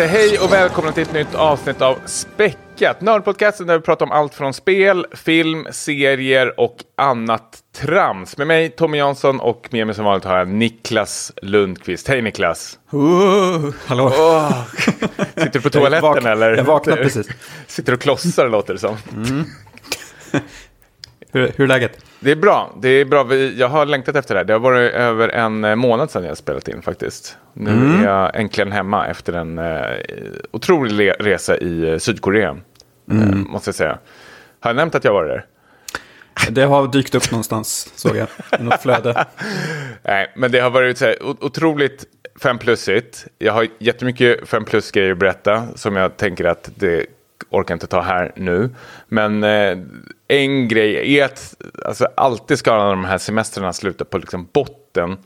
säga hej och välkomna till ett nytt avsnitt av Späckat. Nördpodcasten där vi pratar om allt från spel, film, serier och annat trams. Med mig Tommy Jansson och med mig som vanligt har jag Niklas Lundqvist. Hej Niklas! Uh, hallå! Oh, sitter du på toaletten vak eller? Jag vaknade precis. Sitter och klossar låter det som. Mm. Hur, hur är läget? Det är bra. Det är bra. Jag har längtat efter det här. Det har varit över en månad sedan jag spelat in faktiskt. Nu mm. är jag äntligen hemma efter en eh, otrolig resa i eh, Sydkorea. Mm. Eh, måste jag säga. Har jag nämnt att jag var där? Det har dykt upp någonstans, såg jag. I något flöde. Nej, men det har varit så här, otroligt 5 plusigt. Jag har jättemycket 5 plus-grejer att berätta som jag tänker att det orkar inte ta här nu. Men eh, en grej är att alltså, alltid ska alla de här semestrarna sluta på liksom, botten.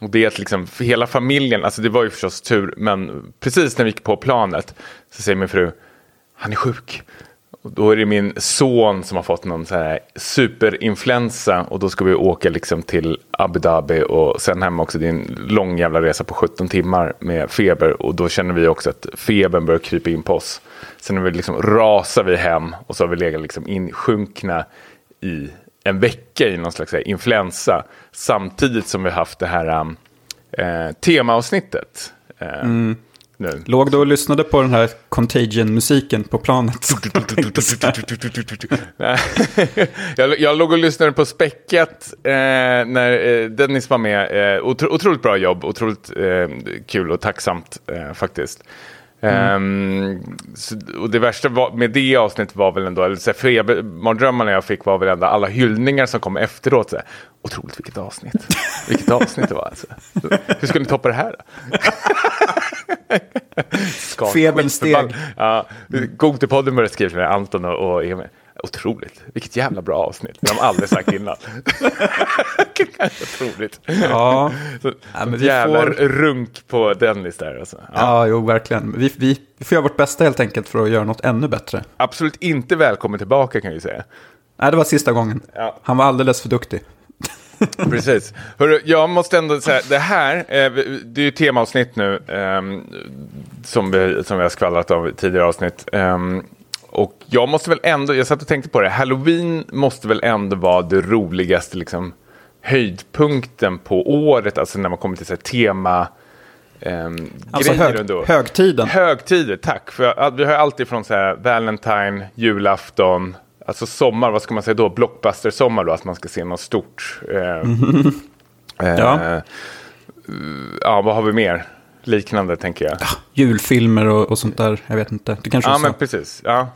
Och det är att liksom, för hela familjen, alltså det var ju förstås tur, men precis när vi gick på planet så säger min fru, han är sjuk. Och då är det min son som har fått någon så här superinfluensa och då ska vi åka liksom till Abu Dhabi och sen hem också. Det är en lång jävla resa på 17 timmar med feber och då känner vi också att febern börjar krypa in på oss. Sen vi liksom rasar vi hem och så har vi legat liksom insjunkna i en vecka i någon slags influensa. Samtidigt som vi haft det här um, eh, temaavsnittet. Eh, mm. Nu. Låg du och lyssnade på den här Contagion-musiken på planet? jag, jag låg och lyssnade på Späckat eh, när eh, Dennis var med. Eh, otro, otroligt bra jobb, otroligt eh, kul och tacksamt eh, faktiskt. Mm. Um, så, och det värsta var, med det avsnittet var väl ändå, eller febermardrömmarna jag fick var väl ändå alla hyllningar som kom efteråt. Så otroligt vilket avsnitt. vilket avsnitt det var alltså. Hur skulle ni toppa det här? Febern steg. Ja, Gotipodden började skriva med Anton och, och Emil. Otroligt, vilket jävla bra avsnitt. Det har de aldrig sagt innan. Otroligt. Ja. Så, ja men jävla får... runk på Dennis där. Alltså. Ja. ja, jo, verkligen. Vi, vi, vi får göra vårt bästa helt enkelt för att göra något ännu bättre. Absolut inte välkommen tillbaka kan vi säga. Nej, det var sista gången. Ja. Han var alldeles för duktig. Precis. Hörru, jag måste ändå säga, det här, eh, det är ju temaavsnitt nu, eh, som, vi, som vi har skvallrat av i tidigare avsnitt. Eh, och jag måste väl ändå, jag satt och tänkte på det, halloween måste väl ändå vara det roligaste liksom, höjdpunkten på året, alltså när man kommer till så här, tema... Um, alltså hög, ändå. högtiden. Högtider, tack. För vi har alltid från så här, Valentine, julafton, alltså sommar, vad ska man säga då, blockbuster-sommar då, att man ska se något stort. Eh, mm. eh, ja. ja, vad har vi mer? Liknande tänker jag. Ja, julfilmer och, och, sånt där, jag vet inte. Det kanske ja, men precis. Ja.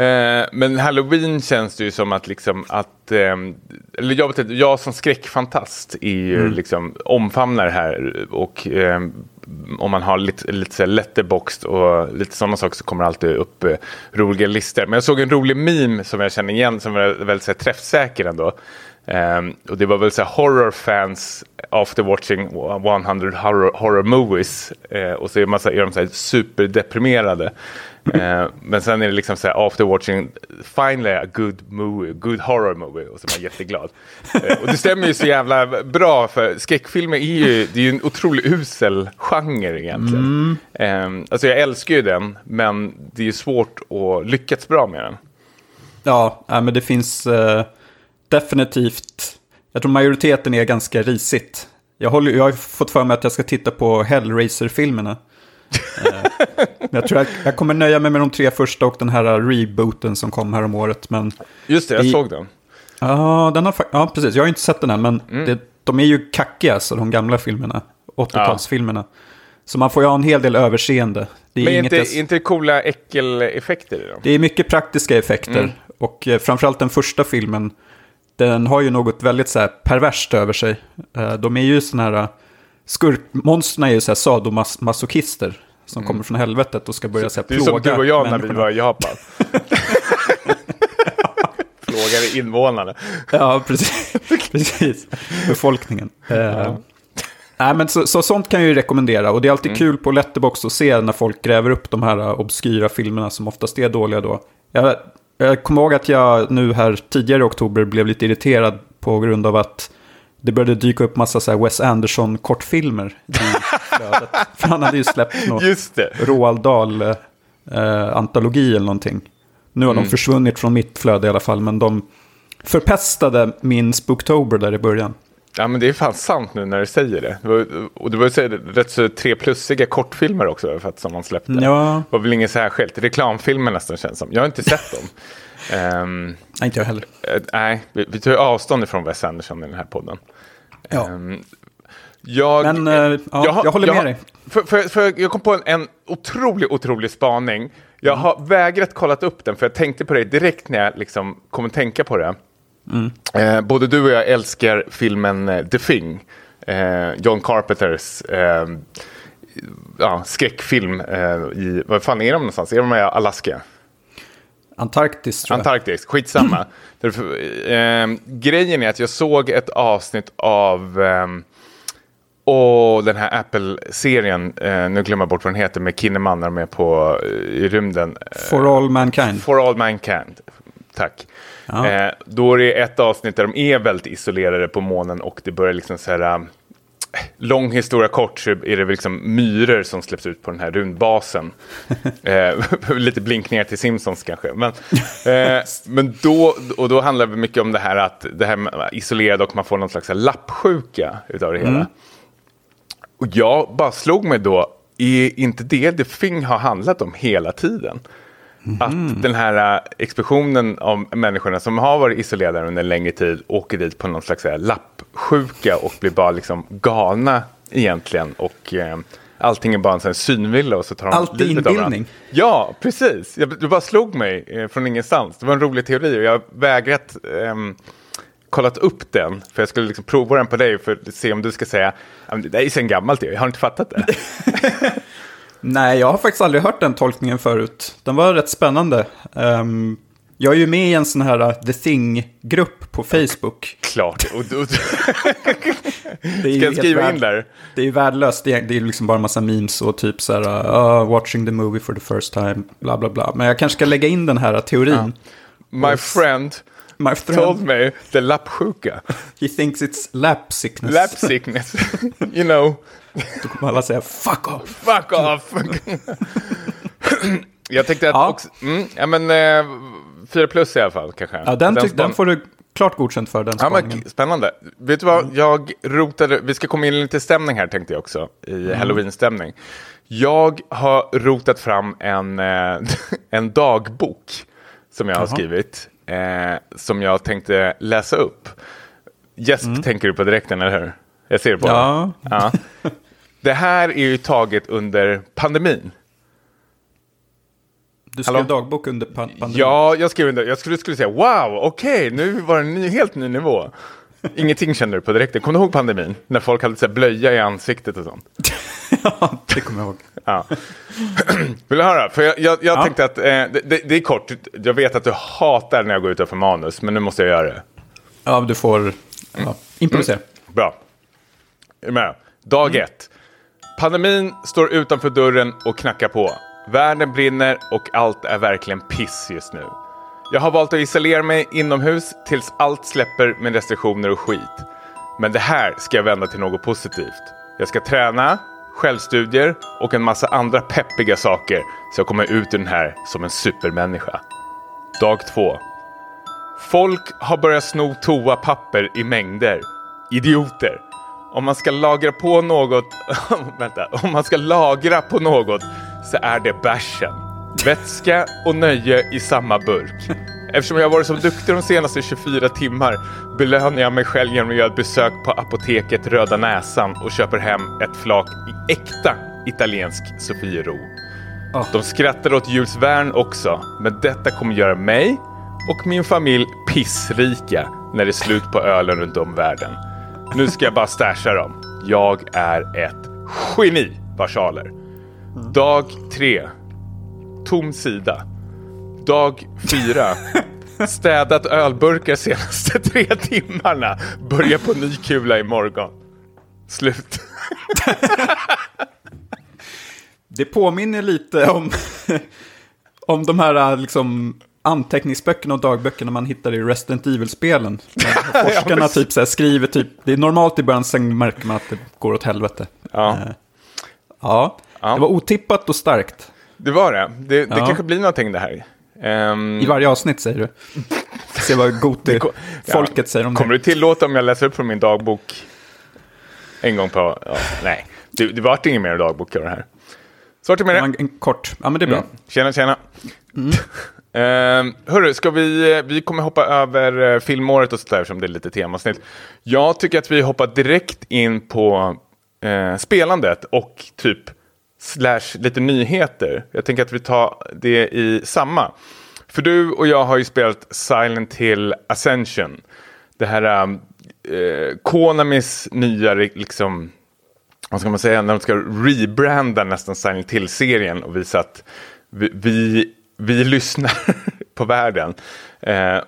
Eh, men halloween känns det ju som att liksom att, eh, eller jag, vet jag som skräckfantast är ju mm. liksom omfamnar det här och eh, om man har lite, lite så letterboxd och lite sådana saker så kommer det alltid upp roliga listor. Men jag såg en rolig meme som jag känner igen som var väldigt så här, träffsäker ändå. Um, och det var väl så här horror fans after watching 100 horror, horror movies. Uh, och så är, man så här, är de så här superdeprimerade. Uh, men sen är det liksom så här after watching finally a good movie, good horror movie. Och så är man jätteglad. uh, och det stämmer ju så jävla bra för skräckfilmer är ju, det är ju en otroligt usel genre egentligen. Mm. Um, alltså jag älskar ju den, men det är ju svårt att lyckas bra med den. Ja, men det finns definitivt, jag tror majoriteten är ganska risigt. Jag, håller, jag har fått för mig att jag ska titta på Hellraiser-filmerna. Eh, jag tror jag, jag, kommer nöja mig med de tre första och den här rebooten som kom här om året. Men Just det, jag i, såg den. Ja, den har, ja, precis. Jag har inte sett den än, men mm. det, de är ju kackiga, alltså, de gamla filmerna. 80-talsfilmerna. Ja. Så man får ju ha en hel del överseende. Det är men inte, jag... inte coola äckeleffekter i dem? Det är mycket praktiska effekter. Mm. Och eh, framförallt den första filmen den har ju något väldigt så här perverst över sig. Eh, de är ju sådana här, skurkmonstren är ju så här sadomasochister som mm. kommer från helvetet och ska börja så här, plåga Det är som du och jag när vi var i Japan. Plågade invånarna. ja, precis. precis. Befolkningen. Eh, ja. Nej, men så, så, sånt kan jag ju rekommendera. Och det är alltid mm. kul på Letterbox att se när folk gräver upp de här obskyra filmerna som oftast är dåliga då. Jag jag kommer ihåg att jag nu här tidigare i oktober blev lite irriterad på grund av att det började dyka upp massa så Wes Anderson-kortfilmer i flödet. För han hade ju släppt det. Roald Dahl-antologi eller någonting. Nu har de försvunnit från mitt flöde i alla fall, men de förpestade min Spooktober där i början. Ja men det är fan sant nu när du säger det. och det var ju rätt så tre plussiga kortfilmer också för att, som man släppte. Ja. Det var väl inget särskilt. Reklamfilmer nästan känns som. Jag har inte sett dem. Ehm, Nej, inte jag heller. eh, nej, vi, vi tar ju avstånd ifrån Wes Anderson i den här podden. Ja. Ehm, jag, Men, eh, ja, jag håller med har- dig. För, för, för jag kom på en, en otrolig, otrolig spaning. Jag Mm. har vägrat kollat upp den för jag tänkte på det direkt när jag liksom kom att tänka på det. Mm. Eh, både du och jag älskar filmen eh, The Thing. Eh, John Carpenters eh, ja, skräckfilm eh, i, vad fan är de någonstans? Är de i Alaska? Antarktis tror jag. Antarktis, skitsamma. Därför, eh, grejen är att jag såg ett avsnitt av och den här Apple-serien, eh, nu glömmer jag bort vad den heter, med Kinnaman när de är på, i rymden. For all mankind. For all mankind. Tack. Ja. Eh, då är det ett avsnitt där de är väldigt isolerade på månen och det börjar liksom så här... eh, Lång historia kort så är det liksom myror som släpps ut på den här rymdbasen. eh, lite blinkningar till Simpsons kanske. Men, eh, men då, och då handlar det mycket om det här att det här med isolerad och man får någon slags lappsjuka utav det hela. Och jag bara slog mig då, är inte det det Thing har handlat om hela tiden? Att den här äh, expeditionen av människorna som har varit isolerade under en längre tid åker dit på någon slags här lappsjuka och blir bara liksom galna egentligen. Och eh, allting är bara en sån synvilla och så tar de Allt livet av varandra. inbildning. Ja, precis. Jag, det bara slog mig eh, från ingenstans. Det var en rolig teori och jag har vägrat ehm, kollat upp den. För jag skulle liksom prova den på dig för att se om du ska säga "Ja, men det är sen gammalt, jag har inte fattat det. Nej, jag har faktiskt aldrig hört den tolkningen förut. Den var rätt spännande. Ehm, jag är ju med i en sån här uh, The Thing-grupp på Facebook. Klart. Det är ska jag skriva in där? Det är ju värdelöst. Det är, det är liksom bara en massa memes och typ så här, uh, watching the movie for the first time, bla bla bla. Men jag kanske ska lägga in den här teorin. My friend My told friend, me the lappsjuka. he thinks it's lap sickness. Lap sickness. you know. Då kommer alla säga fuck off. Fuck off! jag tänkte att Ja. också, mm, ja men eh, fyra plus i alla fall kanske. Ja, den, tyck, den får du klart godkänt för, den Ja, men, spännande. Vet du vad, jag rotade, vi ska komma in i lite stämning här tänkte jag också, i halloween-stämning. Jag har rotat fram en, eh, en dagbok som jag har Jaha. skrivit, eh, som jag tänkte läsa upp. Gäsp tänker du på direkten, eller hur? Jag ser det på Ja. ja. Det här är ju taget under pandemin. Du skrev Hallå? dagbok under pan- pandemin. Ja, jag skrev under. Jag skulle, skulle säga wow, okej, nu var det en ny, helt ny nivå. Ingenting kände du på direkten. Kommer du ihåg pandemin? När folk hade så här, blöja i ansiktet och sånt. ja, det kommer jag ihåg. Ja. Vill du höra? För jag, jag, jag Ja. tänkte att eh, det, det, det är kort. Jag vet att du hatar när jag går utanför manus, men nu måste jag göra det. Ja, du får ja, improvisera. Bra. Är med? Dag ett. Pandemin står utanför dörren och knackar på. Världen brinner och allt är verkligen piss just nu. Jag har valt att isolera mig inomhus tills allt släpper med restriktioner och skit. Men det här ska jag vända till något positivt. Jag ska träna, självstudier och en massa andra peppiga saker så jag kommer ut ur den här som en supermänniska. Dag två. Folk har börjat sno toapapper i mängder. Idioter. Om man ska lagra på något, vänta, om man ska lagra på något så är det bärsen. Vätska och nöje i samma burk. Eftersom jag varit så duktig de senaste 24 timmar belönar jag mig själv genom att göra ett besök på apoteket Röda Näsan och köper hem ett flak i äkta italiensk Sofiero. Ah. De skrattar åt Jules Verne också, men detta kommer göra mig och min familj pissrika när det är slut på ölen runt om världen. Nu ska jag bara stasha dem. Jag är ett geni, versaler. Dag tre. Tom sida. Dag fyra. Städat ölburkar senaste tre timmarna. Börja på ny kula imorgon. Slut. Det påminner lite om, om de här liksom, anteckningsböckerna och dagböckerna man hittar i Resident Evil-spelen. Forskarna typ så här skriver typ, det är normalt i början, sen märker man att det går åt helvete. Ja. Eh, ja, Ja. det var otippat och starkt. Det var det. Det, det Ja. kanske blir någonting det här. Ehm, I varje avsnitt säger du. Se vad Goti, ko- ja. säger om Kommer det. du tillåta om jag läser upp från min dagbok en gång på... Ja, nej, det, det vart ingen mer dagbok av det här. Så vart det med det. En, en kort, ja men det är bra. Mm. Tjena, tjena. Mm. Eh, hörru, ska vi, vi kommer hoppa över eh, filmåret och sådär som det är lite temasnitt. Jag tycker att vi hoppar direkt in på eh, spelandet och typ slash lite nyheter. Jag tänker att vi tar det i samma. För du och jag har ju spelat Silent Hill Ascension. Det här eh, eh Konamis nya liksom vad ska man säga, när de ska rebranda nästan Silent Hill-serien och visa att vi, vi, vi lyssnar på världen. Eh,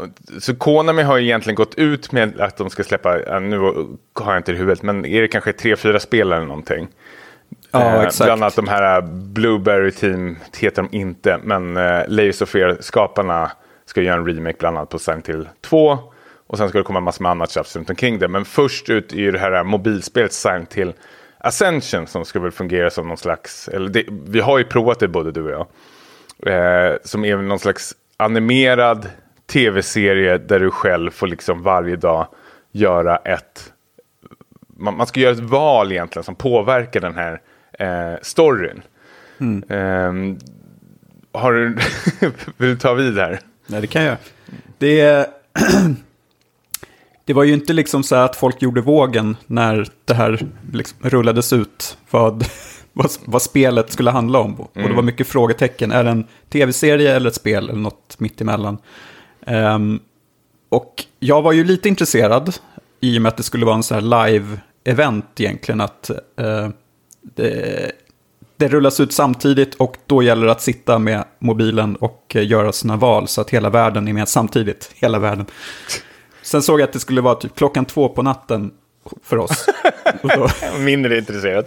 så Konami har egentligen gått ut med att de ska släppa, nu har jag inte det i huvudet, men är det kanske tre, fyra spel eller någonting? Ja, Eh, exakt. Bland annat de här eh, Blueberry Team heter de inte, men eh, Layers of Fear-skaparna ska göra en remake bland annat på Silent Hill 2. Och sen ska det komma en massa med annat tjafs runt omkring det. Men först ut är ju det här eh, mobilspelet Silent Hill Ascension som ska väl fungera som någon slags, eller det, vi har ju provat det både du och jag. Eh, som är någon slags animerad tv-serie där du själv får liksom varje dag göra ett man, man ska göra ett val egentligen som påverkar den här eh, storyn. Ehm, har du, vill du ta vid här? Nej, det kan jag. Det, det var ju inte liksom så att folk gjorde vågen när det här liksom rullades ut. Vad, vad, vad spelet skulle handla om. Och det var mycket frågetecken. Är det en tv-serie eller ett spel eller något mittemellan? Um, och jag var ju lite intresserad i och med att det skulle vara en så här live-event egentligen. Att eh, det, det rullas ut samtidigt och då gäller det att sitta med mobilen och göra sina val så att hela världen är med samtidigt. Hela världen. Sen såg jag att det skulle vara typ klockan två på natten för oss. Mindre intresserad.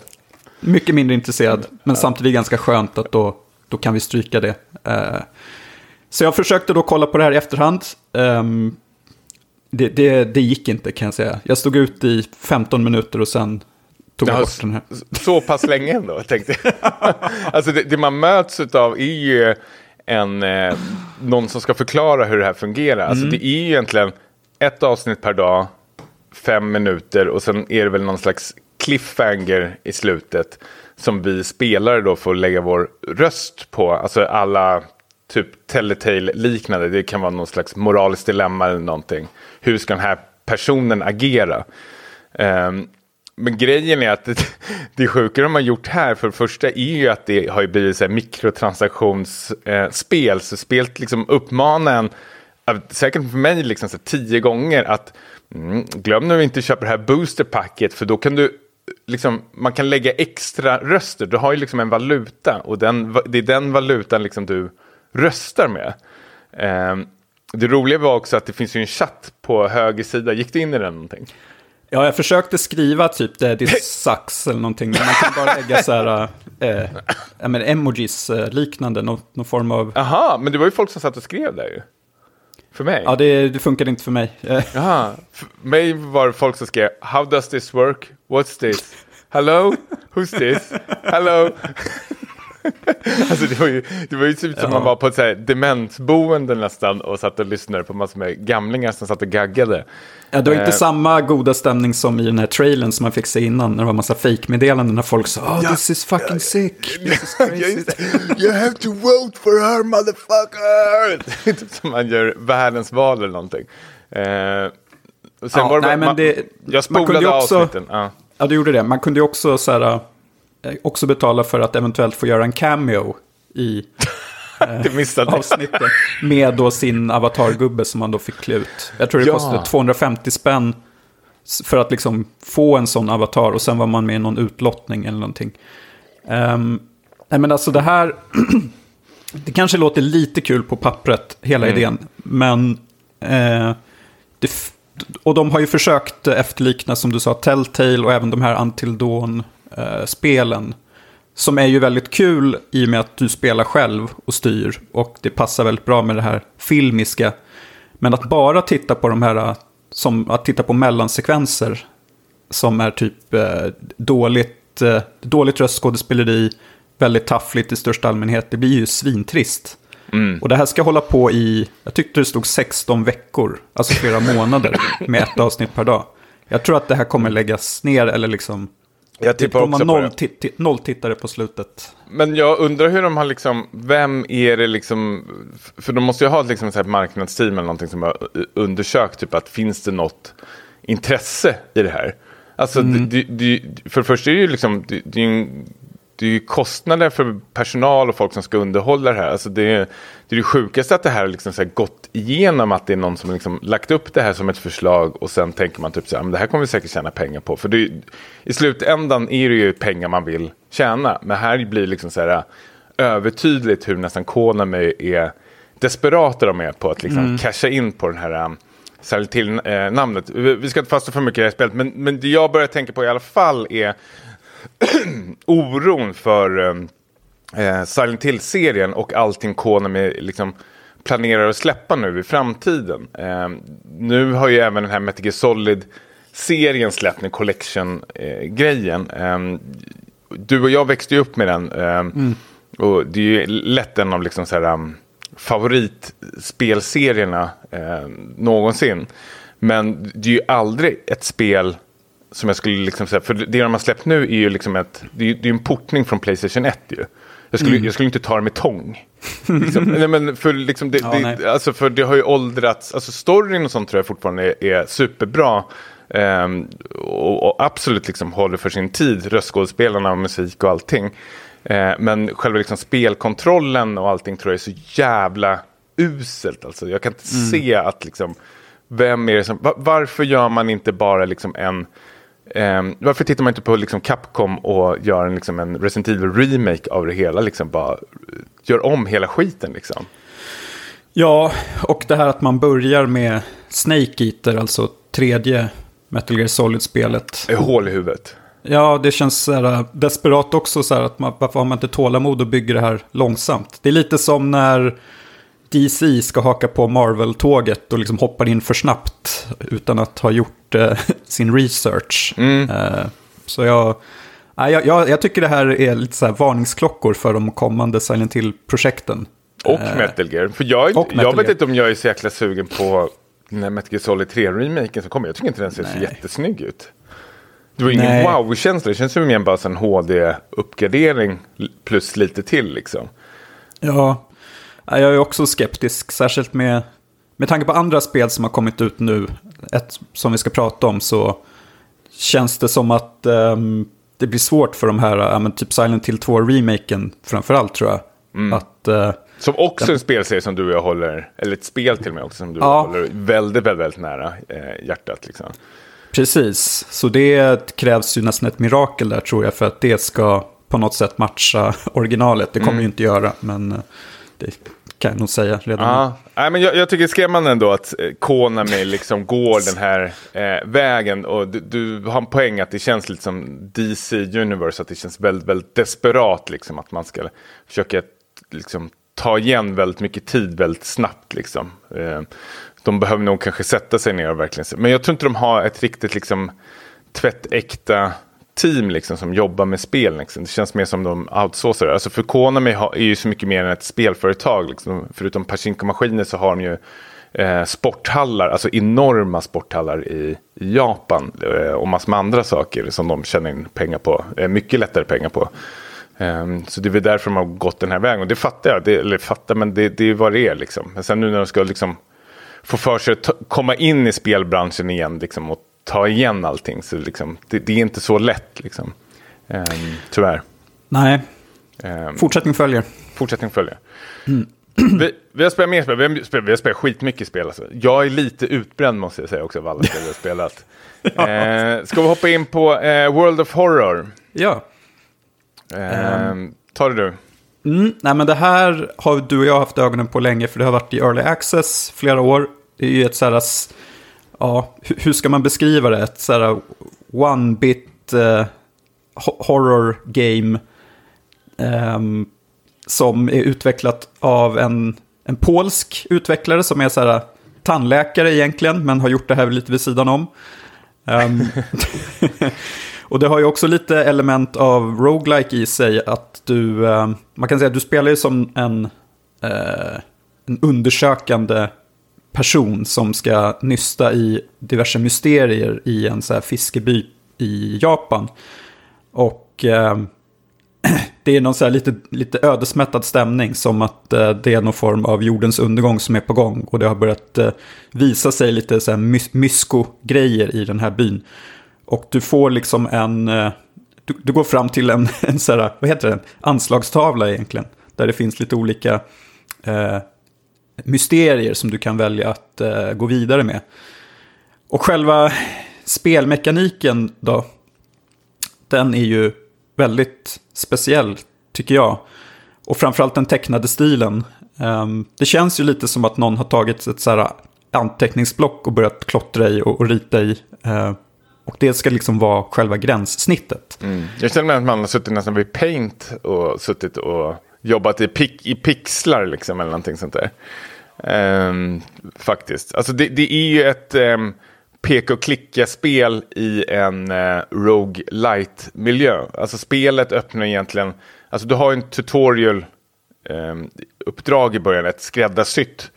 Mycket mindre intresserad, men samtidigt ganska skönt att då, då kan vi stryka det. Eh, så jag försökte då kolla på det här i efterhand. Ehm, det, det, det gick inte kan jag säga. Jag stod ut i 15 minuter och sen tog jag Ja, bort den här. Så pass länge ändå, tänkte jag. alltså det, det man möts av är ju en, eh, någon som ska förklara hur det här fungerar. Alltså det är ju egentligen ett avsnitt per dag, fem minuter och sen är det väl någon slags cliffhanger i slutet som vi spelare då får lägga vår röst på. Alltså alla typ Telltale-liknande, det kan vara någon slags moraliskt dilemma eller någonting. Hur ska den här personen agera? Um, men grejen är att det, det sjuka de har gjort här för det första är ju att det har ju blivit så här mikrotransaktionsspel. så spelet liksom uppmanar en, säkert för mig liksom så tio gånger att mm, glöm nu inte att köpa det här boosterpacket för då kan du liksom, man kan lägga extra röster. Du har ju liksom en valuta och den, det är den valutan liksom du röstar med. Ehm, det roliga var också att det finns ju en chatt på höger sida. Gick du in i den någonting? Ja, jag försökte skriva typ det, det sucks eller någonting. Men man kan bara lägga så här, eh, ja, men emojis eh, liknande, någon, någon form av... Aha, men det var ju folk som satt och skrev där ju. För mig? Ja, det, det funkade inte för mig. Eh, Jaha, för mig var det folk som skrev How does this work? What's this? Hello? Who's this? Hello? alltså det var ju, det var ju typ som Ja. man var på ett så här demensboende nästan och satt och lyssnade på massor med gamlingar som satt och gaggade. Ja, det var inte Eh. samma goda stämning som i den här trailern som man fick se innan. När det var massa fake-meddelanden när folk sa oh, this is fucking sick. This is Ja, crazy. You have to vote for her motherfucker! typ som man gör världens val eller någonting. Eh, och sen Ja, var nej, men man, det- jag man kunde spolade ju också- avsnitten. Ja. Ja, det gjorde det. Man kunde ju också, så här, eh, också betala för att eventuellt få göra en cameo i jag. avsnittet. Med då sin avatargubbe som man då fick klä ut. Jag tror det Ja. kostade 250 spänn för att liksom få en sån avatar. Och sen var man med i någon utlottning eller någonting. Ehm, nej men alltså det här... det kanske låter lite kul på pappret, hela idén. Men... Eh, det och de har ju försökt efterlikna, som du sa, Telltale och även de här Until Dawn-spelen. Eh, som är ju väldigt kul i och med att du spelar själv och styr. Och det passar väldigt bra med det här filmiska. Men att bara titta på de här, eh, som att titta på mellansekvenser. Som är typ eh, dåligt, eh, dåligt röstskådespeleri, väldigt taffligt i största allmänhet. Det blir ju svintrist. Mm. Och det här ska hålla på i, jag tyckte det stod 16 veckor, alltså flera månader med ett avsnitt per dag. Jag tror att det här kommer läggas ner eller liksom... Jag tippar de också på noll, det. ti- ti- noll tittare på slutet. Men jag undrar hur de har liksom, vem är det liksom, för de måste ju ha liksom ett marknadsteam eller någonting som har undersökt typ att finns det något intresse i det här? Alltså, det, det, det, för det första är det ju liksom, det, det är en, det är ju kostnader för personal och folk som ska underhålla det här. Alltså det, är, det är det sjukaste att det här har liksom så här gått igenom att det är någon som liksom lagt upp det här som ett förslag och sen tänker man typ så här, men det här kommer vi säkert tjäna pengar på. För det, i slutändan är det ju pengar man vill tjäna. Men här blir det liksom så här övertydligt hur nästan Konami är desperata de är på att liksom casha in på den här um, Silent till eh, namnet. Vi vi ska inte fastna för mycket i det här spelet, men, men det jag börjar tänka på i alla fall är oron för um, eh, Silent Hill-serien och allting Konami liksom planerar att släppa nu i framtiden. Eh, nu har ju även den här Metal Gear Solid-serien släppt med Collection-grejen. Eh, du och jag växte ju upp med den. Eh, Och det är ju lätt en av liksom så här, um, favoritspelserierna eh, någonsin. Men det är ju aldrig ett spel som jag skulle liksom säga, för det de har släppt nu är ju liksom ett, det är det är en portning från Playstation 1 ju. Jag skulle, jag skulle inte ta det med tång. liksom, nej, men för, liksom det, Ja, det, alltså för det har ju åldrats, alltså storyn och sånt tror jag fortfarande är, är superbra. Ehm, och, och absolut liksom håller för sin tid, röstskådespelarna och musik och allting. Eh, men själva liksom spelkontrollen och allting tror jag är så jävla uselt. Alltså, jag kan inte se att liksom, vem är det som, va- varför gör man inte bara liksom en, ehm, varför tittar man inte på liksom Capcom och gör en, liksom en Resident Evil remake av det hela, liksom bara eh, gör om hela skiten liksom. Ja, och det här att man börjar med Snake Eater, alltså tredje Metal Gear Solid-spelet. Är hål i huvudet. Ja, det känns så här, äh, desperat också så här att man, varför har man inte tålamod och bygger det här långsamt? Det är lite som när DC ska haka på Marvel-tåget och liksom hoppar in för snabbt utan att ha gjort eh, sin research. Eh, så jag, jag, jag, jag tycker det här är lite så varningsklockor för de kommande Silent Hill-projekten. Och Metal Gear. För jag, Eh, och jag vet inte om jag är så jäkla sugen på den här Metal Gear Solid 3-remaken som kommer. Jag tycker inte den ser så Nej. jättesnygg ut. Det var ingen wow-känsla. Det känns som mer bara en HD-uppgradering plus lite till liksom. Ja, jag är också skeptisk, särskilt med, med tanke på andra spel som har kommit ut nu, ett som vi ska prata om, så känns det som att ehm, det blir svårt för de här, men typ Silent Hill 2-remaken framförallt tror jag. Att, eh, Som också en spelserie som du och jag håller, eller ett spel till och med också som du Ja. håller väldigt, väldigt, väldigt nära eh, hjärtat. Liksom. precis, så det krävs ju nästan ett mirakel där tror jag för att det ska på något sätt matcha originalet. Det kommer ju inte göra, men eh, det kan jag nog säga redan. Ja, Nej, men jag, jag tycker det är skrämmande ändå att eh, Konami liksom går den här eh, vägen. Och du, du har en poäng att det känns lite som DC Universe, att det känns väldigt, väldigt desperat liksom att man ska försöka liksom, ta igen väldigt mycket tid väldigt snabbt. Liksom. Eh, de behöver nog kanske sätta sig ner och verkligen. Men jag tror inte de har ett riktigt liksom, tvättäkta team liksom, som jobbar med spel. Liksom. Det känns mer som de outsourcar. Alltså för Konami är ju så mycket mer än ett spelföretag. Liksom. Förutom Pachinko-maskiner så har de ju eh, sporthallar, alltså enorma sporthallar i, i Japan. Eh, och massor med andra saker som de tjänar in pengar på. Eh, mycket lättare pengar på. Ehm, så det är väl därför de har gått den här vägen. Och det fattar jag. Det, eller fattar, men det, det är vad det är. Liksom. Men sen nu när de ska liksom, få för sig att komma in i spelbranschen igen liksom, och ta igen allting. Så liksom, det, det är inte så lätt, liksom. Ehm, tyvärr. Nej, Ehm, fortsättning följer. fortsättning följer. Vi, vi har spelat mer spel, vi har vi har spelat skitmycket spel. Alltså. Jag är lite utbränd måste jag säga också av alla spel vi har spelat. Ehm, ska vi hoppa in på eh, World of Horror? Ja. Ehm, Ta det du. Mm, nej men det här har du och jag haft ögonen på länge för det har varit i early access flera år. Det är ju ett sådär, s- ja, hur ska man beskriva det? Ett sådär uh, one-bit eh, horror game eh, som är utvecklat av en, en polsk utvecklare som är sådär uh, tandläkare egentligen, men har gjort det här lite vid sidan om. Um, och det har ju också lite element av roguelike i sig, att du, uh, man kan säga att du spelar ju som en, uh, en undersökande person som ska nysta i diverse mysterier i en så här fiskeby i Japan. Och eh, det är någon så lite, lite ödesmättad stämning som att eh, det är någon form av jordens undergång som är på gång. Och det har börjat eh, visa sig lite så här mys mysko-grejer i den här byn. Och du får liksom en, eh, du, du, går fram till en, en så här, vad heter det, anslagstavla egentligen. Där det finns lite olika eh, mysterier som du kan välja att eh, gå vidare med. Och själva spelmekaniken då, den är ju väldigt speciell, tycker jag. Och framförallt den tecknade stilen. Um, det känns ju lite som att någon har tagit ett så här anteckningsblock och börjat klottra i och, och rita i. Uh, och det ska liksom vara själva gränssnittet. Mm. Jag känner mig att man har suttit nästan vid Paint och suttit och jobbat i, pix, i pixlar liksom eller någonting sånt där. Um, faktiskt. Alltså det, det, är ju ett... Ehm, um, peka och klicka-spel i en eh, Rouge Light-miljö. Alltså spelet öppnar egentligen, alltså du har en tutorial-uppdrag ehm, i början, ett skräddarsytt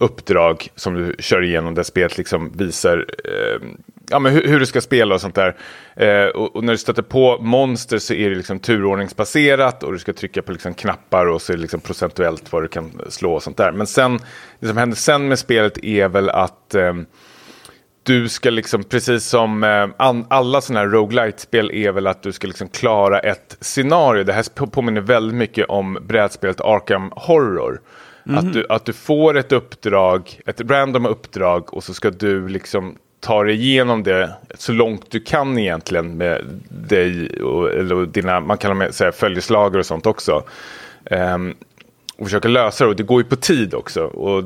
uppdrag som du kör igenom där spelet liksom visar eh, ja, men hur, hur, du ska spela och sånt där. Eh, och, och, när du stöter på monster så är det liksom turordningsbaserat och du ska trycka på liksom knappar och så är det liksom procentuellt vad du kan slå och sånt där. Men sen, det som händer sen med spelet är väl att eh, du ska liksom, precis som eh, an, alla sådana här roguelite-spel är väl att du ska liksom klara ett scenario. Det här påminner väldigt mycket om brädspelet Arkham Horror. Mm. Att, du, att du får ett uppdrag, ett random uppdrag och så ska du liksom ta dig igenom det så långt du kan egentligen med dig och eller dina, man kan säga följeslagare och sånt också. Um, och försöka lösa det och det går ju på tid också. Och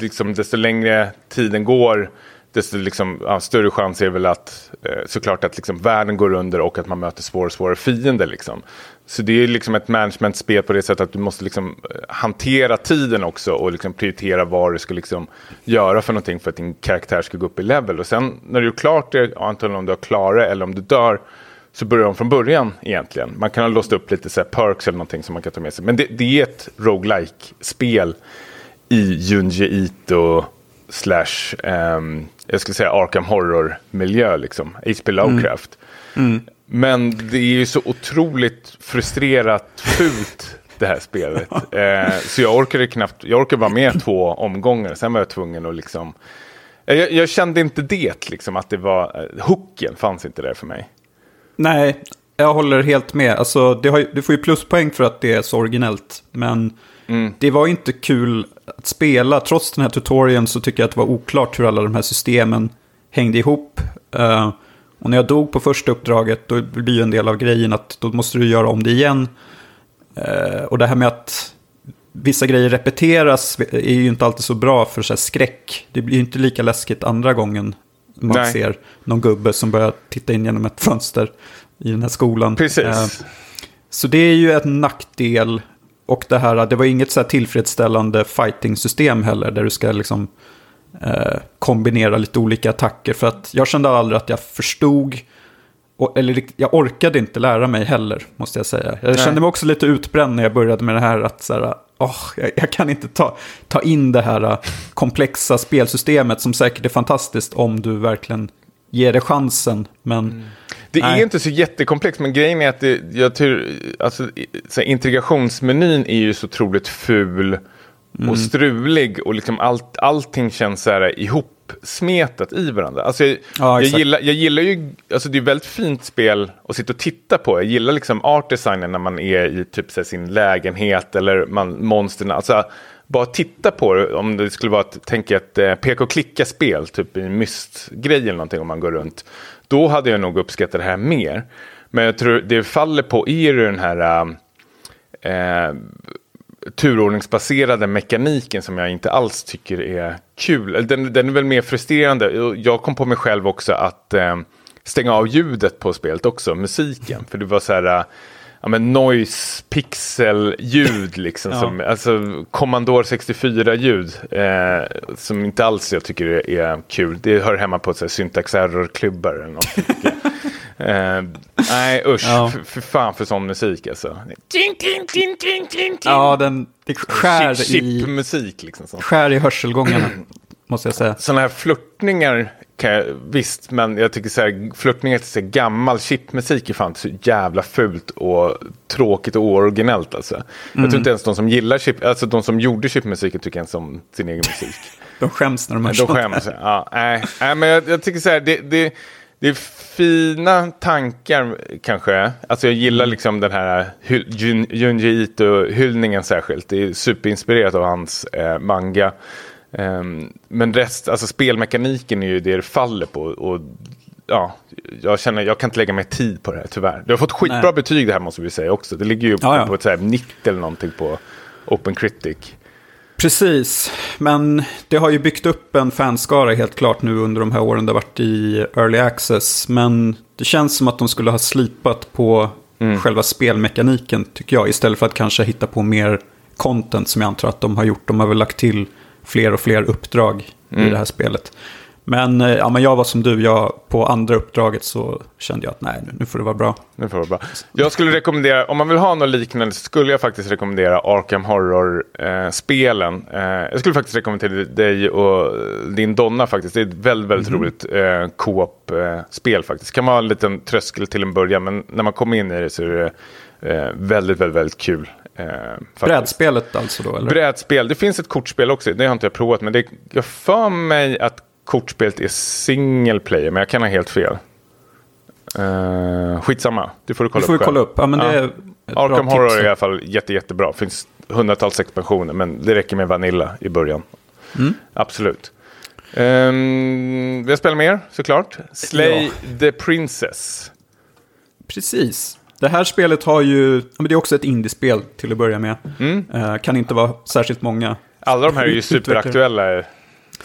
liksom desto längre tiden går desto liksom, ja, större chans är väl att eh, såklart att liksom, världen går under och att man möter svårare och svårare fiender. Liksom. Så det är liksom ett managementspel på det sättet att du måste liksom, eh, hantera tiden också och liksom, prioritera vad du ska liksom, göra för någonting för att din karaktär ska gå upp i level. Och sen när du är klart det, antingen om du har klarat det eller om du dör, så börjar de från början egentligen. Man kan ha låst upp lite så här, perks eller någonting som man kan ta med sig. Men det, det är ett roguelike spel i Junji Ito slash um, jag skulle säga Arkham Horror-miljö, liksom. H.P. Lovecraft. Mm. Mm. Men det är ju så otroligt frustrerat fult det här spelet. eh, så jag orkade knappt, jag orkade vara med två omgångar, sen var jag tvungen att liksom... Jag, jag kände inte det, liksom, att det var, eh, hooken fanns inte där för mig. Nej, jag håller helt med. Alltså, det, har, det får ju pluspoäng för att det är så originellt. Men mm. det var inte kul att spela. Trots den här tutorialen så tycker jag att det var oklart hur alla de här systemen hängde ihop. Uh, och när jag dog på första uppdraget då blir ju en del av grejen att då måste du göra om det igen. Uh, och det här med att vissa grejer repeteras är ju inte alltid så bra för så skräck. Det blir ju inte lika läskigt andra gången man Nej. ser någon gubbe som börjar titta in genom ett fönster i den här skolan. Precis. Uh, så det är ju en nackdel. Och det här, det var inget så här tillfredsställande fighting-system heller, där du ska liksom eh, kombinera lite olika attacker. För att jag kände aldrig att jag förstod, eller jag orkade inte lära mig heller, måste jag säga. Jag Nej. kände mig också lite utbränd när jag började med det här, att så här, oh, jag, jag, kan inte ta, ta in det här eh, komplexa spelsystemet som säkert är fantastiskt om du verkligen ger det chansen. Men, mm. Det nej. är inte så jättekomplext, men grejen är att det, jag tror, alltså, så integrationsmenyn är ju så otroligt ful mm. och strulig och liksom allt, allting känns så här ihopsmetat i varandra. Alltså jag, ja, jag, gillar, jag gillar ju, alltså det är väldigt fint spel att sitta och titta på. Jag gillar liksom artdesignen när man är i typ så sin lägenhet eller man, monstren. Alltså, bara titta på det, om det skulle vara att tänka ett eh, peka och klicka-spel, typ i mystgrej eller någonting om man går runt. Då hade jag nog uppskattat det här mer. Men jag tror det faller på är den här eh, turordningsbaserade mekaniken som jag inte alls tycker är kul. Den, den är väl mer frustrerande. Jag kom på mig själv också att eh, stänga av ljudet på spelet också, musiken. För det var så här ja, men noise pixel-ljud. Liksom, Ja. som, alltså Commodore 64-ljud. Eh, som inte alls jag tycker är, är kul. Det hör hemma på Syntax Error-klubbar eller någonting. jag. eh, nej, usch. Ja. För fan för sån musik alltså. Ting, ting, ting, ting, ting. Ja, den, det skär Chip- i, Chip-musik liksom. Så. skär i hörselgångarna, måste jag säga. Sådana här flörtningar, kan jag, visst, men jag tycker så här, flörtningar till så här gammal chipmusik är fan så jävla fult och tråkigt och originellt alltså. Jag Mm. tror inte ens de som gillar chip, alltså de som gjorde chipmusiken tycker ens om sin egen musik. De skäms när de hör De sånt. skäms. Ja, nej, nej, men jag, jag tycker så här, det, det, det är fina tankar kanske. Alltså jag gillar liksom den här Junji Ito-hyllningen särskilt. Det är superinspirerat av hans eh, manga. Ehm, men rest, alltså spelmekaniken är ju det det faller på. Och, ja, jag känner, jag kan inte lägga mer tid på det här tyvärr. Det har fått skitbra Nej. betyg det här måste vi säga också. Det ligger ju Ja, ja. på ett så här 90 eller någonting på Open Critic. Precis, men det har ju byggt upp en fanskara helt klart nu under de här åren det har varit i early access. Men det känns som att de skulle ha slipat på själva spelmekaniken tycker jag. Istället för att kanske hitta på mer content som jag antar att de har gjort. De har väl lagt till fler och fler uppdrag i det här spelet. Men, eh, ja, men jag var som du, jag, på andra uppdraget så kände jag att nej, nu- nu får det vara bra. Nu får det vara bra. Jag skulle rekommendera, om man vill ha något liknande så skulle jag faktiskt rekommendera Arkham Horror-spelen. Eh, jag skulle faktiskt rekommendera dig och din Donna faktiskt. Det är ett väldigt, väldigt roligt eh, co-op-spel faktiskt. kan vara en liten tröskel till en början, men när man kommer in i det så är det eh, väldigt, väldigt, väldigt kul. Eh. Brädspelet alltså då, eller? Brädspel. Det finns ett kortspel också. Det har inte jag provat. Men det, jag för mig att kortspelet är single player. Men jag kan ha helt fel. Uh, skitsamma. Du får du kolla Du får upp själv. kolla upp. Ja, men det Ja. är Arkham tips. Horror är i alla fall jätte, jättebra. Det finns hundratals expansioner. Men det räcker med Vanilla i början. Mm. Absolut. Um, vi har spelat mer såklart. Slay Ja. the Princess. Precis. Det här spelet har ju, men det är också ett indiespel till att börja med. Mm. Eh, kan inte vara särskilt många. Alla de här är ju superaktuella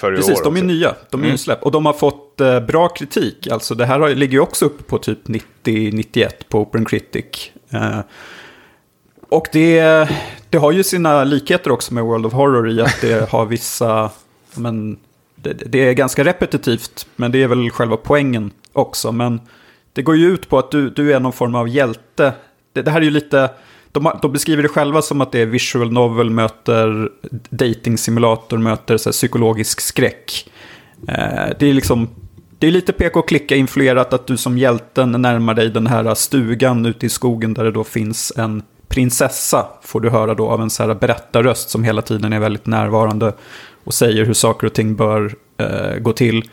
för i Precis, år de är nya. De är Mm. släpp. Och de har fått eh, bra kritik. Alltså det här har, ligger ju också uppe på typ 90-91 på Open Critic. Eh, och det, det har ju sina likheter också med World of Horror i att det har vissa... Men, det, det är ganska repetitivt, men det är väl själva poängen också. Men det går ju ut på att du, du är någon form av hjälte. Det, det här är ju lite... De, de beskriver det själva som att det är visual novel möter dating simulator möter så här, psykologisk skräck. Eh, det är liksom... Det är lite PK och klicka influerat att du som hjälten närmar dig den här stugan ute i skogen där det då finns en prinsessa, får du höra då av en så här berättarröst som hela tiden är väldigt närvarande och säger hur saker och ting bör eh, gå till.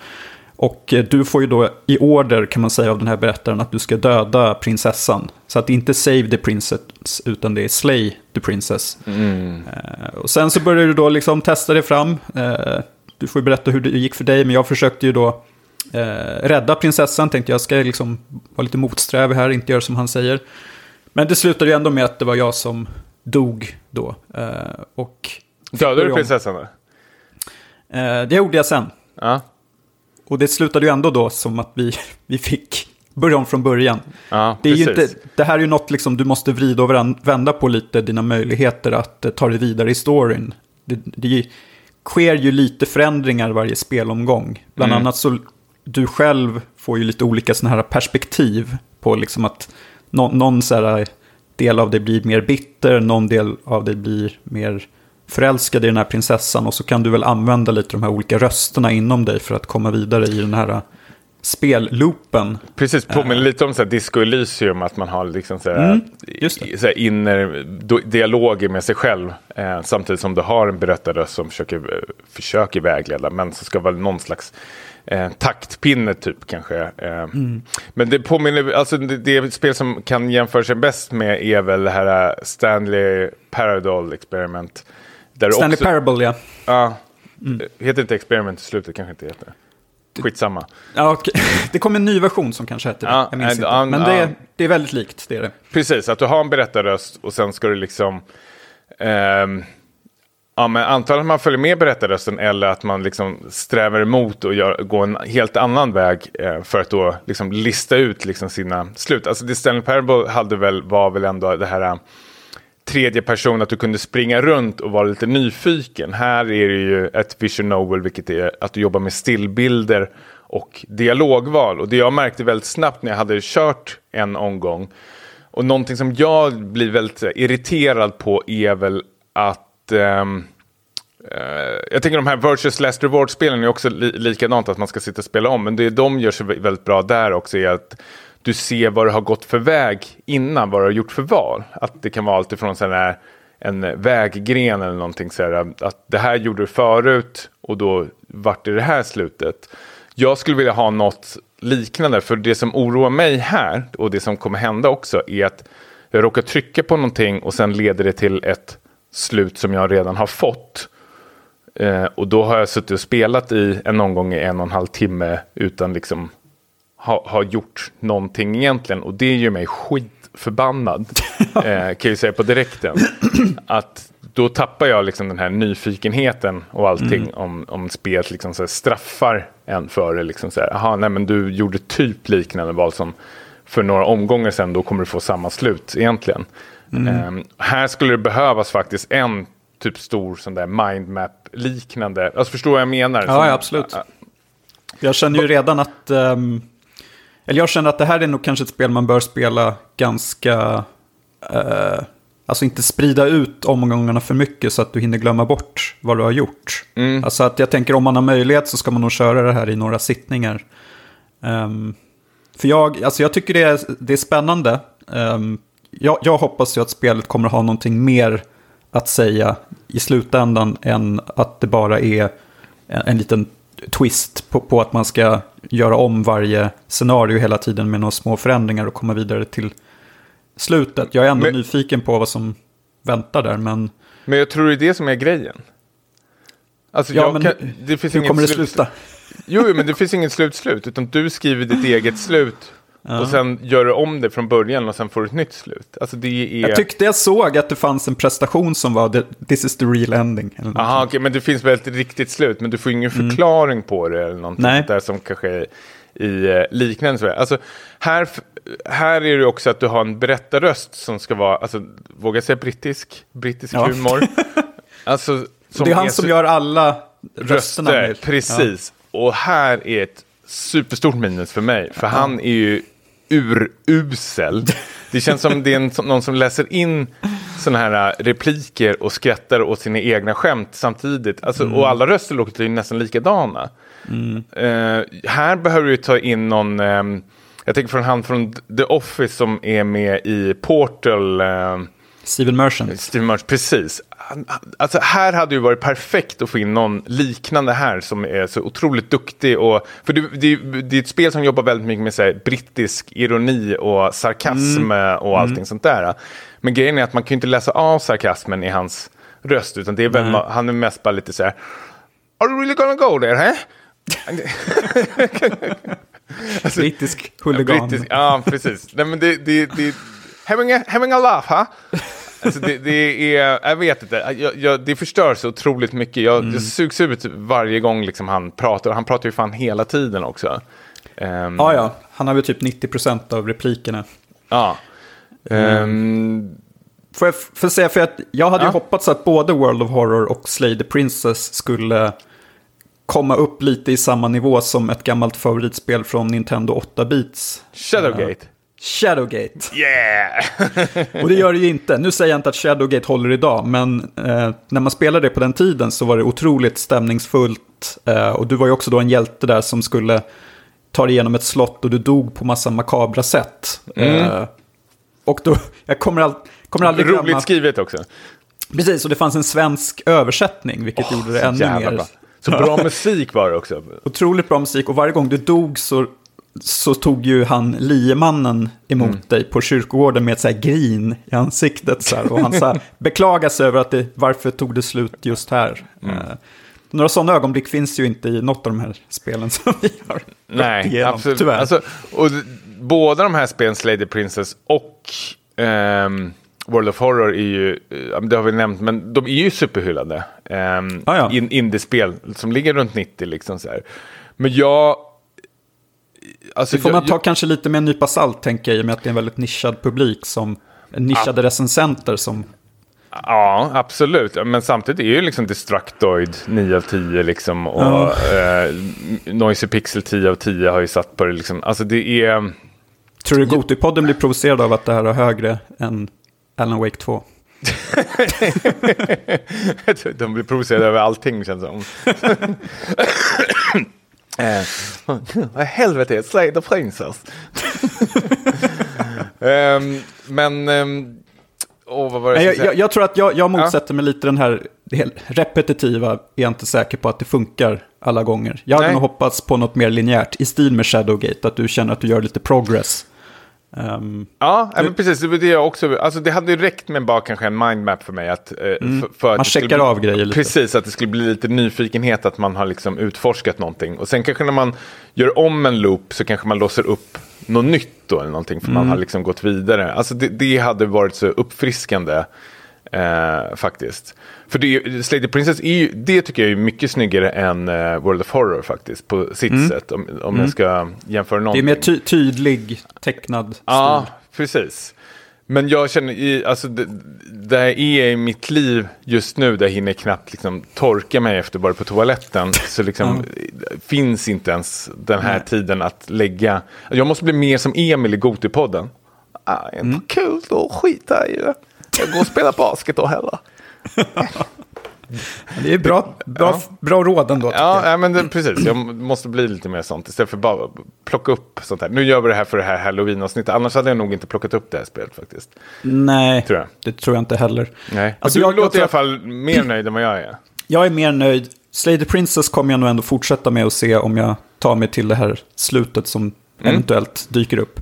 Och eh, du får ju då i order kan man säga av den här berättaren att du ska döda prinsessan. Så att det inte save the princess utan det är slay the princess. Eh, och sen så börjar du då liksom testa dig fram. Eh, du får ju berätta hur det gick för dig men jag försökte ju då rädda prinsessan. Tänkte jag ska liksom vara lite motsträvig här, inte göra som han säger. Men det slutade ju ändå med att det var jag som dog då. Och Dödade du prinsessan? då? det gjorde jag sen. Ja. Och det slutade ju ändå då som att vi, vi fick börja om från början. Ja, Det, är ju inte, det här är ju något liksom, du måste vrida och vända på lite dina möjligheter att eh, ta dig vidare i storyn. Det, det sker ju lite förändringar varje spelomgång. Bland Mm. annat så du själv får ju lite olika sådana här perspektiv på liksom att nå, någon så här del av dig blir mer bitter, någon del av dig blir mer förälskad i den här prinsessan och så kan du väl använda lite de här olika rösterna inom dig för att komma vidare i den här spelloopen. Precis, påminner lite om så här Disco Elysium, att man har liksom så här, Mm, så här inner dialoger med sig själv. Eh, samtidigt som du har en berättarröst som försöker, eh, försöker vägleda, men så ska vara någon slags eh, taktpinne typ kanske. Eh, Men det påminner, alltså det, det spel som kan jämföra sig bäst med är väl det här eh, Stanley Parable Experiment. Där Stanley också, Parable, ja. Ja, heter inte Experiment i slutet, kanske inte heter. Skitsamma. ja okej. Det kom en ny version som kanske hette det. Ja, jag minns and- inte. and- Men det, är- det är väldigt likt, det är det. Precis, att du har en berättarröst och sen ska du liksom ehm, Ja, men antagligen att man följer med berättarrösten eller att man liksom strävar emot och gör, går en helt annan väg eh, för att då liksom lista ut liksom sina slut. Alltså The Stanley Parable hade väl, var väl ändå det här tredje person, att du kunde springa runt och vara lite nyfiken. Här är det ju ett vision novel, vilket är att du jobbar med stillbilder och dialogval. Och det jag märkte väldigt snabbt när jag hade kört en omgång, och någonting som jag blir väldigt irriterad på är väl att Um, uh, jag tänker de här Virtuous Last Reward-spelen är också li likadant, att man ska sitta och spela om. Men det de gör sig väldigt bra där också är att du ser vad du har gått för väg innan, vad du har gjort för val. Att det kan vara alltifrån sån här, en väggren eller någonting så här, att det här gjorde du förut och då vart det det här slutet. Jag skulle vilja ha något liknande, för det som oroar mig här och det som kommer hända också är att jag råkar trycka på någonting och sen leder det till ett slut som jag redan har fått. Eh, och då har jag suttit och spelat i en omgång i en och en halv timme utan liksom ha, ha gjort någonting egentligen. Och det gör mig skitförbannad, eh, kan jag ju säga på direkten. Att då tappar jag liksom den här nyfikenheten och allting mm. om, om spelet liksom så straffar en för det. Liksom så här, aha, nej men du gjorde typ liknande val som för några omgångar sedan, då kommer du få samma slut egentligen. Mm. Um, här skulle det behövas faktiskt en typ stor sån där mindmap-liknande. Alltså förstår vad jag menar? Ja, ja absolut. Jag känner ju redan att... Um, eller jag känner att det här är nog kanske ett spel man bör spela ganska... Uh, alltså inte sprida ut omgångarna för mycket så att du hinner glömma bort vad du har gjort. Mm. Alltså att jag tänker om man har möjlighet så ska man nog köra det här i några sittningar. Um, för jag, alltså jag tycker det är, det är spännande. Um, jag, jag hoppas ju att spelet kommer ha någonting mer att säga i slutändan än att det bara är en, en liten twist på, på, att man ska göra om varje scenario hela tiden med några små förändringar och komma vidare till slutet. Jag är ändå men, nyfiken på vad som väntar där, men... Men jag tror det är det som är grejen. Alltså, ja, men kan, det finns hur kommer det sluta? Jo, men det finns inget slutslut, utan du skriver ditt eget slut Ja. Och sen gör du om det från början och sen får du ett nytt slut. Alltså det är... Jag tyckte jag såg att det fanns en prestation som var this is the real ending. Jaha, okay, men det finns väl ett riktigt slut, men du får ingen mm. förklaring mm. på det eller någonting Nej. där som kanske är i eh, liknande. Alltså, här, här är det också att du har en berättarröst som ska vara, alltså, vågar jag säga brittisk, brittisk ja. humor. alltså, det är han är som gör alla rösterna. Röster, precis. Ja. Och här är ett superstort minus för mig. För han är ju urusel. Det känns som det är en, någon som läser in sådana här äh, repliker och skrattar åt sina egna skämt samtidigt. Alltså, mm. Och alla röster låter ju nästan likadana. Mm. Uh, här behöver du ta in någon, um, jag tänker från han från The Office som är med i Portal. Uh, Steven Merchant. Steven Merchant, precis. Alltså här hade det varit perfekt att få in någon liknande här som är så otroligt duktig. Och, för det, det, det är ett spel som jobbar väldigt mycket med så här, brittisk ironi och sarkasm mm. och allting mm. sånt där. Men grejen är att man kan ju inte läsa av sarkasmen i hans röst, utan det är väl, mm. han är mest bara lite så här, Are you really gonna go there? Huh? alltså, brittisk huligan. Brittisk, ja, precis. Nej, men det, det, det, having, a, having a laugh, huh? Alltså det, det, är, jag vet inte, jag, jag, det förstör så otroligt mycket. Jag, mm. jag sugs ut varje gång liksom han pratar. Han pratar ju fan hela tiden också. Um, ja, ja. Han har väl typ 90% av replikerna. Ja. Um, får jag för säga, för att jag hade ja. ju hoppats att både World of Horror och Slay the Princess skulle komma upp lite i samma nivå som ett gammalt favoritspel från Nintendo 8-bits. Shadowgate. Shadowgate. Yeah! och det gör det ju inte. Nu säger jag inte att Shadowgate håller idag, men eh, när man spelade det på den tiden så var det otroligt stämningsfullt. Eh, och du var ju också då en hjälte där som skulle ta dig igenom ett slott och du dog på massa makabra sätt. Mm. Eh, och då, jag kommer, all, kommer aldrig glömma... Roligt skrivet också. Precis, och det fanns en svensk översättning, vilket oh, gjorde det ännu mer... Bra. Så bra musik var det också. Otroligt bra musik, och varje gång du dog så så tog ju han liemannen emot mm. dig på kyrkogården med ett så här grin i ansiktet. Så här, och han så här, beklagar sig över att det, varför tog det slut just här. Mm. Uh, några sådana ögonblick finns ju inte i något av de här spelen som vi har Nej, igenom, absolut. tyvärr. Alltså, och båda de här spelen, Slady Princess och, um, World of Horror är ju, eh, det har vi nämnt, men de är ju superhyllade. Um, ah, ja. in, Indiespel som ligger runt 90 liksom så här. Men jag... Alltså, det får man ta jag, kanske lite med en nypa salt, tänker jag, i och med att det är en väldigt nischad publik som nischade ja. recensenter som... Ja, absolut. Men samtidigt är ju liksom Destructoid 9 av 10 liksom. Och ja. eh, Noisy Pixel 10 av 10 har ju satt på det liksom. Alltså det är... Tror du Gotipodden blir provocerad av att det här är högre än Alan Wake 2? De blir provocerade över allting känns det som. Eh, helvete, Slay the Princess. um, men, um, oh, vad var det jag, jag, jag, tror att jag, jag motsätter ja. mig lite den här repetitiva. Är jag inte säker på att det funkar alla gånger. Jag hade nog hoppats på något mer linjärt i stil med Shadowgate. Att du känner att du gör lite progress. Um, ja, du, men precis. Det, det, också, alltså det hade ju räckt med bara kanske en mindmap för mig. Att, eh, mm, för, för man checkar bli, av grejer lite. Precis, att det skulle bli lite nyfikenhet att man har liksom utforskat någonting. Och sen kanske när man gör om en loop så kanske man låser upp något nytt då eller någonting. För mm. man har liksom gått vidare. Alltså det, det hade varit så uppfriskande eh, faktiskt. För det, Slay the Princess är ju, det tycker jag är mycket snyggare än uh, World of Horror faktiskt. På sitt mm. sätt. Om, om mm. jag ska jämföra någonting. Det är mer ty tydlig tecknad stil. Ja, precis. Men jag känner, i, alltså det, där är i mitt liv just nu, där jag hinner knappt liksom torka mig efter bara på toaletten. Så liksom mm. finns inte ens den här tiden att lägga. Jag måste bli mer som Emil i Gotipodden. Ah, inte mm. kul, då skita i det. Jag går och spelar basket då heller. Det är bra, bra, ja. bra råd ändå. Ja, ja, men det, precis. Jag måste bli lite mer sånt. Istället för bara plocka upp sånt här. Nu gör vi det här för det här halloween-avsnittet. Annars hade jag nog inte plockat upp det här spelet faktiskt. Nej, tror det tror jag inte heller. Nej. Alltså, du jag, låter jag, i alla fall mer nöjd än vad jag är. Jag är mer nöjd. Slay the Princess kommer jag nog ändå fortsätta med och se om jag tar mig till det här slutet som mm. eventuellt dyker upp.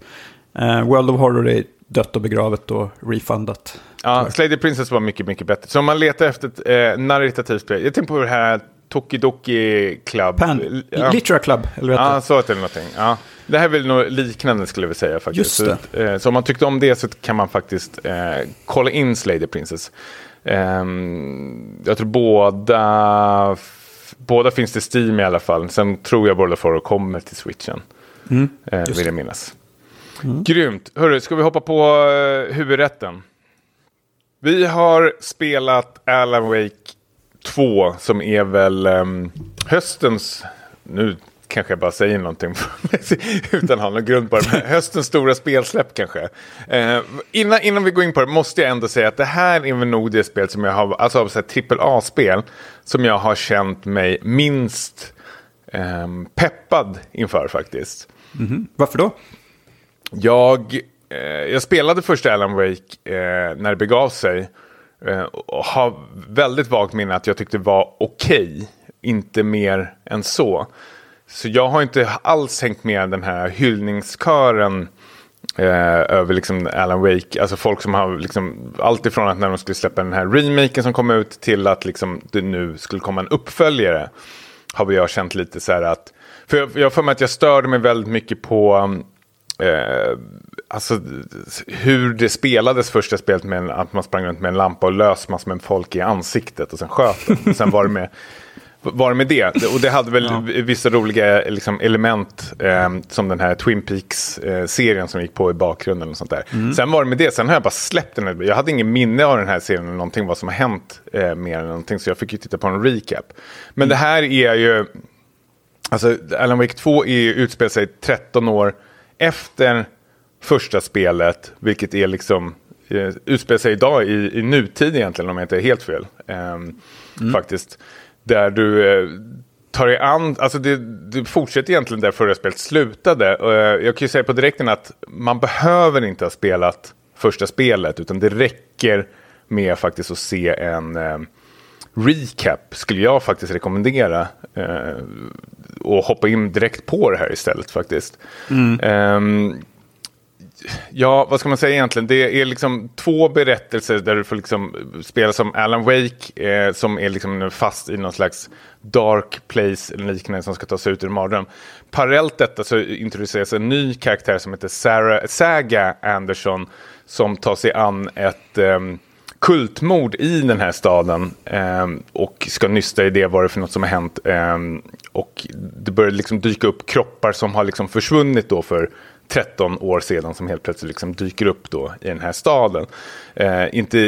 Uh, World of Horror är dött och begravet och refundat. Ja, Slay the Princess var mycket, mycket bättre. Så om man letar efter ett eh, narrativt spel, jag tänker på det här Tokidoki Club. Pan, ja. Litera Club, eller vet Ja, så heter det någonting. Ja. Det här är väl något liknande skulle vi säga faktiskt. Just. Så, eh, så om man tyckte om det så kan man faktiskt eh, kolla in Slay the Princess. Eh, jag tror båda, båda finns det Steam i alla fall. Sen tror jag of Horror kommer till switchen. Mm, eh, vill jag minnas. Mm. Grymt. Hörru, ska vi hoppa på uh, huvudrätten? Vi har spelat Alan Wake 2 som är väl um, höstens... Nu kanske jag bara säger någonting utan att ha någon grund på det. Men höstens stora spelsläpp kanske. Eh, innan, innan vi går in på det måste jag ändå säga att det här är väl nog det spel som jag har, alltså av A-spel, som jag har känt mig minst eh, peppad inför faktiskt. Mm -hmm. Varför då? Jag, eh, jag spelade första Alan Wake eh, när det begav sig. Eh, och har väldigt vagt minne att jag tyckte det var okej. Okay, inte mer än så. Så jag har inte alls hängt med den här hyllningskören eh, över liksom Alan Wake. Alltså folk som har liksom, allt ifrån att när de skulle släppa den här remaken som kom ut till att liksom det nu skulle komma en uppföljare. Har jag känt lite så här att, för jag, jag för mig att jag störde mig väldigt mycket på um, Eh, alltså hur det spelades första spelet med att man sprang runt med en lampa och lös massor med folk i ansiktet och sen sköt. Sen var det med, var det, med det. Och det hade väl ja. vissa roliga liksom, element eh, som den här Twin Peaks-serien eh, som gick på i bakgrunden. och sånt där. Mm. Sen var det med det, sen har jag bara släppt den. Jag hade ingen minne av den här serien eller någonting, vad som har hänt eh, mer än någonting. Så jag fick ju titta på en recap. Men mm. det här är ju, alltså Alan Wake 2 är, utspelar sig 13 år efter första spelet, vilket är liksom eh, utspelar sig idag i, i nutid egentligen om jag inte är helt fel. Eh, mm. Faktiskt. Där du eh, tar dig an, alltså det, du fortsätter egentligen där förra spelet slutade. Eh, jag kan ju säga på direkten att man behöver inte ha spelat första spelet utan det räcker med faktiskt att se en eh, recap skulle jag faktiskt rekommendera. Eh, och hoppa in direkt på det här istället faktiskt. Mm. Um, Ja, vad ska man säga egentligen? Det är liksom två berättelser där du får liksom spela som Alan Wake eh, som är liksom fast i någon slags dark place eller liknande som ska ta sig ut ur mardröm. Parallellt detta så introduceras en ny karaktär som heter Sarah, Saga Anderson som tar sig an ett eh, kultmord i den här staden eh, och ska nysta i det vad det är för något som har hänt. Eh, och det börjar liksom dyka upp kroppar som har liksom försvunnit då för 13 år sedan som helt plötsligt liksom dyker upp då i den här staden. Eh, inte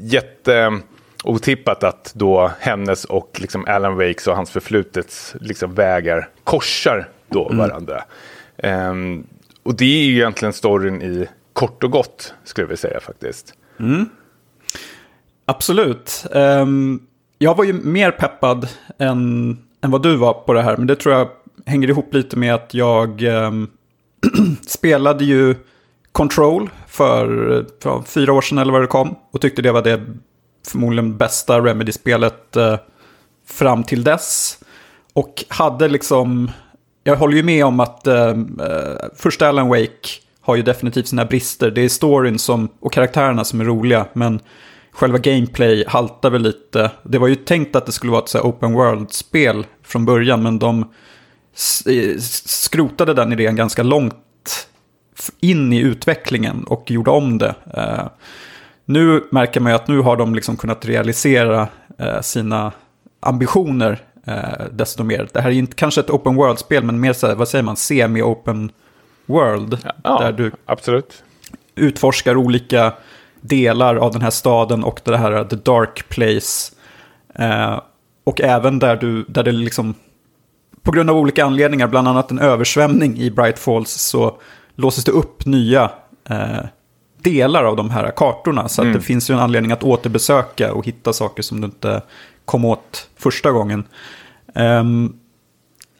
jätte otippat att då hennes och liksom Alan Wakes och hans förflutets liksom vägar korsar då mm. varandra. Um, och det är ju egentligen storyn i kort och gott, skulle vilja säga faktiskt. Mm. Absolut. Um, jag var ju mer peppad än, än vad du var på det här, men det tror jag hänger ihop lite med att jag um, spelade ju Control för, för, fyra år sedan eller vad det kom och tyckte det var det förmodligen bästa Remedy-spelet uh, fram till dess. Och hade liksom, jag håller ju med om att uh, första Alan Wake har ju definitivt sina brister. Det är storyn som, och karaktärerna som är roliga, men själva gameplay haltar väl lite. Det var ju tänkt att det skulle vara ett så open world-spel från början, men de skrotade den idén ganska långt in i utvecklingen och gjorde om det. Uh, nu märker man ju att nu har de liksom kunnat realisera uh, sina ambitioner uh, desto mer. Det här är inte kanske ett open world-spel, men mer så här, vad säger man, semi-open world. Ja, där du absolut. utforskar olika delar av den här staden och det här The Dark Place. Eh, och även där, du, där det liksom, på grund av olika anledningar, bland annat en översvämning i Bright Falls, så låses det upp nya eh, delar av de här kartorna. Så mm. att det finns ju en anledning att återbesöka och hitta saker som du inte kom åt första gången. Um,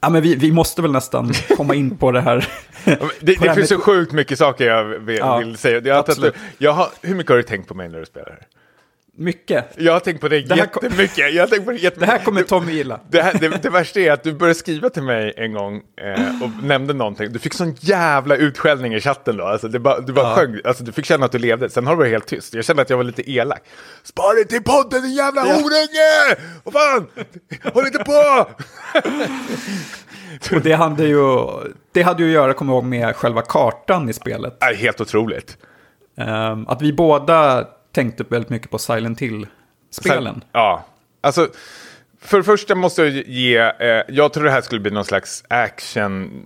Ja, men vi, vi måste väl nästan komma in på det här. det, det, det finns så sjukt mycket saker jag vill, ja, vill säga. Jag, att, jag har, hur mycket har du tänkt på mig när du spelar? Mycket. Jag har tänkt på det, det jättemycket. Jag har tänkt på det, jättemycket. det här kommer Tommy gilla. Det, här, det, det, värsta är att du började skriva till mig en gång eh, och nämnde någonting. Du fick sån jävla utskällning i chatten då. Alltså, det bara, du bara ja. sjöng, alltså, du fick känna att du levde. Sen har du varit helt tyst. Jag kände att jag var lite elak. Spara till podden din jävla ja. horunge! Vad fan! Håll inte på! och det hade ju, det hade ju att göra, kommer jag ihåg, med själva kartan i spelet. Helt otroligt. Um, att vi båda tänkte väldigt mycket på Silent Hill-spelen. Ja, alltså för det första måste jag ge, eh, jag tror det här skulle bli någon slags action,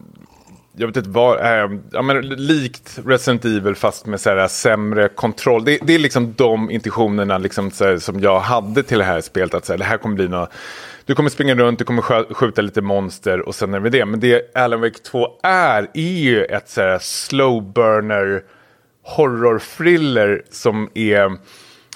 jag vet inte vad, eh, ja, men likt Resident Evil fast med så här, sämre kontroll. Det, det är liksom de intentionerna liksom, här, som jag hade till det här spelet, att så här, det här kommer bli något du kommer springa runt, du kommer skjuta lite monster och sen är det det. Men det Alan Wake 2 är, är ju ett så här slow burner horror-thriller som är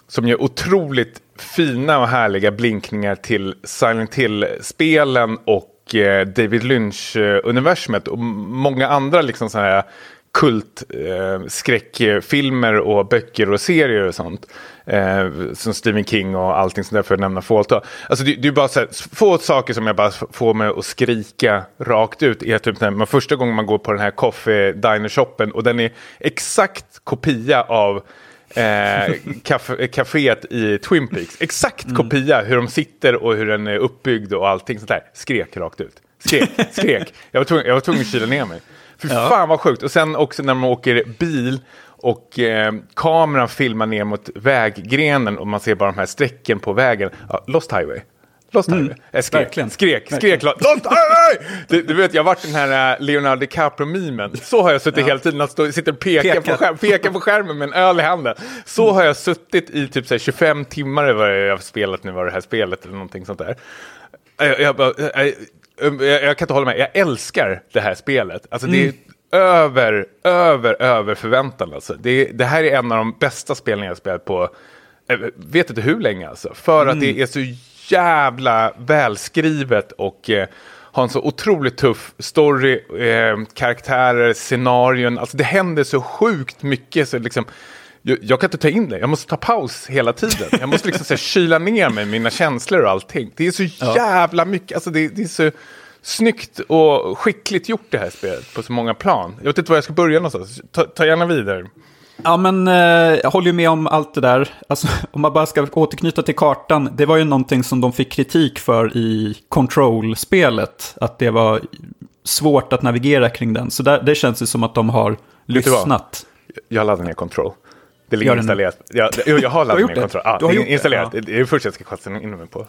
som gör otroligt fina och härliga blinkningar till Silent Hill-spelen och eh, David Lynch-universumet och många andra liksom så här kult eh, och böcker och serier och sånt. Eh, som Stephen King och allting sånt där för att nämna få Alltså det, det är bara så här, få saker som jag bara får mig att skrika rakt ut. Är typ när man första gången man går på den här coffee diner shoppen och den är exakt kopia av eh, kaféet i Twin Peaks. Exakt mm. kopia hur de sitter och hur den är uppbyggd och allting sånt där. Skrek rakt ut. Skrek, skrek. Jag var tvungen, jag var tvungen att kyla ner mig. Fy ja. fan vad sjukt. Och sen också när man åker bil och eh, kameran filmar ner mot väggrenen och man ser bara de här strecken på vägen. Ja, Lost Highway. Lost mm, Highway. Jag skrek, verkligen. skrek, skrek Lost Highway! du, du, vet, jag har varit den här uh, Leonardo DiCaprio-mimen. Så har jag suttit ja. hela tiden, att stå, sitter och pekar Peka. på, skärm, pekar på skärmen med en öl i handen. Så mm. har jag suttit i typ så här, 25 timmar vad jag har spelat nu, var det här spelet eller någonting sånt där. Jag, jag, jag, jag, kan inte hålla med, jag älskar det här spelet. Alltså det är mm. över, över, över förväntan. Alltså. Det, det, här är en av de bästa spelen jag spelat på, jag vet inte hur länge alltså. För mm. att det är så jävla välskrivet och eh, har en så otroligt tuff story, eh, karaktärer, scenarion. Alltså det händer så sjukt mycket. Så liksom, jag, kan inte ta in det, jag måste ta paus hela tiden. Jag måste liksom så här, kyla ner mig, mina känslor och allting. Det är så ja. jävla mycket, alltså det, det är så snyggt och skickligt gjort det här spelet på så många plan. Jag vet inte var jag ska börja någonstans. Ta, ta gärna vidare. Ja, men eh, jag håller ju med om allt det där. Alltså, om man bara ska återknyta till kartan, det var ju någonting som de fick kritik för i Control-spelet. Att det var svårt att navigera kring den. Så där, det känns ju som att de har lyssnat. Jag laddat ner Control. Det ligger installerat. Jag, jag, jag har laddat ner Control. Ja, du har det installerat. Det, ja. det är det första jag ska kasta in mig på.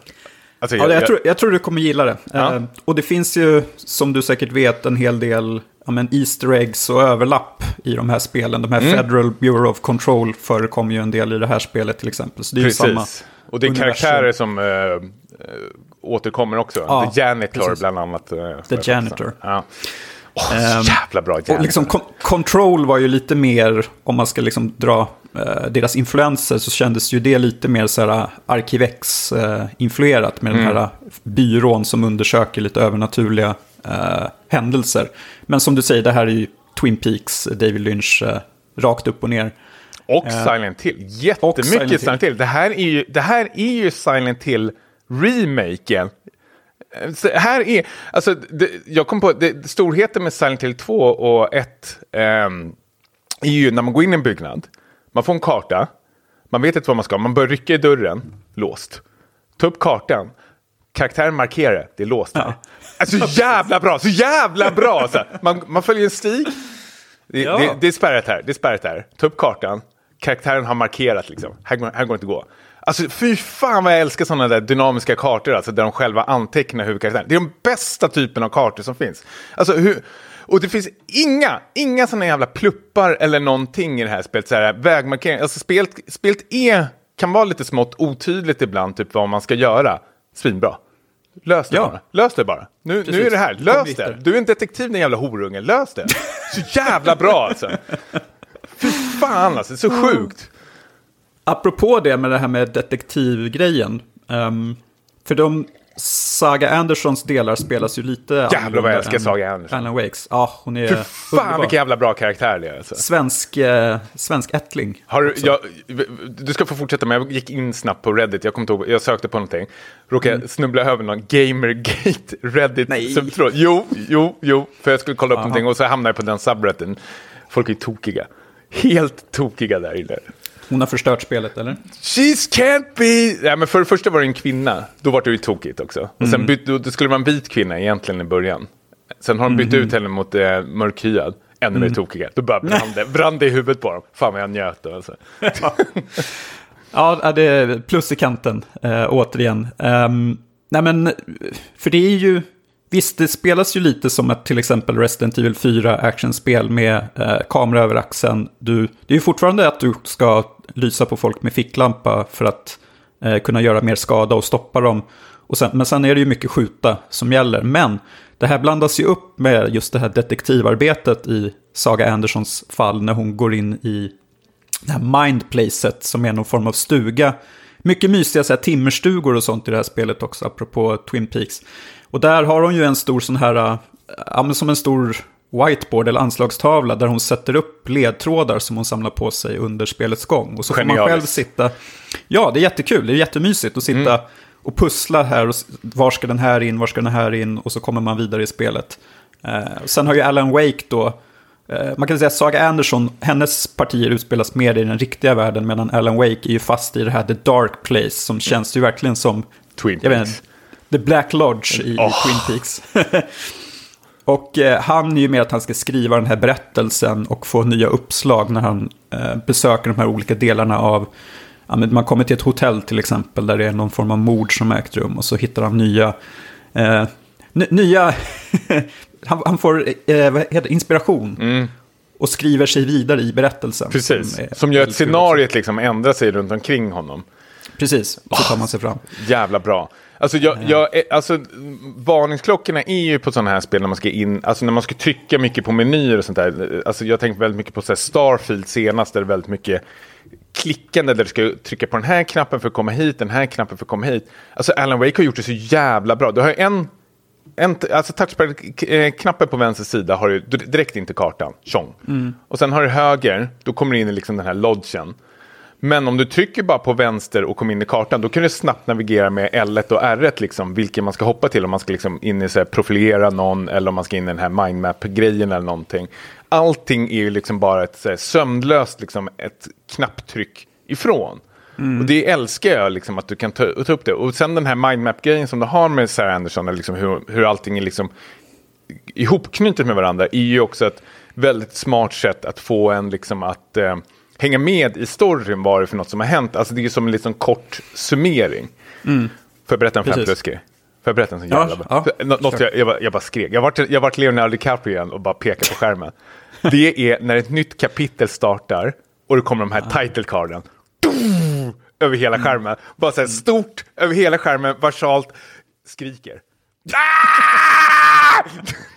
Alltså, jag, ja, jag, tror, jag tror du kommer gilla det. Ja. Uh, och det finns ju, som du säkert vet, en hel del ja, men Easter eggs och överlapp i de här spelen. De här mm. Federal Bureau of Control förekommer ju en del i det här spelet till exempel. Så det är Precis. samma och det är universum. karaktärer som uh, återkommer också. Ja, The Janitor precis. bland annat. Uh, The Janitor. Ja. Oh, jävla bra janitor. Och liksom, Control var ju lite mer, om man ska liksom dra uh, deras influenser, så kändes ju det lite mer så här Arkivex-influerat med mm. den här byrån som undersöker lite övernaturliga uh, händelser. Men som du säger, det här är ju Twin Peaks, David Lynch, uh, rakt upp och ner. Och Silent Hill. Jättemycket Silent, Silent Hill. Det, här är ju, det här är ju Silent Hill remaken. Så här är, alltså, det, jag kom på, det, storheten med Silent Hill 2 och 1 um, ehm, är ju när man går in i en byggnad, man får en karta, man vet inte vad man ska, man börjar rycka i dörren, låst. Ta upp kartan, karaktären markerar, det är låst här. Ja. Alltså jävla bra, så jävla bra! Alltså. Man, man följer en stig. Det, ja. det, det är spärrat här, det är spärrat här. Ta upp kartan, karaktären har markerat liksom. Här, går, här går det inte att gå. Alltså fy fan vad jag älskar sådana där dynamiska kartor, alltså där de själva antecknar huvudkaraktären. Det är de bästa typen av kartor som finns. Alltså hur... Och det finns inga, inga sådana jävla pluppar eller någonting i det här spelet. Så här, vägmarkering. Alltså spelet, spelet är, kan vara lite smått otydligt ibland, typ vad man ska göra. Svinbra. Lös det ja. bara. Lös det bara. Nu, nu är det här. Lös det. Du är en detektiv din jävla horunge. Lös det. Så jävla bra alltså. Fy fan alltså. Så sjukt. Apropå det med det här med detektivgrejen. Um, för de Saga Andersons delar spelas ju lite Jävlar vad jag älskar Saga Anderson. Alan Wakes. Ja, hon är För fan underbar. vilken jävla bra karaktär det är. Alltså. Svensk, eh, svensk ättling. Har du, jag, du ska få fortsätta, men jag gick in snabbt på Reddit. Jag, kom ihåg, jag sökte på någonting. Råkade mm. snubbla över någon Gamergate Reddit. Nej. Subtråd. Jo, jo, jo. För jag skulle kolla upp Aha. någonting och så hamnade jag på den subredditen. Folk är tokiga. Helt tokiga där inne. Hon har förstört spelet, eller? She's can't be... Ja, men för det första var det en kvinna. Då var det ju tokigt också. Och sen mm. byt, då, skulle en vit kvinna egentligen i början. Sen har de bytt mm. ut henne mot eh, mörkhyad. Ännu mer mm. tokiga. Då bara brann det, brann det i huvudet på dem. Fan vad jag njöt då alltså. ja, det är plus i kanten, äh, återigen. Um, nej men, för det är ju Visst, det spelas ju lite som ett till exempel Resident Evil 4 actionspel med eh, kamera över axeln. Du, det är ju fortfarande att du ska lysa på folk med ficklampa för att eh, kunna göra mer skada och stoppa dem. Och sen, men sen är det ju mycket skjuta som gäller. Men det här blandas ju upp med just det här detektivarbetet i Saga Andersons fall när hon går in i det här mindplacet som är någon form av stuga. Mycket mysiga så här, timmerstugor och sånt i det här spelet också, apropå Twin Peaks. Och där har hon ju en stor sån här, äh, ja men som en stor whiteboard eller anslagstavla där hon sätter upp ledtrådar som hon samlar på sig under spelets gång. Och så får man själv sitta, ja det är jättekul, det är jättemysigt att sitta mm. och pussla här, och var ska den här in, var ska den här in och så kommer man vidare i spelet. Eh, sen har ju Alan Wake då, eh, man kan säga att Saga Anderson, hennes partier utspelas mer i den riktiga världen medan Alan Wake är ju fast i det här The Dark Place som känns ju verkligen som Twin Peaks. The Black Lodge i, oh. Twin Peaks. och eh, han är ju med att han ska skriva den här berättelsen och få nya uppslag när han eh, besöker de här olika delarna av Ja, man kommer till ett hotell till exempel där det är någon form av mord som ägt rum och så hittar han nya, eh, nya han, han, får eh, heter, inspiration. Mm. Och skriver sig vidare i berättelsen. Precis, som, som gör att scenariet liksom ändrar sig runt omkring honom. Precis, så tar man sig fram. Jävla bra. Alltså, jag, jag, alltså, varningsklockorna är ju på sådana här spel när man ska in, alltså när man ska trycka mycket på menyer och sånt där. Alltså, jag tänker väldigt mycket på så här, Starfield senast, där det är väldigt mycket klickande där du ska trycka på den här knappen för att komma hit, den här knappen för att komma hit. Alltså Alan Wake har gjort det så jävla bra. Du har en, en alltså touchpad-knappen på vänster sida har du direkt in till kartan, tjong. Mm. Och sen har du höger, då kommer du in i liksom den här lodgen. Men om du trycker bara på vänster och kommer in i kartan, då kan du snabbt navigera med L1 och R1, liksom, vilken man ska hoppa till. Om man ska liksom in i så här, profilera någon eller om man ska in i den här mindmap-grejen eller någonting. Allting är ju liksom bara ett här, sömnlöst, liksom, ett knapptryck ifrån. Och det älskar jag, liksom, att du kan ta, ta upp det. Och sen den här mindmap-grejen som du har med Sarah Anderson, liksom, hur, hur allting är liksom ihopknutet med varandra, är ju också ett väldigt smart sätt att få en liksom att eh, hänga med i storyn vad det är för något som har hänt. Alltså det är som en liksom kort summering. Mm. Får jag berätta en Precis. 5 plus grej? Får jag berätta en sån Ja, jävla... ja, Nå- något jag, jag, bara, jag bara skrek. Jag vart jag vart Leonardo DiCaprio igen och bara pekar på skärmen. det är när ett nytt kapitel startar och det kommer de här title carden. Över hela skärmen. Bara så här stort över hela skärmen, varsalt skriker. Ah!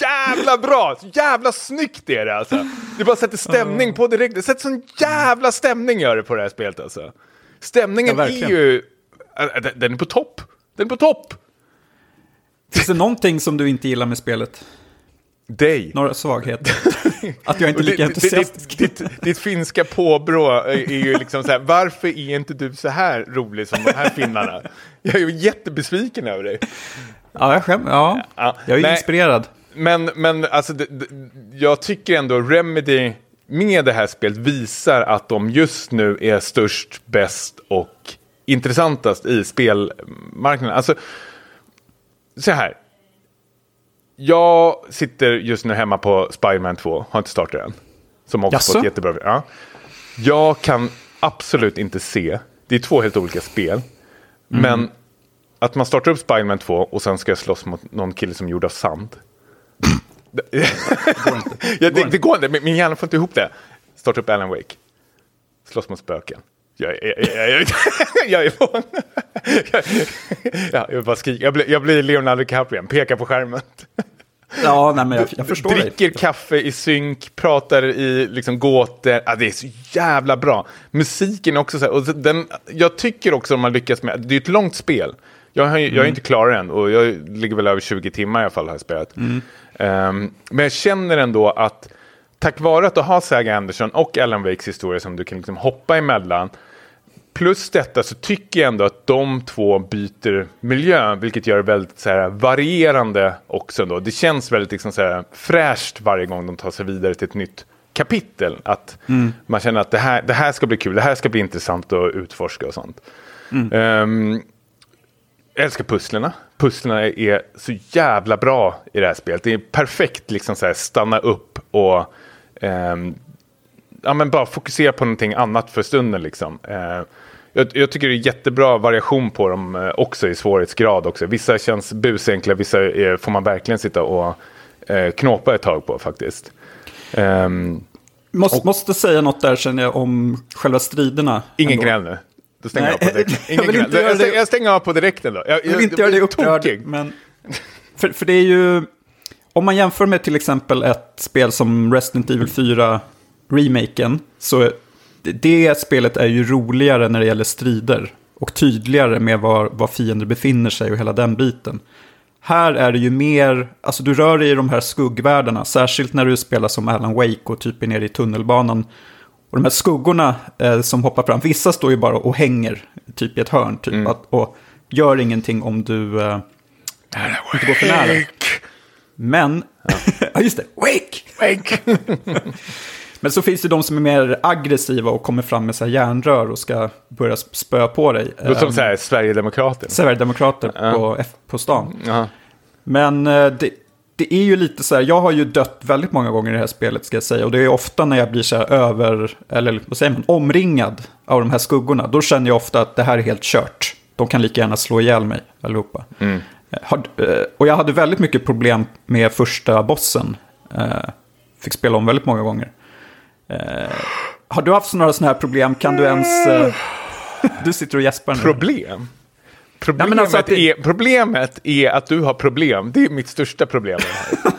jävla bra! Så jävla snyggt är det alltså. Det bara sätter stämning på direkt. Det sätter sån jävla stämning gör det på det här spelet alltså. Stämningen Ja, är ju... äh, den- Den är på topp. Den är på topp. Finns det någonting som du inte gillar med spelet? Dig. Några svagheter? Att jag inte är lika entusiastisk? Ditt, ditt, ditt finska påbrå är ju liksom så här, varför är inte du så här rolig som de här finnarna? Jag är ju jättebesviken över dig. Ja, jag skäm, ja. Ja, jag är nej. inspirerad. Men, men alltså, det, det, jag tycker ändå Remedy med det här spelet visar att de just nu är störst, bäst och intressantast i spelmarknaden. Alltså, så här. Jag sitter just nu hemma på Spiderman 2, har inte startat än. Som också Jaså? fått jättebra... Ja. Jag kan absolut inte se, det är två helt olika spel, men att man startar upp Spiderman 2 och sen ska jag slåss mot någon kille som är gjord av sand. ja, det, det går inte, min hjärna får inte ihop det. Starta upp Alan Wake. Slåss mot spöken. Jag, jag, jag, jag, jag är på... ja, jag, bara skriker. Jag, blir, jag blir Leonardo DiCaprio, pekar på skärmen. Ja, nej, men jag, jag förstår dig. Dricker kaffe i synk, pratar i liksom gåtor. Ja, det är så jävla bra. Musiken är också så här, och den, jag tycker också att man lyckas med, det är ett långt spel. Jag, har, ju- jag är inte klar än och jag ligger väl över 20 timmar i alla fall har jag spelat. Ehm, men jag känner ändå att tack vare att du har Saga Anderson och Alan Wakes historia som du kan liksom hoppa emellan Plus detta så tycker jag ändå att de två byter miljö, vilket gör det väldigt så här, varierande också. Då. Det känns väldigt liksom, så här, fräscht varje gång de tar sig vidare till ett nytt kapitel. Att man känner att det här, det här ska bli kul, det här ska bli intressant att utforska och sånt. Ehm, jag älskar pusslerna. Pusslerna är så jävla bra i det här spelet. Det är perfekt liksom så här, stanna upp och ehm, ja, men bara fokusera på någonting annat för stunden. Liksom. Eh, jag, jag tycker det är jättebra variation på dem eh, också i svårighetsgrad. Också. Vissa känns busenkla, vissa är, får man verkligen sitta och eh, knåpa ett tag på faktiskt. Ehm, Måste, måste säga något där känner jag om själva striderna. ingen gnäll nu. Då stänger Nej, jag av på direkt. jag Ingen vill gnäll. inte Jag, stänger, jag stänger av på direkten då. Jag, Jag vill inte göra dig upprörd. tokig. Men, för, för det är ju, om man jämför med till exempel ett spel som Resident Evil 4 remaken, så det, det spelet är ju roligare när det gäller strider. Och tydligare med var, var fiender befinner sig och hela den biten. Här är det ju mer, alltså du rör dig i de här skuggvärldarna, särskilt när du spelar som Alan Wake och typ är nere i tunnelbanan. Och de här skuggorna eh, som hoppar fram, vissa står ju bara och hänger typ i ett hörn. Typ, att, och gör ingenting om du eh, inte går för nära. Men, ja just det, Wake! Wake. Men så finns det de som är mer aggressiva och kommer fram med så här järnrör och ska börja spöa på dig. Då som Eh, så här, Sverigedemokraten. Sverigedemokrater på, F- på stan. Jaha. Men eh, det, det är ju lite så här, jag har ju dött väldigt många gånger i det här spelet ska jag säga. Och det är ofta när jag blir så här över, eller vad säger man, omringad av de här skuggorna. Då känner jag ofta att det här är helt kört. De kan lika gärna slå ihjäl mig allihopa. Eh, har- eh, Och jag hade väldigt mycket problem med första bossen. Eh, Fick spela om väldigt många gånger. Eh, Har du haft några sådana här problem? Kan du ens... eh, Du sitter och gäspar nu. Problem? Problemet, men alltså det- är, problemet är att du har problem. Det är mitt största problem.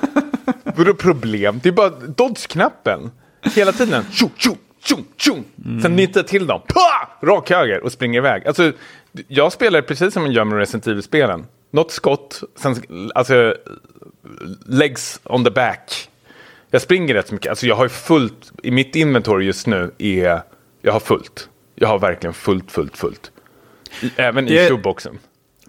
Vadå problem? Det är bara dodge-knappen. Hela tiden. Tjo, tjo, tjo, tjo. Sen nita till dem. Pah! Rak höger och springer iväg. Alltså, jag spelar precis som man gör med Resident Evil-spelen. Något skott, sen, alltså legs on the back. Jag springer rätt så mycket. Alltså jag har fullt, i mitt inventory just nu är Jag har fullt. Jag har verkligen fullt, fullt, fullt. Även Det- i showboxen.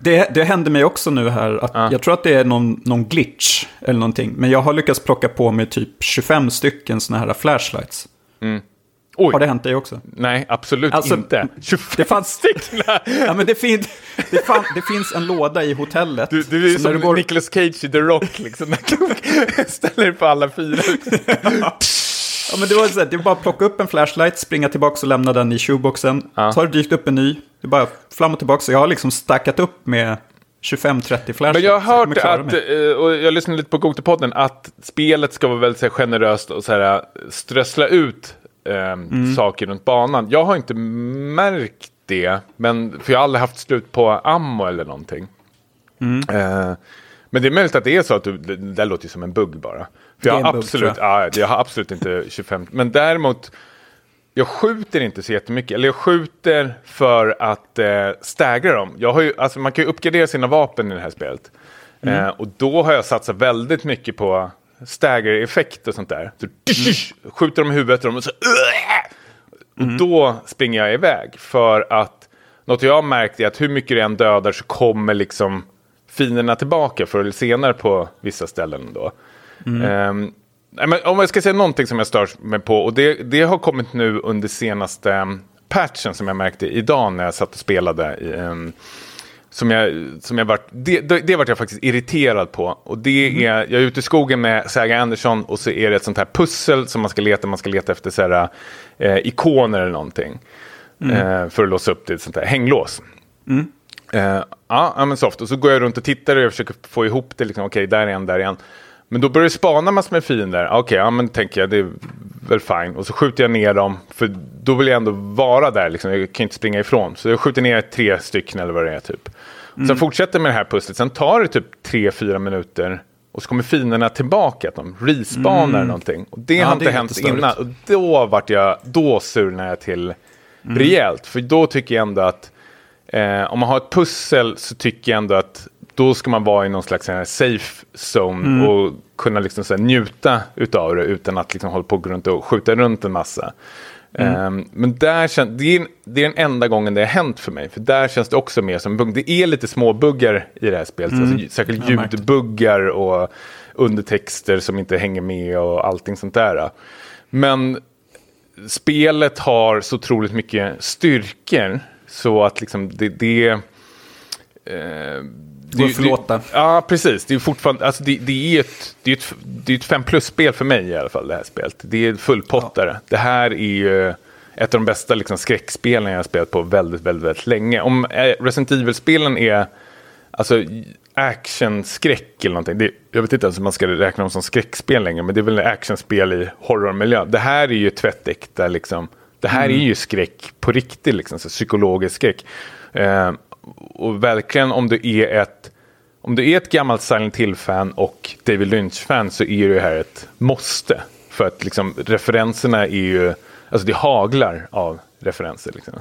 Det, det hände mig också nu här. Att Ja. Jag tror att det är någon, någon glitch eller någonting. Men jag har lyckats plocka på mig typ 25 stycken sådana här flashlights. Oj, Har det hänt dig också? nej, absolut Alltså, inte. 25 det fanns- stycken! Ja, men det, fin, det, fan, det finns en låda i hotellet. Du, du är när som du går- Nicolas Cage i The Rock, liksom. Ställer dig på alla fyra. Ja, men det var så här, det är bara att plocka upp en flashlight, springa tillbaka och lämna den i shoeboxen. Ja. Så har det dykt upp en ny. Det är bara fram och tillbaka. Så jag har liksom stackat upp med 25-30 flashlights. Men jag har hört klara att, eh, och jag lyssnade lite på Gotepodden, att spelet ska vara väldigt här, generöst och så här, strössla ut eh, saker runt banan. Jag har inte märkt det, men, för jag har aldrig haft slut på ammo eller någonting. Eh, men det är möjligt att det är så att du, det, där låter som en bugg bara. Jag har, absolut, ja, jag har absolut inte 25, men däremot jag skjuter inte så jättemycket. Eller jag skjuter för att eh, staggra dem. Jag har ju, alltså, man kan ju uppgradera sina vapen i det här spelet. Eh, och då har jag satsat väldigt mycket på stagger-effekt och sånt där. Så, Skjuter dem i huvudet och, de, och så... Och då springer jag iväg. För att något jag har märkt är att hur mycket det än dödar så kommer liksom fienderna tillbaka förr eller senare på vissa ställen. Då. Ehm, nej, men om jag ska säga någonting som jag stör mig på, och det, det har kommit nu under senaste um, patchen som jag märkte idag när jag satt och spelade. i, ehm, som jag, som jag vart, det, det, det vart jag faktiskt irriterad på. Och det är, jag är ute i skogen med Saga Andersson och så är det ett sånt här pussel som man ska leta, man ska leta efter så här, eh, ikoner eller någonting. Eh, för att låsa upp det, ett sånt här hänglås. Eh, ja, men soft. Och så går jag runt och tittar och jag försöker få ihop det. Liksom, Okej, där är en, där är en. Men då börjar spana massor med fiender. Okej, ja men tänker jag, det är väl fine. Och så skjuter jag ner dem, för då vill jag ändå vara där. Liksom. Jag kan inte springa ifrån. Så jag skjuter ner tre stycken eller vad det är typ. Sen fortsätter med det här pusslet. Sen tar det typ tre, fyra minuter. Och så kommer fienderna tillbaka, att de respawnar någonting. Och det Ja, har inte hänt innan. Och då vart jag, då surnade jag till rejält. För då tycker jag ändå att Eh, om man har ett pussel så tycker jag ändå att då ska man vara i någon slags safe zone och kunna liksom så här njuta utav det utan att liksom hålla på och gå runt och skjuta runt en massa. Eh, men där kän- det, är, det är den enda gången det har hänt för mig. För där känns det också mer som en bugg. Det är lite små buggar i det här spelet. Alltså, särskilt Jag märkte. ljudbuggar och undertexter som inte hänger med och allting sånt där. Men spelet har så otroligt mycket styrkor så att liksom det... det eh, Går att förlåta. Det, ja, precis. Det är fortfarande, alltså det, det är ett, det är ett, det är ett 5 plus-spel för mig i alla fall, det här spelet. Det är fullpottare. Det här är ju ett av de bästa liksom, skräckspelen jag har spelat på väldigt, väldigt, väldigt länge. Om eh, Resident Evil-spelen är alltså, actionskräck eller någonting. Det, jag vet inte ens om man ska räkna dem som skräckspel längre, men det är väl actionspel i horrormiljö. Det här är ju tvättäkta liksom. Det här är ju skräck på riktigt, liksom, så psykologisk skräck. Eh, och verkligen om du är ett om du är ett gammalt Silent Hill-fan och David Lynch-fan så är det här ett måste. För att liksom, referenserna är ju, alltså det haglar av referenser. Liksom.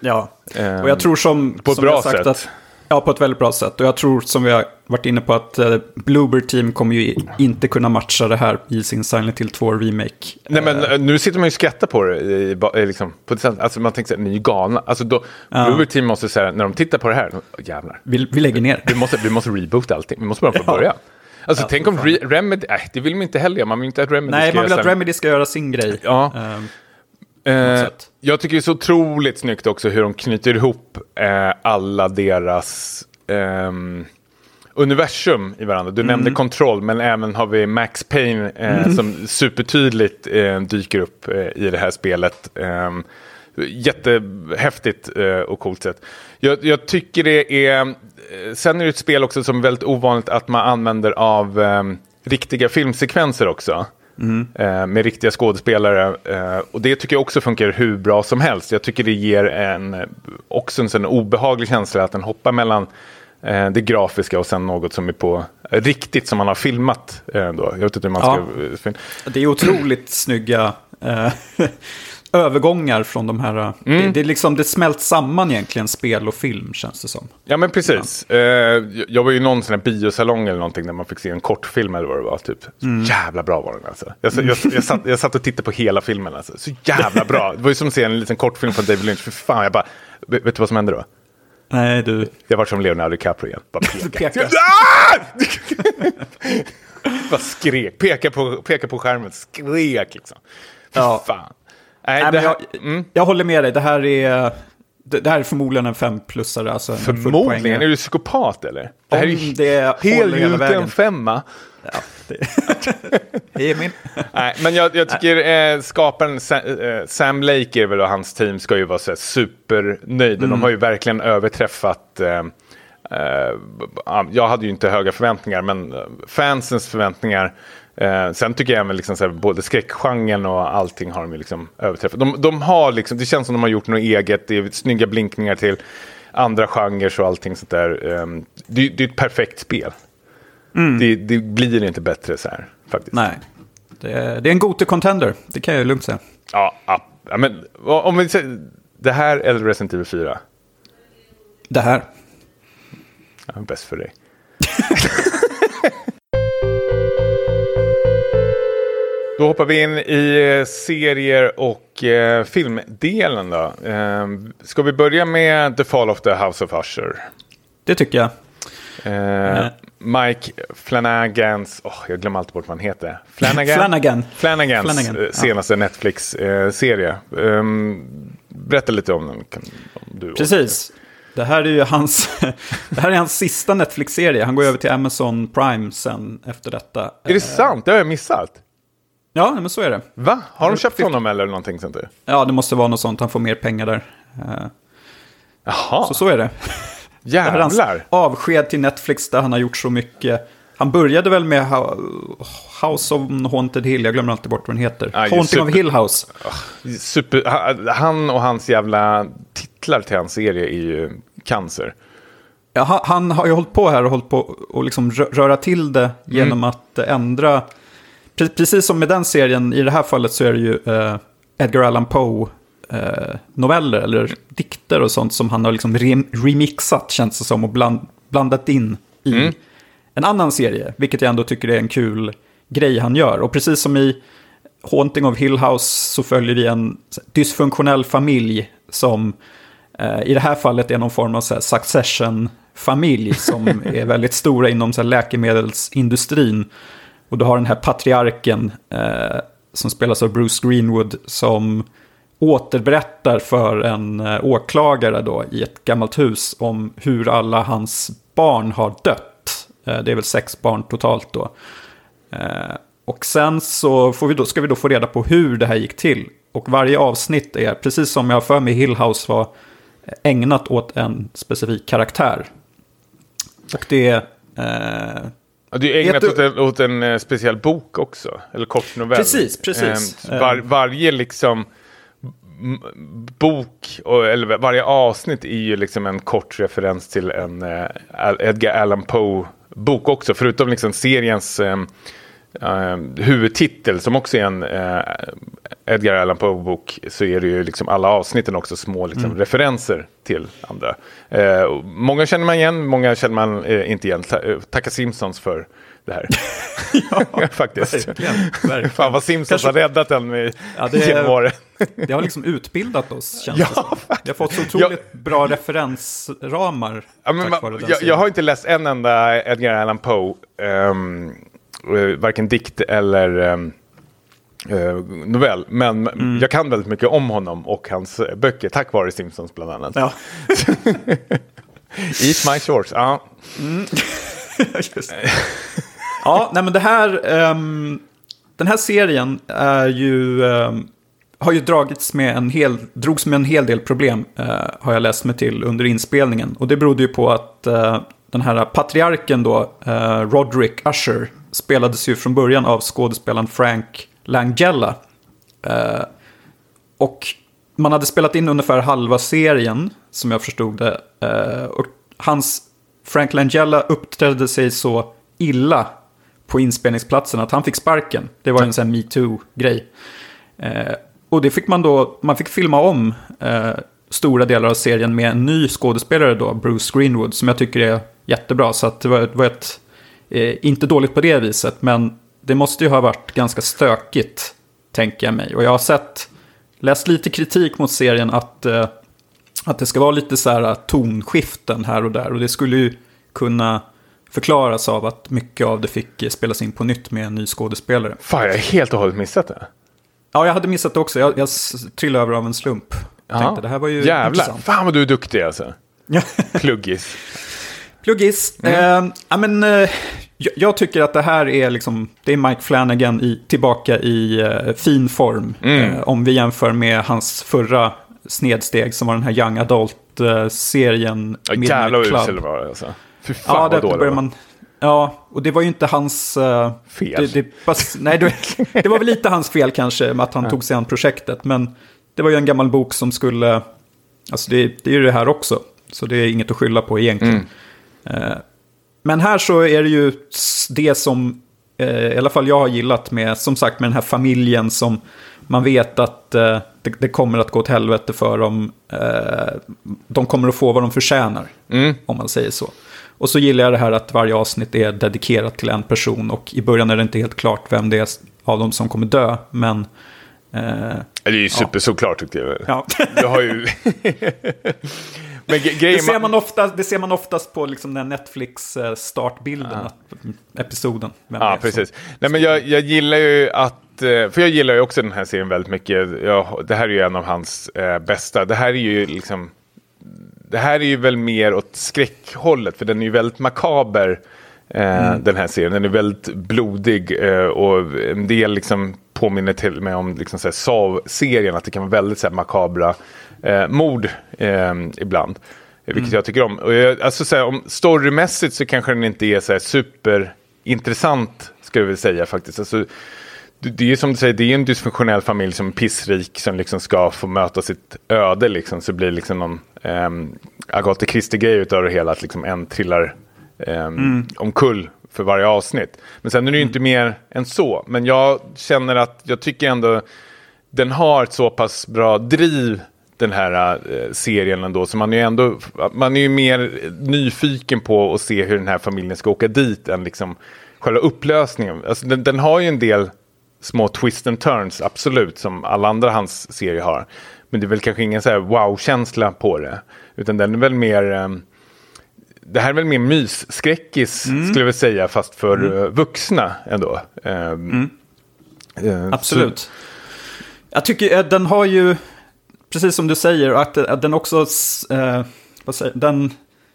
Ja, Ehm, och jag tror som... på ett som bra sagt sätt. Att, ja, på ett väldigt bra sätt. Och jag tror som vi har varit inne på att uh, Bluebird Team kommer ju inte kunna matcha det här i sin Silent Hill 2 Remake. Nej men eh, nu sitter man ju och skrattar på det. I, eh, liksom, på. Alltså man tänker så här, ni är ju galna. Alltså då, Ja. Bluebird Team måste säga, när de tittar på det här, jävlar. Vi, vi lägger ner. Vi måste, vi måste reboota allting, vi måste bara få Ja. börja. Alltså Ja, tänk om. Re- Remedy, nej det vill man inte heller göra. Man vill inte att Remedy Nej, ska man vill göra att Remedy ska göra sin grej. Ja. Ehm, Eh, jag tycker det är så otroligt snyggt också hur de knyter ihop eh, alla deras ehm, universum i varandra. Du nämnde Control, men även har vi Max Payne eh, som supertydligt eh, dyker upp eh, i det här spelet. Eh, jättehäftigt eh, och coolt sätt. Jag, jag tycker det är... eh, Sen är det ett spel också som är väldigt ovanligt att man använder av eh, riktiga filmsekvenser också. Eh, med riktiga skådespelare. Eh, och det tycker jag också funkar hur bra som helst. Jag tycker det ger en, också en sån obehaglig känsla att den hoppar mellan eh, det grafiska och sen något som är på riktigt som man har filmat. Då. Jag vet inte hur man Ja. ska... Det är otroligt snygga, övergångar från de här... Det, det, är liksom, det smält samman egentligen, spel och film känns det som. Ja men precis. Eh, jag var ju i någon sån här biosalong eller någonting där man fick se en kortfilm eller vad det var. Typ. Så jävla bra var den alltså. Jag, jag, jag, satt, jag satt och tittade på hela filmen alltså. Så jävla bra. Det var ju som att se en liten kortfilm från David Lynch. För fan, jag bara... Vet du vad som hände då? Nej, du... Jag var som Leonardo DiCaprio igen. Bara peka. Peka. Ah! Bara skrek. Peka på, peka på skärmen. Skrek liksom. Fy Ja. fan. Nej, Nej, här, jag, jag håller med dig, det här är... Det, det här är förmorligen en femplussare. Alltså en förmodligen. Är du psykopat eller? Det här är ju det helgjuten femma. Ja, det, är min. Nej, men jag, jag tycker eh, skaparen Sam, eh, Sam Lake och hans team ska ju vara så här supernöjda. Mm. De har ju verkligen överträffat eh, eh, ja, jag hade ju inte höga förväntningar, men eh, fansens förväntningar. Eh, sen tycker jag även liksom så här, både skräckgenren och allting har de ju liksom överträffat. De, de har liksom, det känns som de har gjort något eget, det är snygga blinkningar till andra genrer och allting sånt där. Eh, det, det är ett perfekt spel. Det, det blir inte bättre så här faktiskt. Nej, det är, det är en Gote-contender, det kan jag lugnt säga. Ja, ja, men om vi säger det här eller Resident Evil 4. Det här. Ja, bäst för dig. Då hoppar vi in i eh, serier och eh, filmdelen då. Eh, ska vi börja med The Fall of the House of Usher? Det tycker jag. Eh, Mike Flanagans, oh, jag glömmer alltid bort vad han heter. Flanagan? Flanagan. Flanagans Flanagan, eh, ja. senaste Netflix-serie. Ehm, berätta lite om den. Kan, om du Precis. Det här är ju hans, det här är hans sista Netflix-serie. Han går över till Amazon Prime sen efter detta. Är det sant? Det har jag missat. Ja, men så är det. Va? Har de köpt honom eller någonting sånt där? Ja, det måste vara något sånt. Han får mer pengar där. Eh, Jaha, Så så är det. Jävlar. avsked till Netflix där han har gjort så mycket. Han började väl med Ho- House of Haunted Hill, jag glömmer alltid bort vad den heter. Just Haunting of super- Hill House. Super, ha- han och hans jävla titlar till hans serie är ju cancer. Ja, han, han har ju hållit på här och hållit på och liksom rö- röra till det genom att eh, ändra. Pre- precis som med den serien, i det här fallet så är det ju eh, Edgar Allan Poe eh, noveller eller dikter och sånt som han har liksom rem- remixat känns det som och bland, blandat in i en annan serie. Vilket jag ändå tycker är en kul grej han gör. Och precis som i Haunting of Hill House så följer vi en dysfunktionell familj som eh, i det här fallet är någon form av succession-familj som är väldigt stora inom så här läkemedelsindustrin. Och du har den här patriarken eh, som spelas av Bruce Greenwood som återberättar för en eh, åklagare då i ett gammalt hus om hur alla hans barn har dött. Eh, det är väl sex barn totalt då. Eh, och sen så får vi då, ska vi då få reda på hur det här gick till. Och varje avsnitt är, precis som jag har för mig Hill House var ägnat åt en specifik karaktär. Och det är... Eh, det är ägnat åt du- en, åt en eh, speciell bok också. Eller kortnovell. Precis, precis. Eh, var, varje liksom bok, eller varje avsnitt är ju liksom en kort referens till en eh, Edgar Allan Poe-bok också. Förutom liksom seriens eh, eh, huvudtitel som också är en eh, Edgar Allan Poe-bok så är det ju liksom alla avsnitten också små liksom, Mm. referenser till andra. Eh, många känner man igen, många känner man eh, inte igen. Ta- eh, Tacka Simpsons för det här. ja, faktiskt. verkligen, verkligen. Fan vad Simpsons Kanske- har räddat en med Ja, det genom åren. Det har liksom utbildat oss, känns Ja, det som. Vi har fått så otroligt bra referensramar Ja, men, man, den jag, jag har inte läst en enda Edgar Allan Poe, um, varken dikt eller ehm, eh, novell. Men Mm. jag kan väldigt mycket om honom och hans eh, böcker tack vare Simpsons bland annat. Ja, Eat my shorts, ja. det. Ja, nej men det här... ehm, den här serien är ju... ehm, har ju dragits med en hel, drogs med en hel del problem, eh, har jag läst mig till under inspelningen. Och det berodde ju på att eh, den här patriarken då, eh, Roderick Usher, spelades ju från början av skådespelaren Frank Langella. Eh, och man hade spelat in ungefär halva serien, som jag förstod det. Eh, och hans, Frank Langella uppträdde sig så illa på inspelningsplatsen att han fick sparken. Det var en sån här metoo-grej. Eh, och det fick man då, man fick filma om eh, stora delar av serien med en ny skådespelare då, Bruce Greenwood, som jag tycker är jättebra. Så att det var, det var ett, eh, inte dåligt på det viset, men det måste ju ha varit ganska stökigt, tänker jag mig. Och jag har sett, läst lite kritik mot serien att, eh, att det ska vara lite så här tonskiften här och där. Och det skulle ju kunna förklaras av att mycket av det fick spelas in på nytt med en ny skådespelare. Fan, jag har helt och hållet missat det. Ja, jag hade missat det också. Jag, jag trillade över av en slump. Jag tänkte, det här var ju Jävlar, intressant. fan vad du är duktig alltså. Pluggis. Pluggis. Mm. Eh, ja, men, eh, jag, jag tycker att det här är, liksom, det är Mike Flanagan i, tillbaka i eh, fin form. Mm. Eh, om vi jämför med hans förra snedsteg som var den här Young Adult-serien. Ja, jävlar vad usel det var alltså. Fy fan Ja, vad det, dålig börjar det var. man, ja, och det var ju inte hans... eh, Fel. Det, det, fast, nej, det, det var väl lite hans fel kanske, med att han tog sig an projektet. Men det var ju en gammal bok som skulle... Alltså det, det är ju det här också. Så det är inget att skylla på egentligen. Mm. Eh, men här så är det ju det som eh, i alla fall jag har gillat med, som sagt, med den här familjen som man vet att eh, det, det kommer att gå åt helvete för dem. Eh, de kommer att få vad de förtjänar, Mm. om man säger så. Och så gillar jag det här att varje avsnitt är dedikerat till en person och i början är det inte helt klart vem det är av dem som kommer dö, men... Eh, Det är ju super såklart tyckte jag. ja. Du har ju... Det ser, man ofta, det ser man oftast på liksom den Netflix-startbilden, episoden. det Ja, är som- precis. Nej, men jag, jag gillar ju att, eh, för jag gillar ju också den här serien väldigt mycket. Jag, det här är ju en av hans eh, bästa. Det här är ju liksom, det här är ju väl mer åt skräckhållet, för den är ju väldigt makaber. Eh, Den här serien, den är väldigt blodig eh, och en del liksom påminner till med om liksom Saw-serien, att det kan vara väldigt så här makabra eh, mord eh, ibland. Vilket jag tycker om. Och jag, alltså så här, om storymässigt så kanske den inte är så här superintressant, skulle jag vilja säga faktiskt. Alltså, det är ju som du säger, det är en dysfunktionell familj som är pissrik som liksom ska få möta sitt öde. Liksom, så blir det liksom någon um, Agatha Christie-grej utav det hela, att liksom en trillar um, omkull för varje avsnitt. Men sen är det ju inte mer än så. Men jag känner att jag tycker ändå den har ett så pass bra driv den här eh, serien ändå. Så man är ju ändå man är ju mer nyfiken på att se hur den här familjen ska åka dit än liksom själva upplösningen. Alltså, den, den har ju en del små twist and turns, absolut, som alla andra hans serier har. Men det är väl kanske ingen så här wow-känsla på det. Utan den är väl mer... ehm, det här är väl mer mysskräckis, skulle jag säga, fast för eh, vuxna ändå. Ehm, eh, Absolut. Jag tycker den har ju, precis som du säger, att, att den också eh, säger, den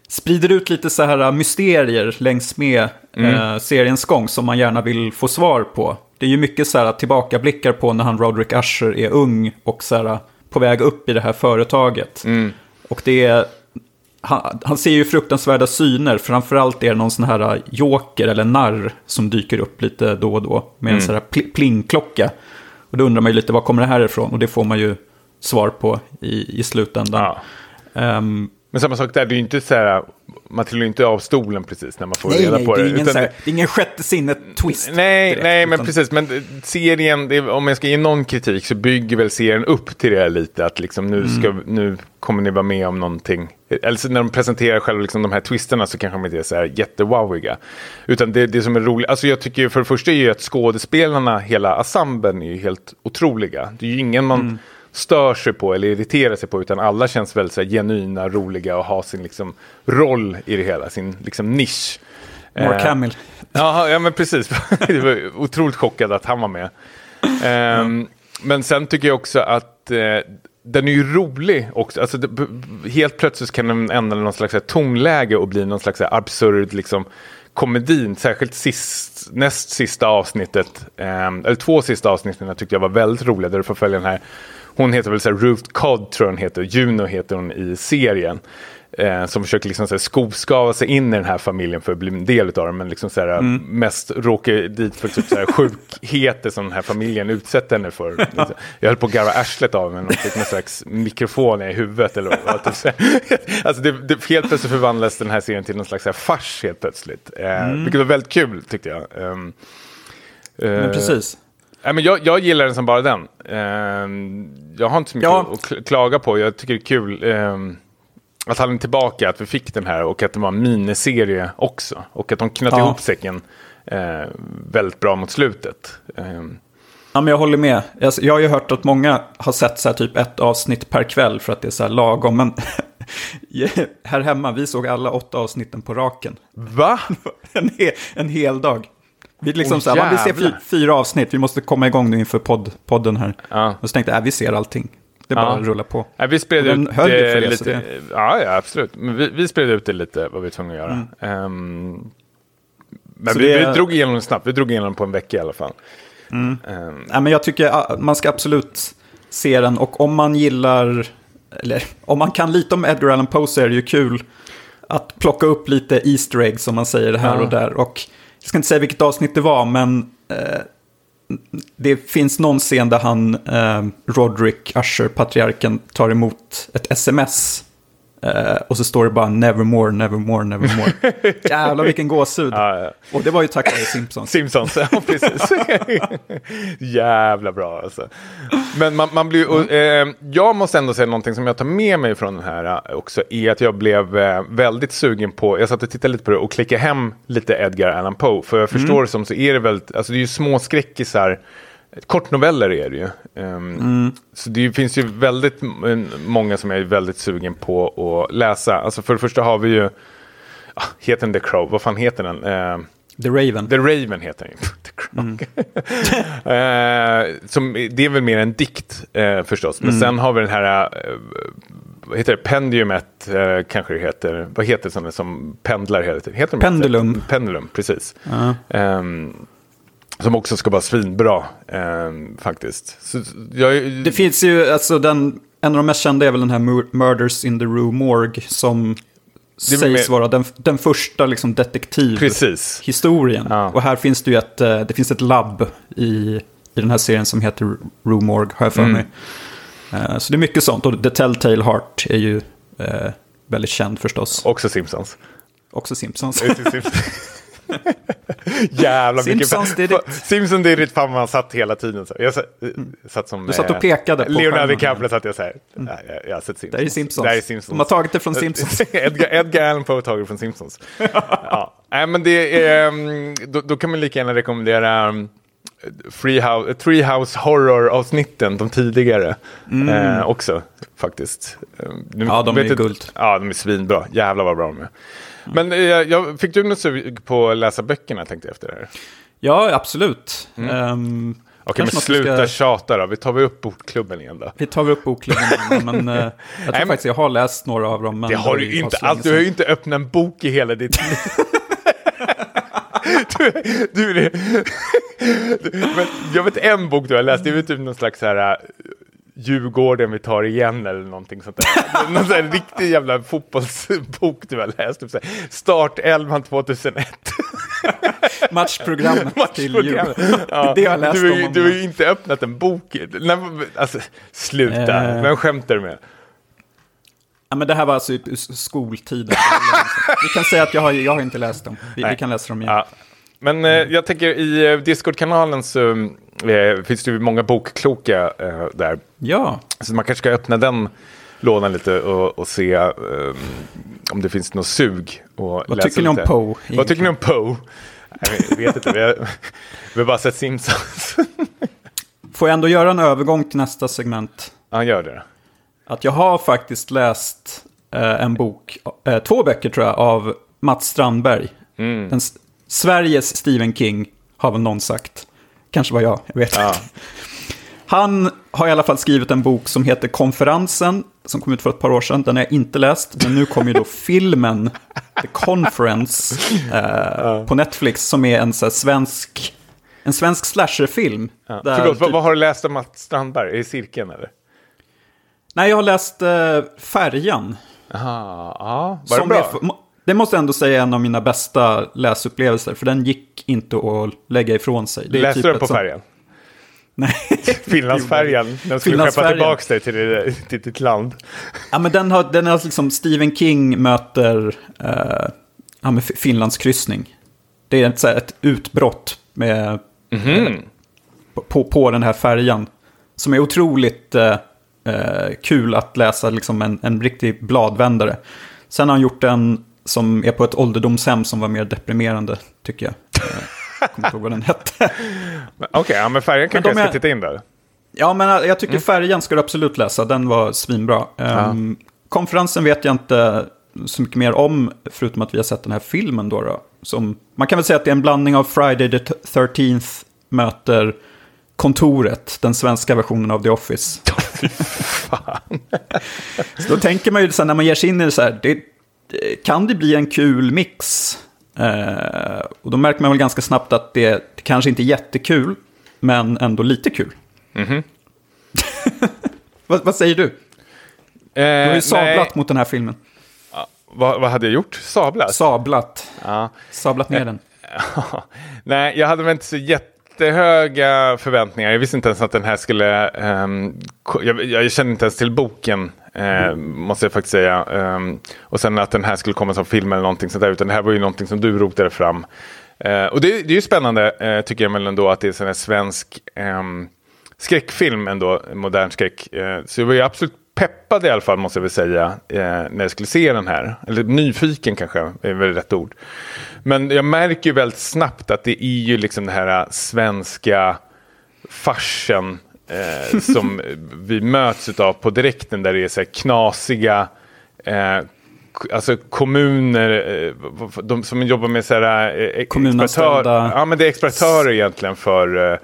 sprider ut lite så här mysterier längs med eh, seriens gång som man gärna vill få svar på. Det är ju mycket så här tillbakablickar på när han Roderick Usher är ung och så här på väg upp i det här företaget. Och det är, han, han ser ju fruktansvärda syner, framförallt är det någon sån här joker eller narr som dyker upp lite då och då med en sån här pl- plingklocka. Och då undrar man ju lite, var kommer det här ifrån? Och det får man ju svar på i, i slutändan. Ja. Ehm, Men samma sak där, det är ju inte så här, man trillar ju inte av stolen precis när man får nej, reda nej, på det det. är ingen, utan så här, det är ingen sjätte sinnet-twist. Nej, direkt, nej men utan- precis. Men serien, det, om jag ska ge någon kritik så bygger väl serien upp till det här lite. Att liksom nu, ska, Mm. nu kommer ni vara med om någonting. Eller när de presenterar själva liksom de här twisterna så kanske de inte är så här jättewowiga. Utan det, det som är roligt, alltså jag tycker för det första är ju att skådespelarna, hela ensemblen är ju helt otroliga. Det är ju ingen man Mm. Stör sig på eller irriterar sig på utan alla känns väldigt så här genuina, roliga och har sin liksom roll i det hela, sin liksom nisch. Mark Eh, Hamill. Jaha, ja men precis. det var otroligt chockad att han var med. Ehm, Men sen tycker jag också att eh, den är ju rolig också. Alltså, det, helt plötsligt kan den ändra någon slags här tonläge och bli någon slags här absurd liksom, komedin. Särskilt sist, näst sista avsnittet, ehm, eller två sista avsnitten jag tyckte jag var väldigt roliga. Där du får följa den här, hon heter väl så här Ruth Codd tror jag hon heter, Juno heter hon i serien. Eh, som försöker liksom så här skoskava sig in i den här familjen för att bli en del av den. Men liksom så här, mest råkar dit för typ så här sjukheter som den här familjen utsätter henne för. Jag höll på att garva arslet av mig. Med någon slags mikrofon i huvudet. Eller vad. Typ så. Alltså det, det, helt plötsligt förvandlades den här serien till någon slags så här fars helt plötsligt. Eh, Vilket var väldigt kul tyckte jag. Ehm, Men eh, precis. Nej, men jag, jag gillar den som bara den. Ehm, jag har inte så mycket Ja. att kl- klaga på. Jag tycker det är kul ehm, att han är tillbaka, att vi fick den här och att det var en miniserie också. Och att de knöt Ja. ihop säcken eh, väldigt bra mot slutet. Ehm, Ja, men jag håller med. Jag, jag har ju hört att många har sett så här typ ett avsnitt per kväll för att det är så här lagom. Men här hemma, vi såg alla åtta avsnitten på raken. Va? en, he, en hel dag. Vi liksom Åh, så här, man vill se jävlar. fy, fyra avsnitt, vi måste komma igång nu inför podd, podden här. Ja. Och så tänkte jag, äh, vi ser allting. Det är bara Ja. att rulla på. Nej, vi spred ut det lite. så det- Ja, ja, absolut. Men vi, vi spred ut det lite, vad vi var tvungna att göra. Mm. Ehm, men vi, det- vi drog igenom det snabbt. Vi drog igenom på en vecka i alla fall. Mm. Ehm, Nej, men jag tycker ah, man ska absolut se den. Och om man gillar, eller om man kan lite om Edgar Allan Poe så är det ju kul att plocka upp lite Easter eggs som man säger här Ja. och där. Och jag ska inte säga vilket avsnitt det var, men eh, det finns någon scen där han, eh, Roderick Usher, patriarken, tar emot ett sms. Eh, och så står det bara nevermore, nevermore, nevermore. Jävlar vilken gåshud. ja, ja. Och det var ju tack vare Simpsons. Simpsons, ja precis. Jävla bra alltså. Men man, man blir, och, eh, jag måste ändå säga någonting som jag tar med mig från den här eh, också, är att jag blev eh, väldigt sugen på, jag satt och tittade lite på det och klickade hem lite Edgar Allan Poe. För jag förstår det som så är det väldigt, alltså det är ju små skräckisar, kortnoveller är det ju. Ehm, Så det finns ju väldigt många som jag är väldigt sugen på att läsa. Alltså för det första har vi ju, ah, heter den The Crow, vad fan heter den? Ehm, The Raven. The Raven heter den. The Crow. eh, som, det är väl mer en dikt eh, förstås. Men sen har vi den här, eh, vad heter det, pendiumet kanske det heter. Vad heter det som, som pendlar hela tiden? Pendulum. Pendulum, precis. Ja. Som också ska vara svinbra ehm, faktiskt. Så, jag, Det finns ju, alltså den, en av de mest kända är väl den här Mur- Murders in the Rue Morgue som sägs mer- vara den, den första liksom detektivhistorien. Ja. Och här finns det ju ett, eh, det finns ett labb i, i den här serien som heter Rue Morgue, har jag för Mm. mig. Eh, Så det är mycket sånt. Och The Telltale Heart är ju eh, väldigt känd förstås. Också Simpsons. Också Simpsons. Vilken Simpsons, fan- ditt. Simpsons ditt fan man satt hela tiden. Så. Jag satt, satt som... Du satt och eh, pekade på Leonardo. DiCaprio satt jag så här. Ja, jag, jag har sett Simpsons. Det är Simpsons. Det är Simpsons. De har tagit det från Simpsons. Edgar, Edgar Allan Poe har tagit det från Simpsons. ja. Nej, men det är, mm, då, då kan man lika gärna rekommendera um, Freehouse, Treehouse Horror-avsnitten, de tidigare. Eh, också, faktiskt. Eh, nu Ja, de är jag- guld. Ja, de är svinbra. Jävlar vad bra de är. Men eh, jag, fick du något sug på att läsa böckerna tänkte jag efter det här? Ja, absolut. Ehm, Okej, men sluta ska- tjata då. Vi tar vi upp bokklubben igen då. Vi tar väl upp bokklubben, men eh, jag tror men- faktiskt jag har läst några av dem. Men Det har du inte alls. Du har ju inte öppnat en bok i hela ditt liv. du, du, du, men jag vet en bok du har läst. Det är väl typ någon slags så här äh, Djurgården vi tar igen eller någonting sånt där. någon sån riktig jävla fotbollsbok du har läst. Typ Startelvan 2001. Matchprogrammet till jul. Matchprogrammet. Ja, Det har jag läst du, om du har ju inte öppnat en bok. Alltså, sluta. Eh. Vem skämtar du med? Ja, men det här var alltså i skoltiden. vi kan säga att jag har, jag har inte läst dem. Vi, vi kan läsa dem igen. Ja. Men eh, jag tänker i eh, Discord-kanalen så eh, finns det ju många bokkloka eh, där. Ja, Så man kanske ska öppna den lådan lite och, och se eh, om det finns något sug. Och vad tycker ni om. Poe? Vad tycker ni om Poe? Jag vet inte, vi har, vi har bara sett Simpsons. Får jag ändå göra en övergång till nästa segment? Han gör det. Att jag har faktiskt läst eh, en bok, eh, två böcker tror jag, av Mats Strandberg. Mm. Den, Sveriges Stephen King, har väl någon sagt. Kanske var jag, jag vet Ja. Han har i alla fall skrivit en bok som heter Konferensen, som kom ut för ett par år sedan. Den har jag inte läst, men nu kommer ju då filmen The Conference eh, på Netflix, som är en så svensk, en svensk slasherfilm. Ja. där Förlåt, vad, typ- vad har du läst om Mats Strandberg? Är det Cirkeln eller? Nej, jag har läst eh, Färjan. Aha, ja. Var det bra? Är, det måste jag ändå säga är en av mina bästa läsupplevelser, för den gick inte att lägga ifrån sig. Det är Läste typ du den på sånt- färjan? Nej. Finlandsfärjan. Den skulle skeppa tillbaka dig till, det- till ditt land. Ja, men den har, den har liksom Stephen King möter eh, ja, med Finlandskryssning. Det är ett, här, ett utbrott med... Mhm. på, på den här färjan. Som är otroligt eh, eh, kul att läsa, liksom en, en riktig bladvändare. Sen har han gjort en som är på ett ålderdomshem som var mer deprimerande, tycker jag. Eh, jag kommer inte ihåg vad den hette. Okej, okay, ja, men färjan kanske jag ska är... titta in där. Ja, men jag tycker mm. färjan ska du absolut läsa. Den var svinbra. Ja. Um, konferensen vet jag inte så mycket mer om, förutom att vi har sett den här filmen. Då, då som, man kan väl säga att det är en blandning av Friday the 13th möter Kontoret, den svenska versionen av The Office. så då tänker man ju så här, när man ger sig in i det så här, det, kan det bli en kul mix? Eh, och då märker man väl ganska snabbt att det, det kanske inte är jättekul, men ändå lite kul. Mm -hmm. vad, vad, säger du? Eh, du har ju sablat nej. mot den här filmen. Ja, vad, vad, hade jag gjort? Sablat? Sablat. Ja. Sablat ner den. nej, jag hade väl inte så jättehöga förväntningar. Jag visste inte ens att den här skulle... Um, jag, jag kände inte ens till boken, Eh, måste jag faktiskt säga. Eh, och sen att den här skulle komma som film eller någonting sånt där. Utan det här var ju någonting som du rotade fram. Eh, och det, det, är ju spännande, eh, tycker jag väl ändå, att det är sån här svensk... Ehm, skräckfilm ändå, modern skräck. Eh, så jag var ju absolut peppad i alla fall måste jag väl säga eh, när jag skulle se den här. Eller nyfiken kanske är väl rätt ord. Men jag märker ju väldigt snabbt att det är ju liksom den här eh, svenska farsen eh, som vi möts av på direkten där det är så här knasiga eh, alltså kommuner, eh, de som jobbar med så här, eh, exploatör, ja men det är exploatörer egentligen för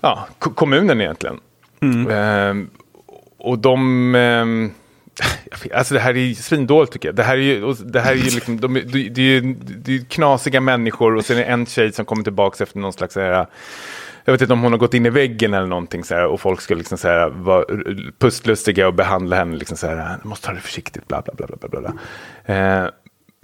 ja, kommunen egentligen. Mm. Eh, och de... Eh, alltså det här är svindåligt tycker jag. Det här är ju, det här är ju liksom, de, det, är, det är knasiga människor och sen är det en tjej som kommer tillbaka efter någon slags... Här, jag vet inte om hon har gått in i väggen eller någonting så här, och folk ska liksom så här, vara pustlustiga och behandla henne liksom så här, ah, du måste ta det försiktigt, bla bla bla bla bla. Eh,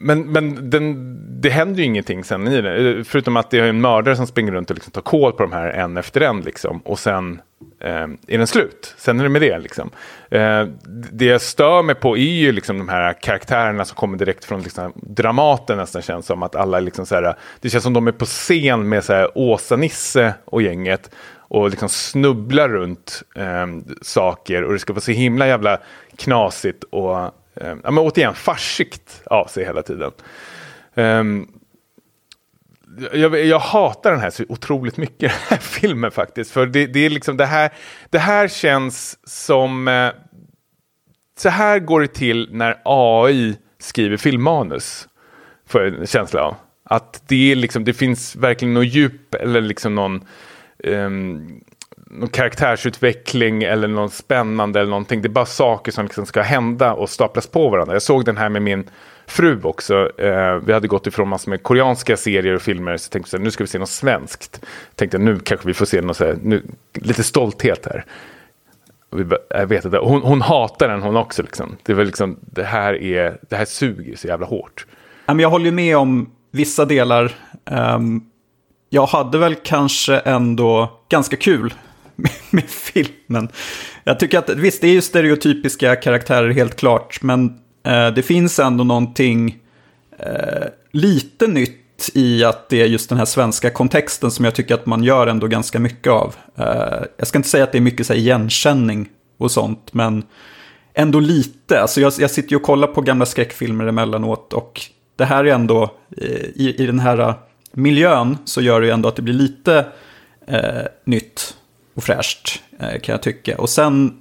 men, men den, det händer ju ingenting sen i det. Förutom att det är en mördare som springer runt och liksom tar koll på de här en efter en. Liksom. Och sen eh, är den slut. Sen är det med det. Liksom. Eh, det jag stör mig på är ju liksom de här karaktärerna som kommer direkt från liksom, Dramaten nästan känns som. att alla liksom så här, Det känns som de är på scen med så här, Åsa-Nisse och gänget. Och liksom snubblar runt eh, saker. Och det ska vara så himla jävla knasigt och eh, ja, men återigen farsigt av sig hela tiden. Um, jag, jag, hatar den här så otroligt mycket, den här filmen faktiskt. För det, det är liksom det här, det här känns som... Eh, så här går det till när AI skriver filmmanus. Får jag en känsla av. Att det, är liksom, det finns verkligen något djup eller liksom någon... Um, någon karaktärsutveckling eller någon spännande eller någonting. Det är bara saker som liksom ska hända och staplas på varandra. Jag såg den här med min fru också. Eh, vi hade gått ifrån massor med koreanska serier och filmer. Så tänkte jag nu ska vi se något svenskt. Tänkte nu kanske vi får se något så här, nu, lite stolthet här. jag vet inte, hon, hon hatar den hon också. Liksom. Det, var liksom, det, här är, det här suger så jävla hårt. Jag håller med om vissa delar. Um, jag hade väl kanske ändå ganska kul med, filmen. Jag tycker att, visst det är ju stereotypiska karaktärer helt klart, men eh, det finns ändå någonting eh, lite nytt i att det är just den här svenska kontexten som jag tycker att man gör ändå ganska mycket av. Eh, jag ska inte säga att det är mycket så här, igenkänning och sånt, men ändå lite. Alltså jag, jag sitter ju och kollar på gamla skräckfilmer emellanåt och det här är ändå, eh, i, i den här eh, miljön så gör det ju ändå att det blir lite eh, nytt och fräscht eh, kan jag tycka. Och sen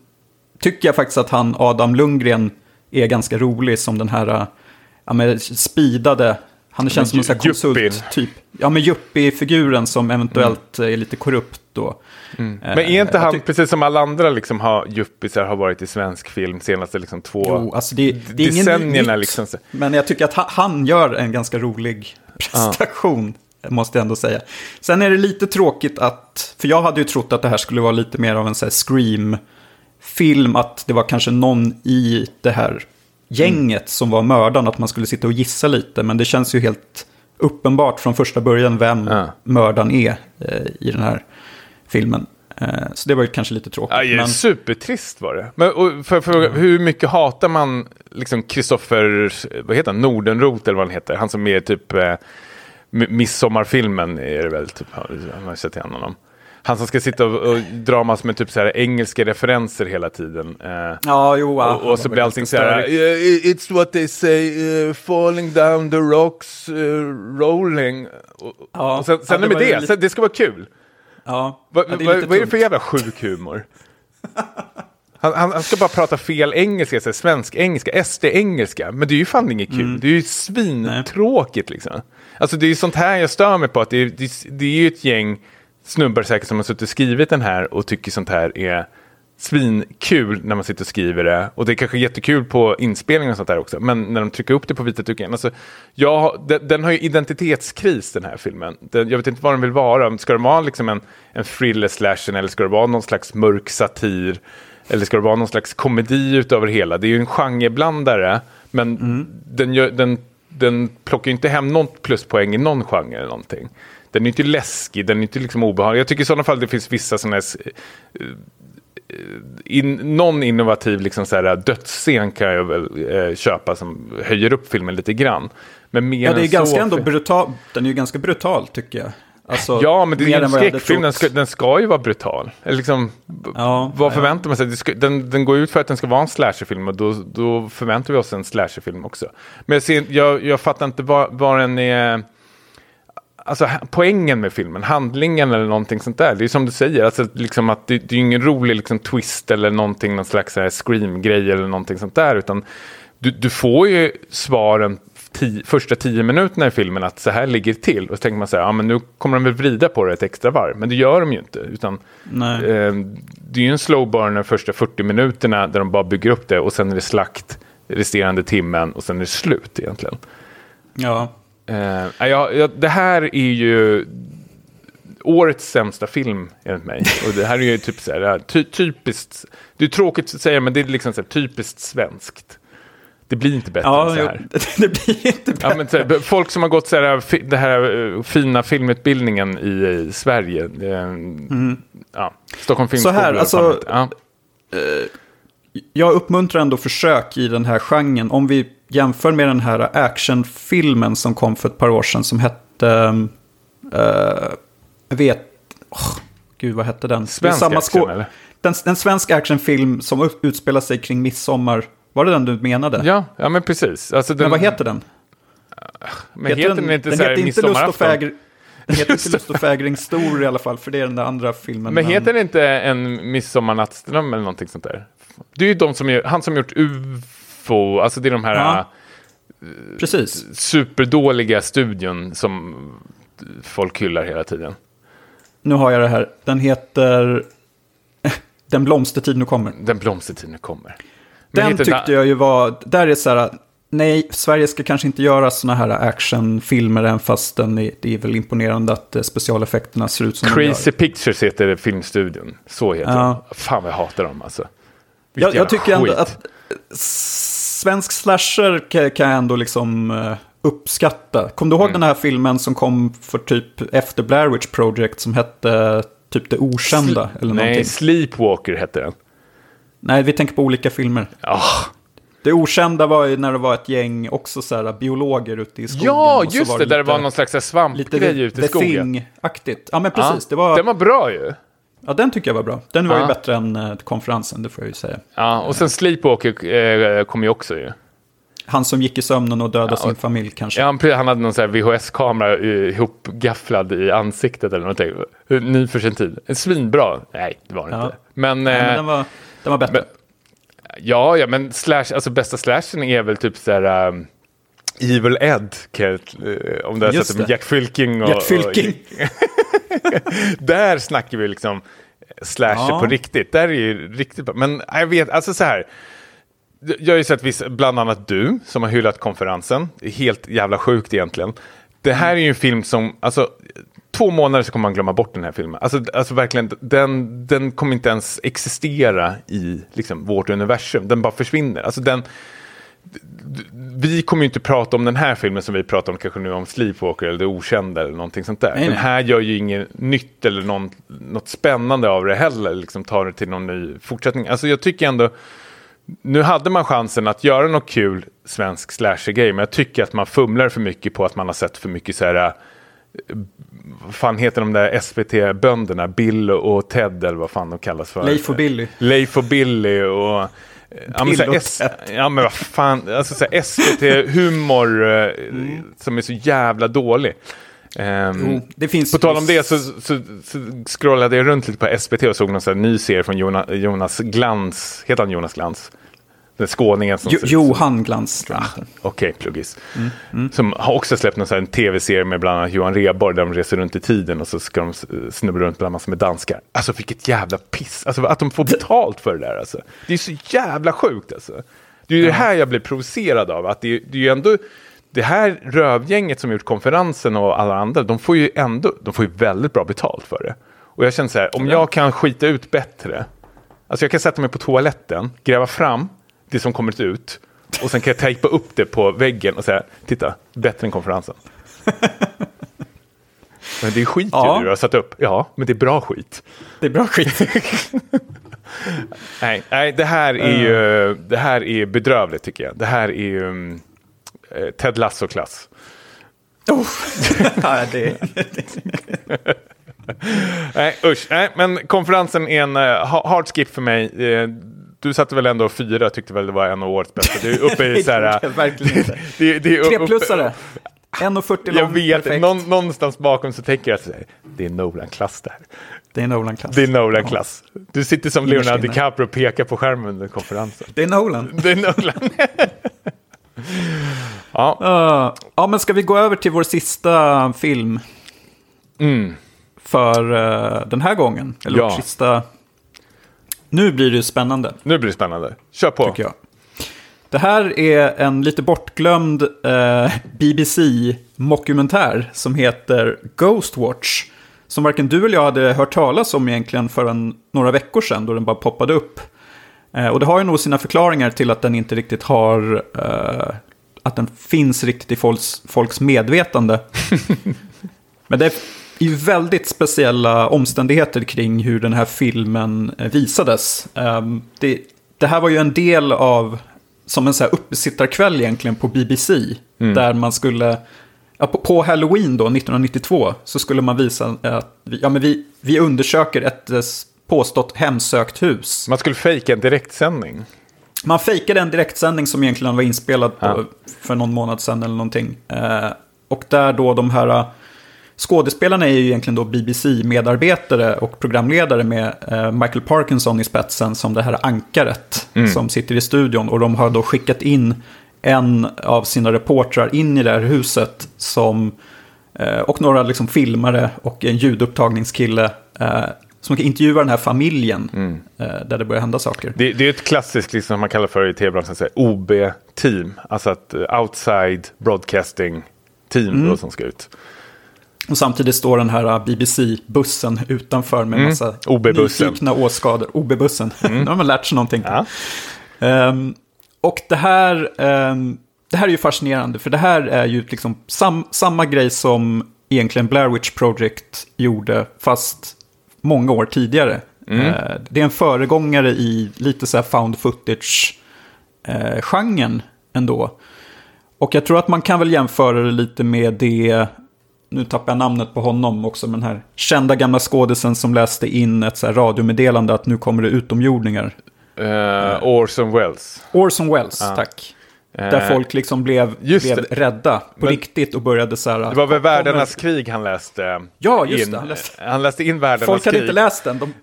tycker jag faktiskt att han Adam Lundgren är ganska rolig som den här ja, men speedade, han känns som en sån konsult typ. Ja men yuppie-figuren som eventuellt mm. är lite korrupt då. Mm. Men är inte han, precis som alla andra liksom, har, yuppisar har varit i svensk film senaste liksom, två jo, alltså det, det är decennierna? Liksom. Men jag tycker att han gör en ganska rolig prestation. Ah måste jag ändå säga. Sen är det lite tråkigt att, för jag hade ju trott att det här skulle vara lite mer av en Scream-film, att det var kanske någon i det här gänget mm. som var mördaren, att man skulle sitta och gissa lite, men det känns ju helt uppenbart från första början vem ja. mördaren är eh, i den här filmen. Eh, så det var ju kanske lite tråkigt. Ja, men... Supertrist var det. Men, för, för, mm. Hur mycket hatar man liksom Kristoffer, vad heter han, Nordenroth eller vad han heter? Han som är typ eh, Midsommarfilmen är det väl, typ, man sett igen honom. Han som ska sitta och, och dra massor med typ så här engelska referenser hela tiden. Eh, Ja, jo. ja, och, och så blir allting så här. "Yeah, it's what they say, uh, falling down the rocks, uh, rolling. Och, Ja, och sen, ja, sen det är med det, lite- sen, det ska vara kul. Ja, Va, ja, va, det vad är det för jävla sjuk humor? Han, han, han ska bara prata fel engelska, så här, svensk engelska, SD-engelska. Men det är ju fan inget kul. Mm. Det är ju svintråkigt liksom. Alltså det är ju sånt här jag stör mig på. Att det, är, det, det är ju ett gäng snubbar säkert som har suttit och skrivit den här och tycker sånt här är svinkul när man sitter och skriver det. Och det är kanske jättekul på inspelningen och sånt där också. Men när de trycker upp det på vita duken. Alltså, jag, den, den har ju identitetskris den här filmen. Den, jag vet inte vad den vill vara. Ska det vara liksom en, en thriller slashen eller ska det vara någon slags mörk satir? Eller ska det vara någon slags komedi utöver hela? Det är ju en genreblandare. Men den, gör, den, den plockar ju inte hem något pluspoäng i någon genre eller någonting. Den är inte läskig, den är inte liksom obehaglig. Jag tycker i sådana fall det finns vissa sådana här in, någon innovativ liksom så här, dödsscen kan jag väl eh, köpa som höjer upp filmen lite grann. Men mer Ja, det är ganska så, ändå brutal. Den är ju ganska brutal tycker jag. Alltså, Ja, men det är ju en skräckfilm, den ska, den ska ju vara brutal. Eller liksom, Ja, vad ja. förväntar man sig? Ska, den, den går ut för att den ska vara en slasherfilm och då, då förväntar vi oss en slasherfilm också. Men jag, ser, jag, jag fattar inte vad, den är... Alltså poängen med filmen, handlingen eller någonting sånt där. Det är som du säger, alltså, liksom att det, det är ingen rolig liksom, twist eller någonting, någon slags scream-grej eller någonting sånt där. Utan du, du får ju svaren ti, första tio minuterna i filmen att så här ligger det till. Och så tänker man så här, ja men nu kommer de väl vrida på det ett extra varv. Men det gör de ju inte. Utan eh, det är ju en slow burner första 40 minuterna där de bara bygger upp det och sen är det slakt resterande timmen och sen är det slut egentligen. Ja. Eh, ja, ja, det här är ju årets sämsta film enligt mig. Och det här är ju typ så här, ty, typiskt, det är tråkigt att säga men det är liksom så här, typiskt svenskt. Det blir inte bättre än Ja, så jo, här. det blir inte bra. Ja, men, så här, folk som har gått så här, det här eh, fina filmutbildningen i, i Sverige. Eh, ja, Stockholm Mm. Så Filmskola. här, alltså- ja. Jag uppmuntrar ändå försök i den här genren. Om vi jämför med den här actionfilmen som kom för ett par år sedan som hette... eh, jag vet... åh, gud, vad hette den? Svensk action, eller? Den, en svensk actionfilm som utspelar sig kring midsommar. Var det den du menade? Ja, ja, men precis. Alltså, den, Men vad heter den? men heter den inte den så här heter inte Lust och fägring. Den heter inte Lust och fägring stor i alla fall, för det är den där andra filmen. Men heter det inte en midsommarnattsdröm eller någonting sånt där? Det är ju de som han som gjort UFO, alltså det är de här Ja. Precis. äh, superdåliga studion som folk hyllar hela tiden. Nu har jag det här. Den heter... Den blomstertid nu kommer. Den blomstertiden kommer. Den tyckte jag ju var, där är så här, nej, Sverige ska kanske inte göra såna här actionfilmer, även fast den är, det är väl imponerande att eh, specialeffekterna ser ut som de Crazy gör. Pictures heter filmstudion. Så heter Ja. de. Fan vad jag hatar dem alltså. Jag, jag tycker ändå skit. att eh, svensk slasher kan, jag ändå liksom eh, uppskatta. Kommer du ihåg Mm. den här filmen som kom för typ efter Blair Witch Project som hette typ Det Okända? eller Nej, någonting. Sleepwalker hette den. Nej, vi tänker på olika filmer. Ah, Det Okända var ju när det var ett gäng också så här biologer ute i skogen. ja, och så just var det. Där det lite- var någon slags Lite svampgrej ute i skogen. Thing-aktigt. Ja, men precis. Ja, det var, Den var bra ju. Ja, den tycker jag var bra. Den var Ja. ju bättre än eh, konferensen, det får jag ju säga. Ja, och sen Sleepwalker eh, kom ju också ju. Han som gick i sömnen och dödade Ja, sin och- familj kanske. Ja, han, hade någon VHS-kamera eh, ihopgafflad i ansiktet eller någonting. Eh, Ny för sin tid. En Svinbra. Nej, det var det Ja. inte. Men, Nej, men eh, den, var, bättre. men- ja, ja, men slash, alltså bästa slashen är väl typ så här... um, Evil Ed, eh, om du har sett det med det. Jack Fylking. Och, Jack Fylking. Där snackar vi liksom slasher Ja. på riktigt. Där är ju riktigt bra. Men jag vet, alltså så här. Jag har ju sett vissa, bland annat du, som har hyllat konferensen. Det helt jävla sjukt egentligen. Det här är ju en film som, alltså, två månader så kommer man glömma bort den här filmen. Alltså, alltså verkligen, den, den kommer inte ens existera i liksom, vårt universum. Den bara försvinner. Alltså den, vi kommer ju inte prata om den här filmen som vi pratar om kanske nu om Sleepwalker eller Det Okända eller någonting sånt där. Nej, den nej. här gör ju inget nytt eller någon, något spännande av det heller, liksom tar det till någon ny fortsättning. Alltså jag tycker ändå, nu hade man chansen att göra något kul svensk slasher-grej, men jag tycker att man fumlar för mycket på att man har sett för mycket så här, vad fan heter de där SVT-bönderna? Bill och Ted eller vad fan de kallas för. Leif och Billy. Leif och Billy och... eh, Ja men, Bill så och S- ja men vad fan, alltså så här SVT-humor eh, som är så jävla dålig. Det finns på tal om det så, så, så scrollade jag runt lite på SVT och såg någon sån ny serie från Jonas, Jonas Glans. Heter han Jonas Glans? Den skåningen som... Jo, Johan Glans. Ah. Okej, pluggis. Mm, Som har också släppt någon här tv-serie med bland annat Johan Rheborg där de reser runt i tiden och så ska de snubbla runt bland massor med danskar. Alltså vilket jävla piss. Alltså att de får betalt för det där alltså. Det är så jävla sjukt alltså. Det är ju det här jag blir provocerad av. Att det, det är ju ändå det här rövgänget som gjort konferensen och alla andra, de får ju ändå, de får ju väldigt bra betalt för det. Och jag känner så här, om jag kan skita ut bättre, alltså jag kan sätta mig på toaletten, gräva fram det som kommit ut och sen kan jag tejpa upp det på väggen och säga, titta, bättre än konferensen. Men det är skit Ja. du har satt upp. Ja, men det är bra skit. Det är bra skit. Nej, nej det här är ju det här är bedrövligt tycker jag. Det här är ju eh, Ted Lasso-klass. oh. ja, det, Nej, usch. Nej, men konferensen är en uh, hard skip för mig. Eh, du satte väl ändå fyra, tyckte väl det var en av årets bästa. Du är uppe i så här... det är verkligen inte. det, det är Tre uppe- plussare. 1,40 lång. Jag vet, någon, någonstans bakom så tänker jag att det är Nolan-klass det här. Det är Nolan-klass. Det är Nolan-klass. Du sitter som Leonardo. DiCaprio och pekar på skärmen under konferensen. Det är Nolan. Det är Nolan. ja, Uh, ja, men ska vi gå över till vår sista film? Mm. För eh, den här gången. Eller Ja. vårt sista... Nu blir det spännande, nu blir det spännande. Kör på. tycker jag. Det här är en lite bortglömd eh, BBC-mockumentär som heter Ghostwatch. Som varken du eller jag hade hört talas om egentligen förrän några veckor sedan då den bara poppade upp. Eh, och det har ju nog sina förklaringar till att den inte riktigt har... Eh, att den finns riktigt i folks, folks medvetande. Men det är ju väldigt speciella omständigheter kring hur den här filmen eh, visades. Ehm, Det, det här var ju en del av, som en så här uppesittarkväll egentligen på BBC. Där man skulle, ja, på, på Halloween då, 1992, så skulle man visa att vi, ja, men vi, vi undersöker ett eh, påstått hemsökt hus. Man skulle fejka en direktsändning. Man fejkade en direktsändning som egentligen var inspelad på, Ja. för någon månad sedan eller någonting. Eh, och där då de här skådespelarna är ju egentligen då BBC-medarbetare och programledare med eh, Michael Parkinson i spetsen som det här ankaret som sitter i studion. Och de har då skickat in en av sina reportrar in i det här huset som eh, och några liksom filmare och en ljudupptagningskille eh, som intervjuar den här familjen eh, där det börjar hända saker. Det, det är ett klassiskt, liksom, som man kallar för i tv-branschen, OB-team. Alltså eh, outside broadcasting team Mm. då, som ska ut. Och samtidigt står den här äh, BBC-bussen utanför med Mm. massa nyfikna åskador. OB-bussen. Nu har man lärt sig någonting. Ja. Ehm, och det här, ehm, det här är ju fascinerande, för det här är ju liksom sam, samma grej som egentligen Blair Witch Project gjorde, fast många år tidigare. Eh, det är en föregångare i lite så här found footage-genren ändå. Och jag tror att man kan väl jämföra det lite med det, nu tappar jag namnet på honom också, men den här kända gamla skådisen som läste in ett så här radiomeddelande att nu kommer det utomjordingar. Uh, Orson Welles. Orson Welles, tack. Där Eh, folk liksom blev, blev rädda på Men- riktigt och började så här... Det var väl Världarnas krig han läste Ja, just in. det, han läste- Han läste in Världarnas Folk hade krig. inte läst den, de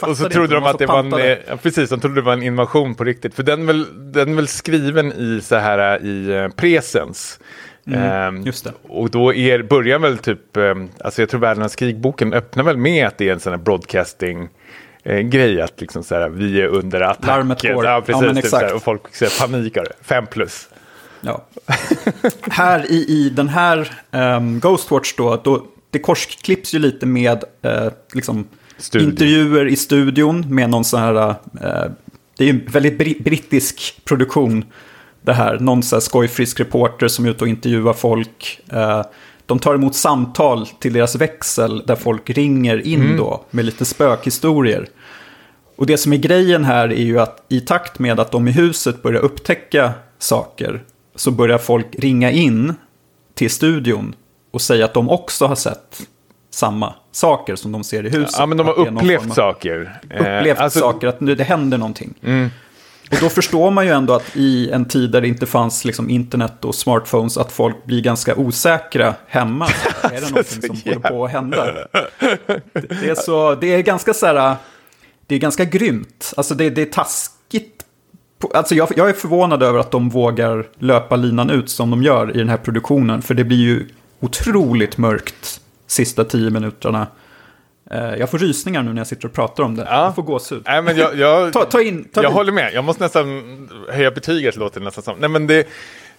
och så trodde de att det var en, pantade. eh, ja, precis, de trodde det var en invasion på riktigt. För den är väl, den väl skriven i så här i presens. Ehm, Mm, just det. Och då är, börjar väl typ, ehm, alltså jag tror Världarnas krig-boken öppnar väl med att det är en sån här broadcasting eh, grej att liksom så här, vi är under attack. Larmet går. Ja, Ja, precis. men typ här, och folk så här, panikar. Fem plus. Ja. här i, i den här um, Ghostwatch då, då, det korsklipps ju lite med eh, liksom, Studio. intervjuer i studion med någon sån här, eh, det är ju en väldigt bri- brittisk produktion det här, någon sån här skojfrisk reporter som är ute och intervjuar folk. Eh, de tar emot samtal till deras växel där folk ringer in då med lite spökhistorier. Och det som är grejen här är ju att i takt med att de i huset börjar upptäcka saker så börjar folk ringa in till studion och säga att de också har sett samma saker som de ser i huset. Ja, men de har upplevt av- saker. Eh, Upplevt alltså- saker, att nu, det händer någonting. Mm. Och då förstår man ju ändå att i en tid där det inte fanns liksom internet och smartphones, att folk blir ganska osäkra hemma. Är det någonting som håller på att hända? Det, är, så, det är ganska så här, det är ganska grymt. Alltså det, det är taskigt. Alltså jag, jag är förvånad över att de vågar löpa linan ut som de gör i den här produktionen. För det blir ju otroligt mörkt sista tio minuterna. Eh, Jag får rysningar nu när jag sitter och pratar om det. Ja. Jag får gåshud. Nej, men jag, jag, Ta, ta in, ta jag håller med. Jag måste nästan höja betyget, låter det nästan som. Nej, men det,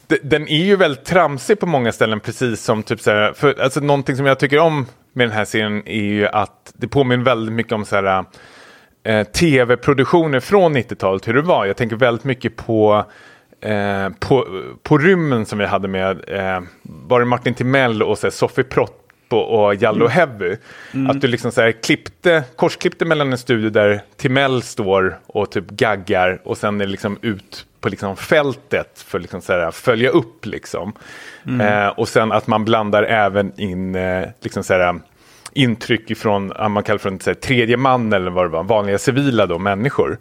det, den är ju väldigt tramsig på många ställen, precis som typ så här, för, alltså, någonting som jag tycker om med den här serien är ju att det påminner väldigt mycket om så här, eh, tv-produktioner från 90-talet, hur det var. Jag tänker väldigt mycket på Eh, på, på rymmen som vi hade med eh, var det Martin Timell och så här, Sofie Propp och, och Jallo Heavy. Att du liksom så här, klippte, korsklippte mellan en studio där Timell står och typ gaggar och sen är det liksom ut på liksom fältet för liksom så här, följa upp liksom. Eh, och sen att man blandar även in eh, liksom så här, intryck ifrån, ja, man kallar för så här, tredje man eller vad det var, vanliga civila då, människor.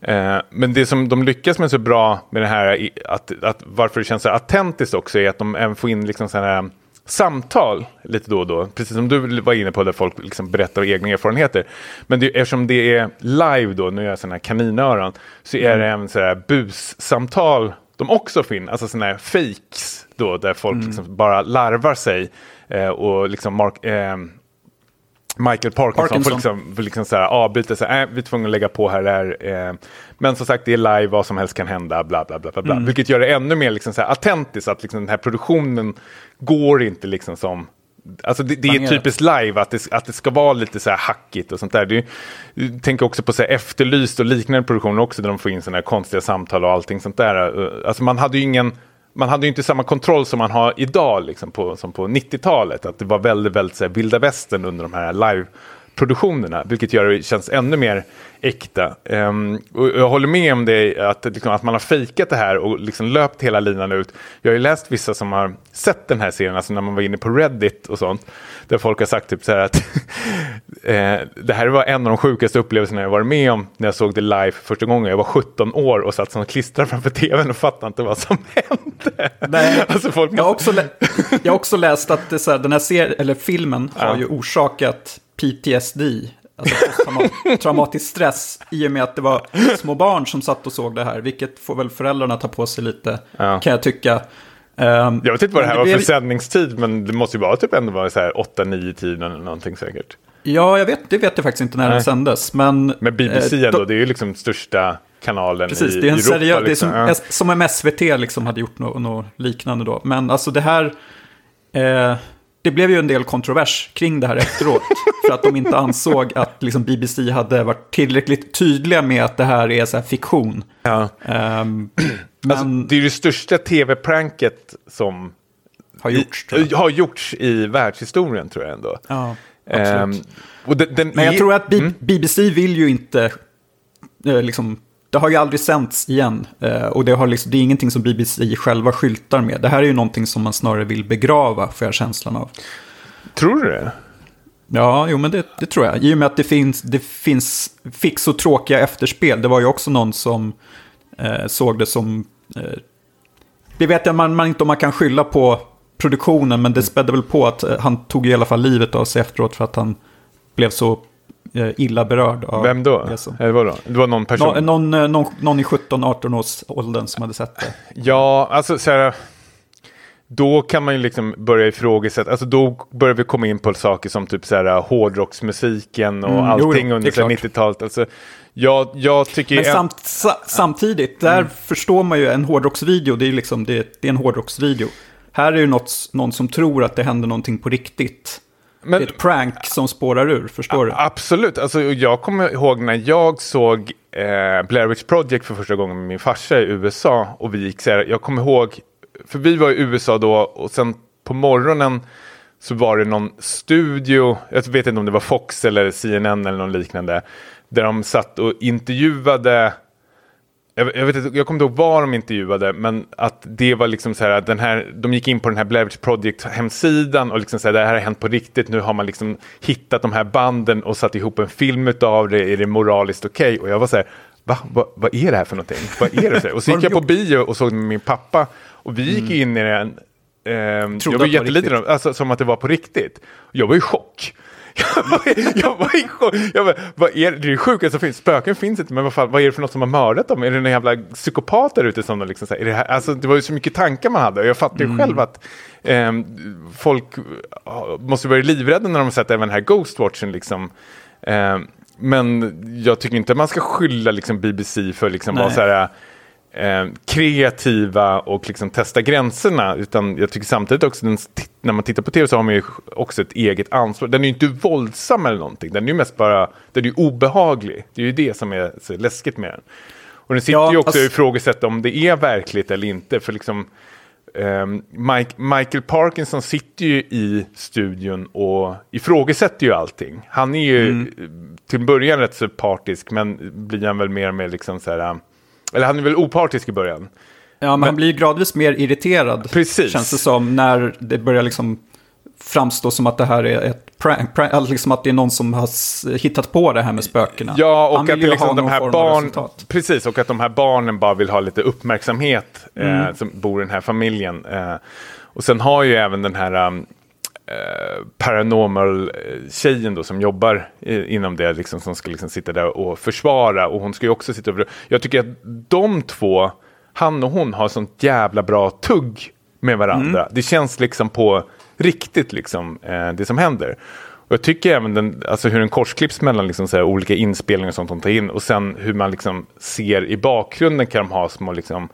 Eh, men det som de lyckas med så bra med det här, att, att varför det känns så autentiskt också, är att de även får in liksom sådana här samtal lite då och då. Precis som du var inne på, där folk liksom berättar egna erfarenheter. Men det, eftersom det är live då, nu gör jag sådana här kaninöron, så är det även så här bussamtal de också in, alltså sådana här fakes då, där folk liksom bara larvar sig. Eh, och liksom Mark, eh, Michael Parkinson, Parkinson. får liksom, får liksom så här avbryta, så här, äh, vi är tvungna att lägga på här, där. Eh, men som sagt, det är live, vad som helst kan hända, bla bla bla. bla, bla. Vilket gör det ännu mer liksom så här autentiskt, att liksom den här produktionen går inte liksom som... Alltså det, det är typiskt live, att det, att det ska vara lite så här hackigt och sånt där. Det jag tänker också på så här Efterlyst och liknande produktioner också, där de får in sådana här konstiga samtal och allting sånt där. Eh, Alltså man hade ju ingen... Man hade inte samma kontroll som man har idag, liksom på, som på 90-talet. Att det var väldigt, väldigt så här, vilda västern under de här live-produktionerna. Vilket gör det känns ännu mer äkta. Ehm, och jag håller med om det, att, liksom, att man har fejkat det här och liksom löpt hela linan ut. Jag har ju läst vissa som har sett den här serien, alltså när man var inne på Reddit och sånt. Där folk har sagt typ så här att eh, det här var en av de sjukaste upplevelserna jag varit med om när jag såg det live för första gången. Jag var 17 år och satt som klistrad framför tvn och fattade inte vad som hände. Nej. Alltså folk Jag har också, jag har också läst att det, så här, den här serien, eller filmen har ju orsakat PTSD, alltså traumatisk stress, i och med att det var små barn som satt och såg det här, vilket får väl föräldrarna ta på sig lite, Ja. kan jag tycka. Ehm, Jag vet inte vad det här var blev- för sändningstid, men det måste ju vara typ ändå vara så här 8-9 tiden eller någonting säkert. Ja, jag vet, det vet jag faktiskt inte när den Nej. sändes, men... Men BBC eh, ändå, då- det är ju liksom största kanalen Precis, i det är, en Europa. seriö- det är liksom. som, Ja. Som om SVT liksom hade gjort något, något liknande då. Men alltså det här, eh, det blev ju en del kontrovers kring det här efteråt. för att de inte ansåg att liksom, BBC hade varit tillräckligt tydliga med att det här är så här fiktion. Ja. Ehm, men Alltså, det är ju det största tv-pranket som har gjorts i, har gjorts i världshistorien tror jag ändå. Ja, absolut. Ehm, och den, den Men jag är- tror att B- Mm. BBC vill ju inte, eh, liksom, det har ju aldrig sänts igen. Eh, och det, har liksom, det är ingenting som BBC själva skyltar med. Det här är ju någonting som man snarare vill begrava, får jag känslan av. Tror du det? Ja, jo men det, det tror jag. I och med att det finns, det finns, fick så tråkiga efterspel. Det var ju också någon som eh, såg det som... Eh, det vet jag man, man inte om man kan skylla på produktionen, men det spädde väl på att eh, han tog i alla fall livet av sig efteråt för att han blev så illa berörd av Vem då? som- Eller vadå? Det var någon person? Nå, någon, eh, någon, någon i 17-18 års åldern som hade sett det. Ja, alltså så här. Då kan man ju liksom börja ifrågasätta, alltså då börjar vi komma in på saker som typ så här hårdrocksmusiken och Mm, jo, jo, allting är under så här klart. 90-talet. Alltså, jag, jag tycker Men en- samt, sa, samtidigt, där Mm. förstår man ju en hårdrocksvideo, det är, liksom, det, det är en hårdrocksvideo. Här är ju något, någon som tror att det händer någonting på riktigt. Men, det är ett prank som spårar ur, förstår du? Absolut, alltså, jag kommer ihåg när jag såg eh, Blair Witch Project för första gången med min farsa i USA. Och vi gick så här, jag kommer ihåg, för vi var i USA då och sen på morgonen så var det någon studio, jag vet inte om det var Fox eller CNN eller någon liknande, där de satt och intervjuade jag, jag, vet inte, jag kommer inte ihåg vad de intervjuade, men att det var liksom så här att den här, de gick in på den här Blair Witch Project-hemsidan och liksom så här, det här har hänt på riktigt, nu har man liksom hittat de här banden och satt ihop en film av det, är det moraliskt okej? Okay? Och jag var så här, va, va, vad är det här för någonting? Vad är det? Och så gick jag på bio och såg med min pappa och vi gick mm. in i den, eh, jag var jätteliten, alltså, som att det var på riktigt. Jag var i chock. Jag var, i chock. Jag bara, vad är det? det är det sjukaste som finns. Spöken finns inte, men vad, fan, vad är det för något som har mördat dem? Är det någon jävla psykopat där ute som liksom, är det, här? Alltså, det var ju så mycket tankar man hade. Och jag fattar ju mm. själv att eh, folk måste vara livrädda när de har sett även den här Ghostwatchen. Liksom. Eh, men jag tycker inte man ska skylla liksom, BBC för liksom, vara så här eh, kreativa och liksom testa gränserna. Utan jag tycker samtidigt också, den, när man tittar på tv så har man ju också ett eget ansvar. Den är ju inte våldsam eller någonting, den är ju mest bara, den är ju obehaglig. Det är ju det som är så läskigt med den. Och den sitter ja, ju också alltså... och ifrågasätter om det är verkligt eller inte. För liksom, Um, Mike, Michael Parkinson sitter ju i studion och ifrågasätter ju allting. Han är ju mm. till början rätt så partisk men blir han väl mer och mer liksom så här eller han är väl opartisk i början. Ja, men, men han blir gradvis mer irriterad. Precis. Känns det som när det börjar liksom framstå som att det här är ett prank, prank liksom att det är någon som har hittat på det här med spökena. Ja, och att liksom de här barn, precis, och att de här barnen bara vill ha lite uppmärksamhet eh, mm. eh, som bor i den här familjen. Eh, och sen har ju även den här um, eh, paranormal-tjejen då som jobbar i, inom det, liksom, som ska liksom sitta där och försvara. Och hon ska ju också sitta och... Jag tycker att de två, han och hon, har sånt jävla bra tugg med varandra. Mm. Det känns liksom på riktigt, liksom, eh, det som händer. Och jag tycker även den, alltså hur den korsklipps mellan liksom så olika inspelningar och sånt de tar in och sen hur man liksom ser i bakgrunden kan de ha små liksom,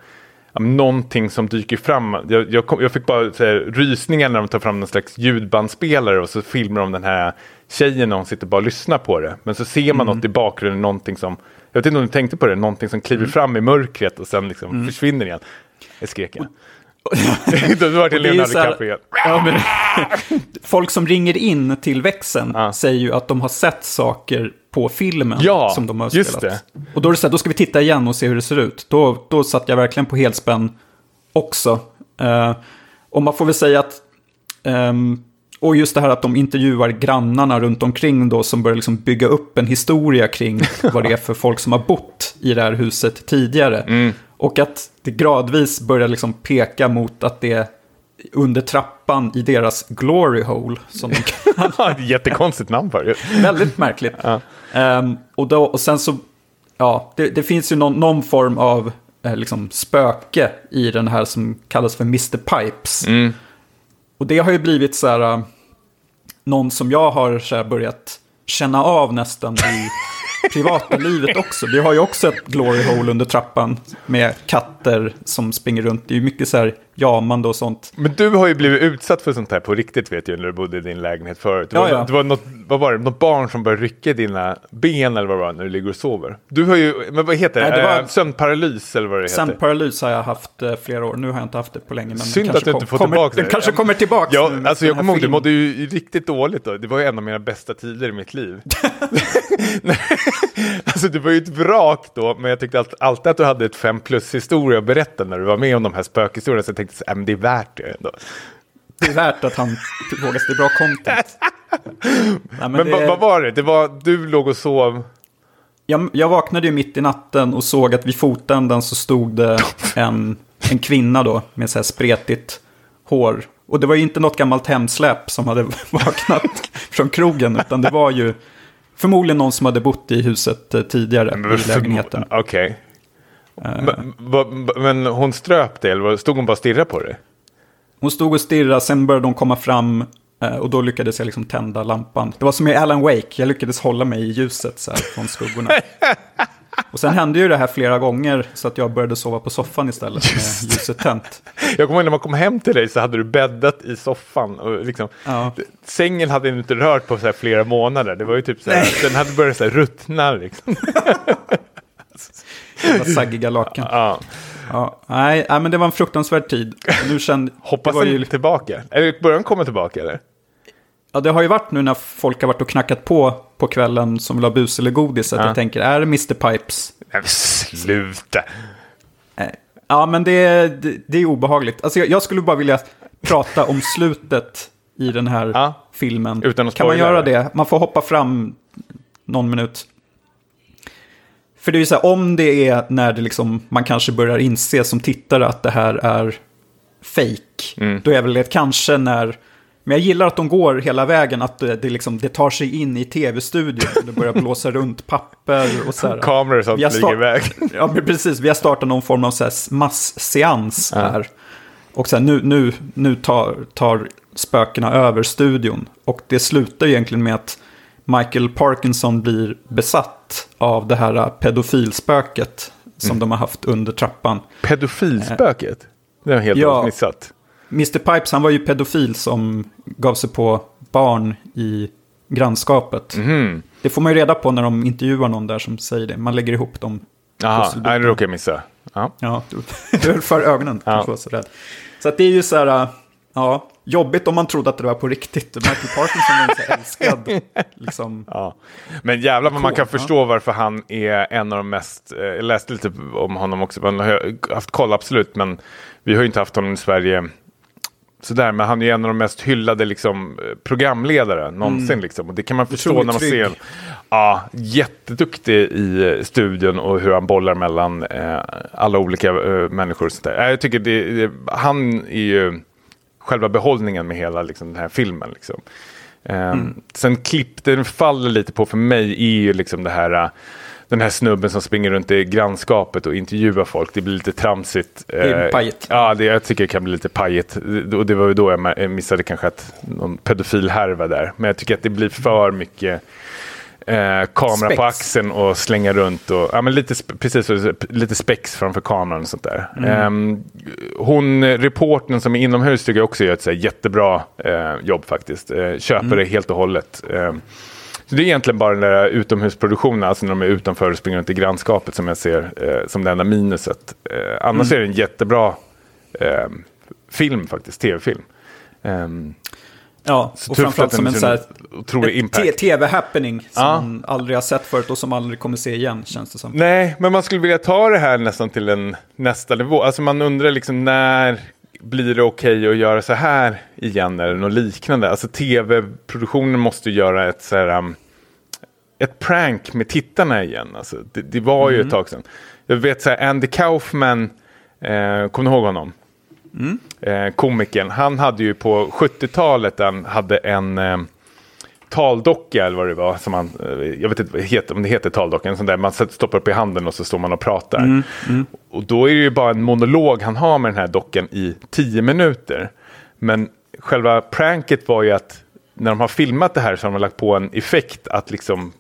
någonting som dyker fram. Jag, jag, kom, jag fick bara här, rysningar när de tar fram någon slags ljudbandspelare och så filmar de den här tjejen när hon sitter bara och lyssnar på det. Men så ser man mm. något i bakgrunden, någonting som, jag vet inte om du tänkte på det, någonting som kliver mm. fram i mörkret och sen liksom mm. försvinner igen. Jag skrek igen. du var till Leonardo DiCaprio ja, Folk som ringer in till växeln ja. säger ju att de har sett saker på filmen ja, som de har spelat. Just det. Och då är det så här, då ska vi titta igen och se hur det ser ut. Då, då satt jag verkligen på helspänn också. Uh, och man får väl säga att, um, och just det här att de intervjuar grannarna runt omkring då som börjar liksom bygga upp en historia kring vad det är för folk som har bott i det här huset tidigare. Mm. Och att det gradvis börjar liksom peka mot att det under trappan i deras glory hole. Som de kallar Jättekonstigt namn för det. Väldigt märkligt. Ja. Um, och, då, och sen så, ja, det, det finns ju någon, någon form av eh, liksom spöke i den här som kallas för Mr. Pipes. Mm. Och det har ju blivit så här, uh, någon som jag har så här, börjat känna av nästan i privata livet också. Vi har ju också ett glory hole under trappan med katter som springer runt. Det är ju mycket så här jamande och sånt. Men du har ju blivit utsatt för sånt här på riktigt vet jag när du bodde i din lägenhet förut. Det var, ja, ja. Det var något, vad var det, något barn som började rycka dina ben eller vad det var när du ligger och sover. Du har ju, men vad heter det, Nej, det var, äh, sömnparalys eller vad det heter? Sömnparalys har jag haft eh, flera år, nu har jag inte haft det på länge. Men Synd att du inte får tillbaka det. Den kanske kommer tillbaka ja, nu Alltså jag kommer ihåg, du mådde ju riktigt dåligt då. Det var ju en av mina bästa tider i mitt liv. alltså du var ju ett vrak då, men jag tyckte alltid att du hade ett fem plus historia att berätta när du var med om de här spökhistorierna. Så jag tänkte att det är värt det ändå. Det är värt att han vågas, det är bra content. Nej, men, men det... vad var det? det var, du låg och sov? Jag, jag vaknade ju mitt i natten och såg att vid fotänden så stod det en, en kvinna då med så här spretigt hår. Och det var ju inte något gammalt hemsläp som hade vaknat från krogen, utan det var ju förmodligen någon som hade bott i huset eh, tidigare men, i lägenheten. Okej. Okay. Eh. men, hon ströp det, eller stod hon bara och stirrade på det? Hon stod och stirrade, sen började de komma fram eh, och då lyckades jag liksom tända lampan. Det var som i Alan Wake, jag lyckades hålla mig i ljuset så här, från skuggorna. Och sen hände ju det här flera gånger så att jag började sova på soffan istället med ljuset tänt. Jag kommer ihåg när man kom hem till dig så hade du bäddat i soffan. Och liksom, ja. Sängen hade du inte rört på så flera månader. Det var ju typ så här, den hade börjat så här ruttna liksom. saggiga lakan. Ja. Ja, nej, nej, men det var en fruktansvärd tid. Nu kände, Hoppas den ju... tillbaka. Eller börjar den komma tillbaka eller? Ja, det har ju varit nu när folk har varit och knackat på på kvällen som vill ha bus eller godis. Att Ja. jag tänker, är det Mr Pipes? Nej, sluta. Eh, Ja, men det, är- det, det är obehagligt. Alltså jag, jag skulle bara vilja prata om slutet i den här Ja. filmen. Utan att kan man göra det? Man får hoppa fram någon minut. För det är ju så här, om det är när det liksom, man kanske börjar inse som tittare att det här är fake. Mm. Då är väl det kanske när, men jag gillar att de går hela vägen, att det, det, liksom, det tar sig in i tv-studion. Det börjar blåsa runt papper och så här. Kameror som flyger iväg. Ja, men precis. Vi har startat någon form av så här massseans Ja. här. Och sen nu, nu, nu tar, tar spökena över studion. Och det slutar egentligen med att Michael Parkinson blir besatt av det här pedofilspöket som Mm. de har haft under trappan. Pedofilspöket? Det har jag helt Ja. missat. Mr Pipes, han var ju pedofil som gav sig på barn i grannskapet. Mhm. Det får man ju reda på när de intervjuar någon där som säger det. Man lägger ihop dem. Jaha, nej, det råkade jag missa. Ja. Ja, du, du höll för ögonen. Ja. Ja. Så, rädd. så att det är ju så här, äh, ja, jobbigt om man trodde att det var på riktigt. Michael Parkinson var ju så älskad. Liksom. Ja. Men jävlar vad man kan förstå varför han är en av de mest, eh, jag läste lite om honom också, man har haft koll absolut, men vi har ju inte haft honom i Sverige sådär, men han är ju en av de mest hyllade liksom, eh, programledare någonsin. Liksom. Och det kan man förstå när man trygg. ser ja, jätteduktig i eh, studion och hur han bollar mellan eh, alla olika eh, människor. Och sånt där. Jag tycker det, det, han är ju själva behållningen med hela liksom, den här filmen. Liksom. Um, Sen klipp den faller lite på för mig är ju liksom det här uh, den här snubben som springer runt i grannskapet och intervjuar folk. Det blir lite tramsigt. är eh, pajigt. Ja, det, jag tycker det kan bli lite pajigt. Och det var ju då jag missade kanske att någon pedofil härva där. Men jag tycker att det blir för mycket eh, kamera Spex. på axeln och slänga runt. Och, ja, men lite, precis, lite spex framför kameran och sånt där. Ehm, hon, reportern som är inomhus tycker jag också gör ett så här, jättebra eh, jobb faktiskt. Eh, köper det helt och hållet. Ehm, så det är egentligen bara den där utomhusproduktionen, alltså när de är utanför och springer runt i grannskapet som jag ser eh, som det enda minuset. Eh, annars är det en jättebra eh, film faktiskt, tv-film. Ehm, Ja, så och framförallt som en en tv-happening som Ja. man aldrig har sett förut och som aldrig kommer se igen, känns det som. Nej, men man skulle vilja ta det här nästan till en nästa nivå. Alltså man undrar liksom när blir det okej att göra så här igen eller något liknande. Alltså tv-produktionen måste göra ett så här, um, ett prank med tittarna igen. Alltså, det, det var ju ett tag sedan. Jag vet så här, Andy Kaufman, eh, kommer ni ihåg honom? Eh, komikern, han hade ju på 70-talet, han hade en eh, taldocka eller vad det var. Som han, eh, jag vet inte om det heter taldocka. En sån där man stoppar upp i handen och så står man och pratar. Och då är det ju bara en monolog han har med den här dockan i tio minuter. Men själva pranket var ju att när de har filmat det här så har de lagt på en effekt att liksom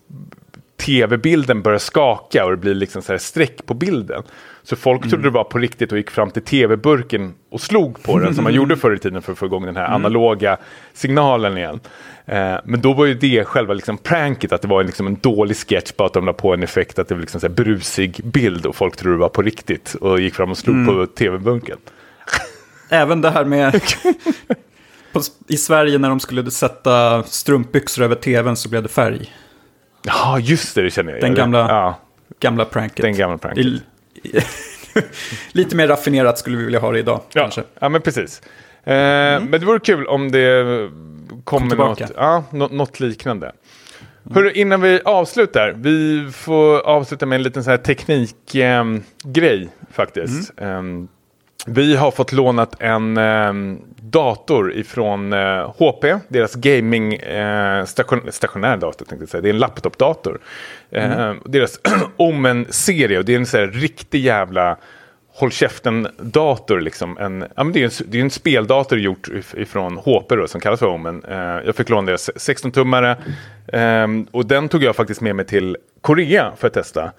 tv-bilden börjar skaka och det blir liksom så här streck på bilden. Så folk trodde det var på riktigt och gick fram till tv-burken och slog på den som man gjorde förr i tiden för att få igång den här analoga signalen igen. Eh, men då var ju det själva liksom pranket, att det var liksom en dålig sketch, bara att de la på en effekt att det var liksom så här brusig bild och folk trodde det var på riktigt och gick fram och slog på tv-bunken. Även det här med... I Sverige när de skulle sätta strumpbyxor över tvn så blev det färg. Ja, just det, det känner jag. Den gamla- Ja, Gamla pranket. den gamla pranket. Lite mer raffinerat skulle vi vilja ha det idag. Ja, Kanske. ja men precis. Eh, Men det vore kul om det kommer något, tillbaka. ja, nå- något liknande. Hörru, innan vi avslutar, vi får avsluta med en liten så här teknikgrej faktiskt. Ehm, vi har fått lånat en ehm, dator ifrån eh, HP, deras gaming eh, station, stationär dator tänkte jag säga. Det är en laptopdator. Ehm, deras Omen-serie och det är en så här riktig jävla håll käften-dator. Liksom. En, ja, men det, är en, det är en speldator gjort if- ifrån HP då, som kallas för Omen. Eh, jag fick låna deras 16-tummare ehm, och den tog jag faktiskt med mig till Korea för att testa.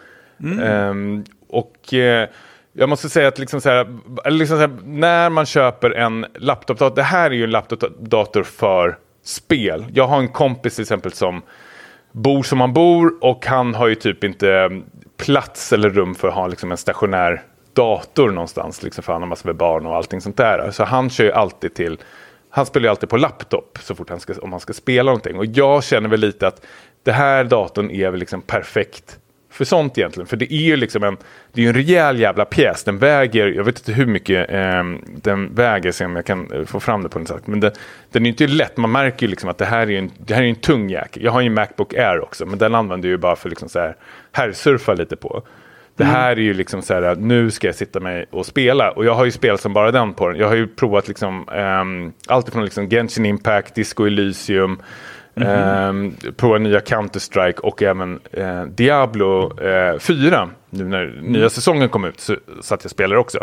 Ehm, och eh, jag måste säga att liksom så här, liksom så här, när man köper en laptopdator, det här är ju en laptopdator för spel. Jag har en kompis till exempel som bor som han bor och han har ju typ inte eh, plats eller rum för att ha liksom en stationär dator någonstans. Liksom för han har massor med barn och allting sånt där. Så han kör ju alltid till, han spelar ju alltid på laptop så fort han ska, om han ska spela någonting. Och jag känner väl lite att det här datorn är väl liksom perfekt för sånt egentligen. För det är ju liksom en, det är ju en rejäl jävla pjäs. Den väger, jag vet inte hur mycket eh, den väger, se om jag kan eh, få fram det på något sätt. Men den, den är ju inte lätt, man märker ju liksom att det här är en, det här är en tung jäkel. Jag har ju en Macbook Air också, men den använder jag ju bara för liksom så här herrsurfa lite på. Det Mm. här är ju liksom så här, nu ska jag sitta mig och spela. Och jag har ju spelat som bara den på den. Jag har ju provat liksom um, allt från liksom Genshin Impact, Disco Elysium, Mm-hmm. Eh, provat nya Counter-Strike och även eh, Diablo eh, 4. Nu när nya säsongen kom ut så, satt jag jag spelade också.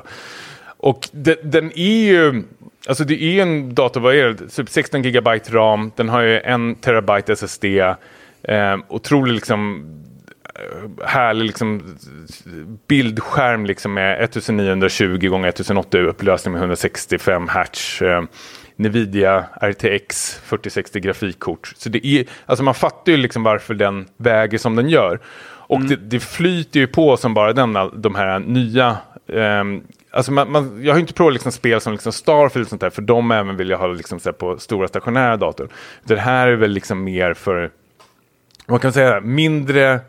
Och de, den är ju, alltså det är en dator, vad är det, typ 16 GB RAM, den har ju en terabyte SSD, eh, otrolig liksom eh, härlig liksom, bildskärm liksom med 1920 gånger 1080 upplösning med 165 hertz. Ehm. Nvidia RTX 4060 grafikkort. Så det är, alltså man fattar ju liksom varför den väger som den gör. Och det, det flyter ju på som bara den, de här nya ehm, Alltså man, man, jag har ju inte provat liksom spel som liksom Starfield och sånt där, för de även vill jag ha liksom på stora stationära dator. Det här är väl liksom mer för, vad kan man säga, mindre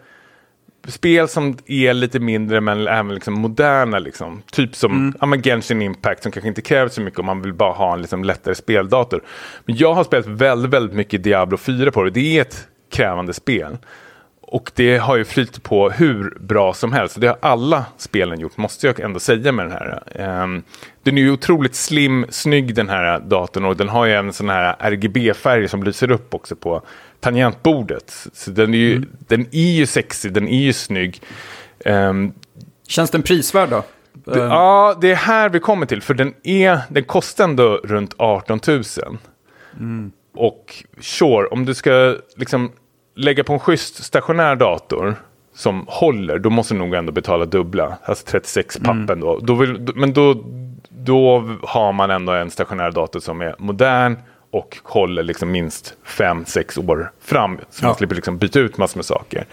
spel som är lite mindre men även liksom moderna. Liksom. Typ som ja, men Genshin Impact som kanske inte kräver så mycket om man vill bara ha en liksom, lättare speldator. Men jag har spelat väldigt, väldigt mycket Diablo 4 på det. Det är ett krävande spel. Och det har ju flyttat på hur bra som helst. Det har alla spelen gjort, måste jag ändå säga med den här. Um, den är ju otroligt slim, snygg den här datorn. Och den har ju även sån här RGB-färger som lyser upp också på tangentbordet. Så den är ju, den är ju sexig, den är ju snygg. Ehm, Känns den prisvärd då? det, Eh, ja, det är här vi kommer till. För den, är, den kostar ändå runt 18 000. Och sure, om du ska liksom lägga på en schysst stationär dator som håller, då måste du nog ändå betala dubbla. Alltså 36 pappen då. då vill, men då, då har man ändå en stationär dator som är modern och håller liksom minst 5-6 år fram. Så Ja. man slipper liksom byta ut massor med saker.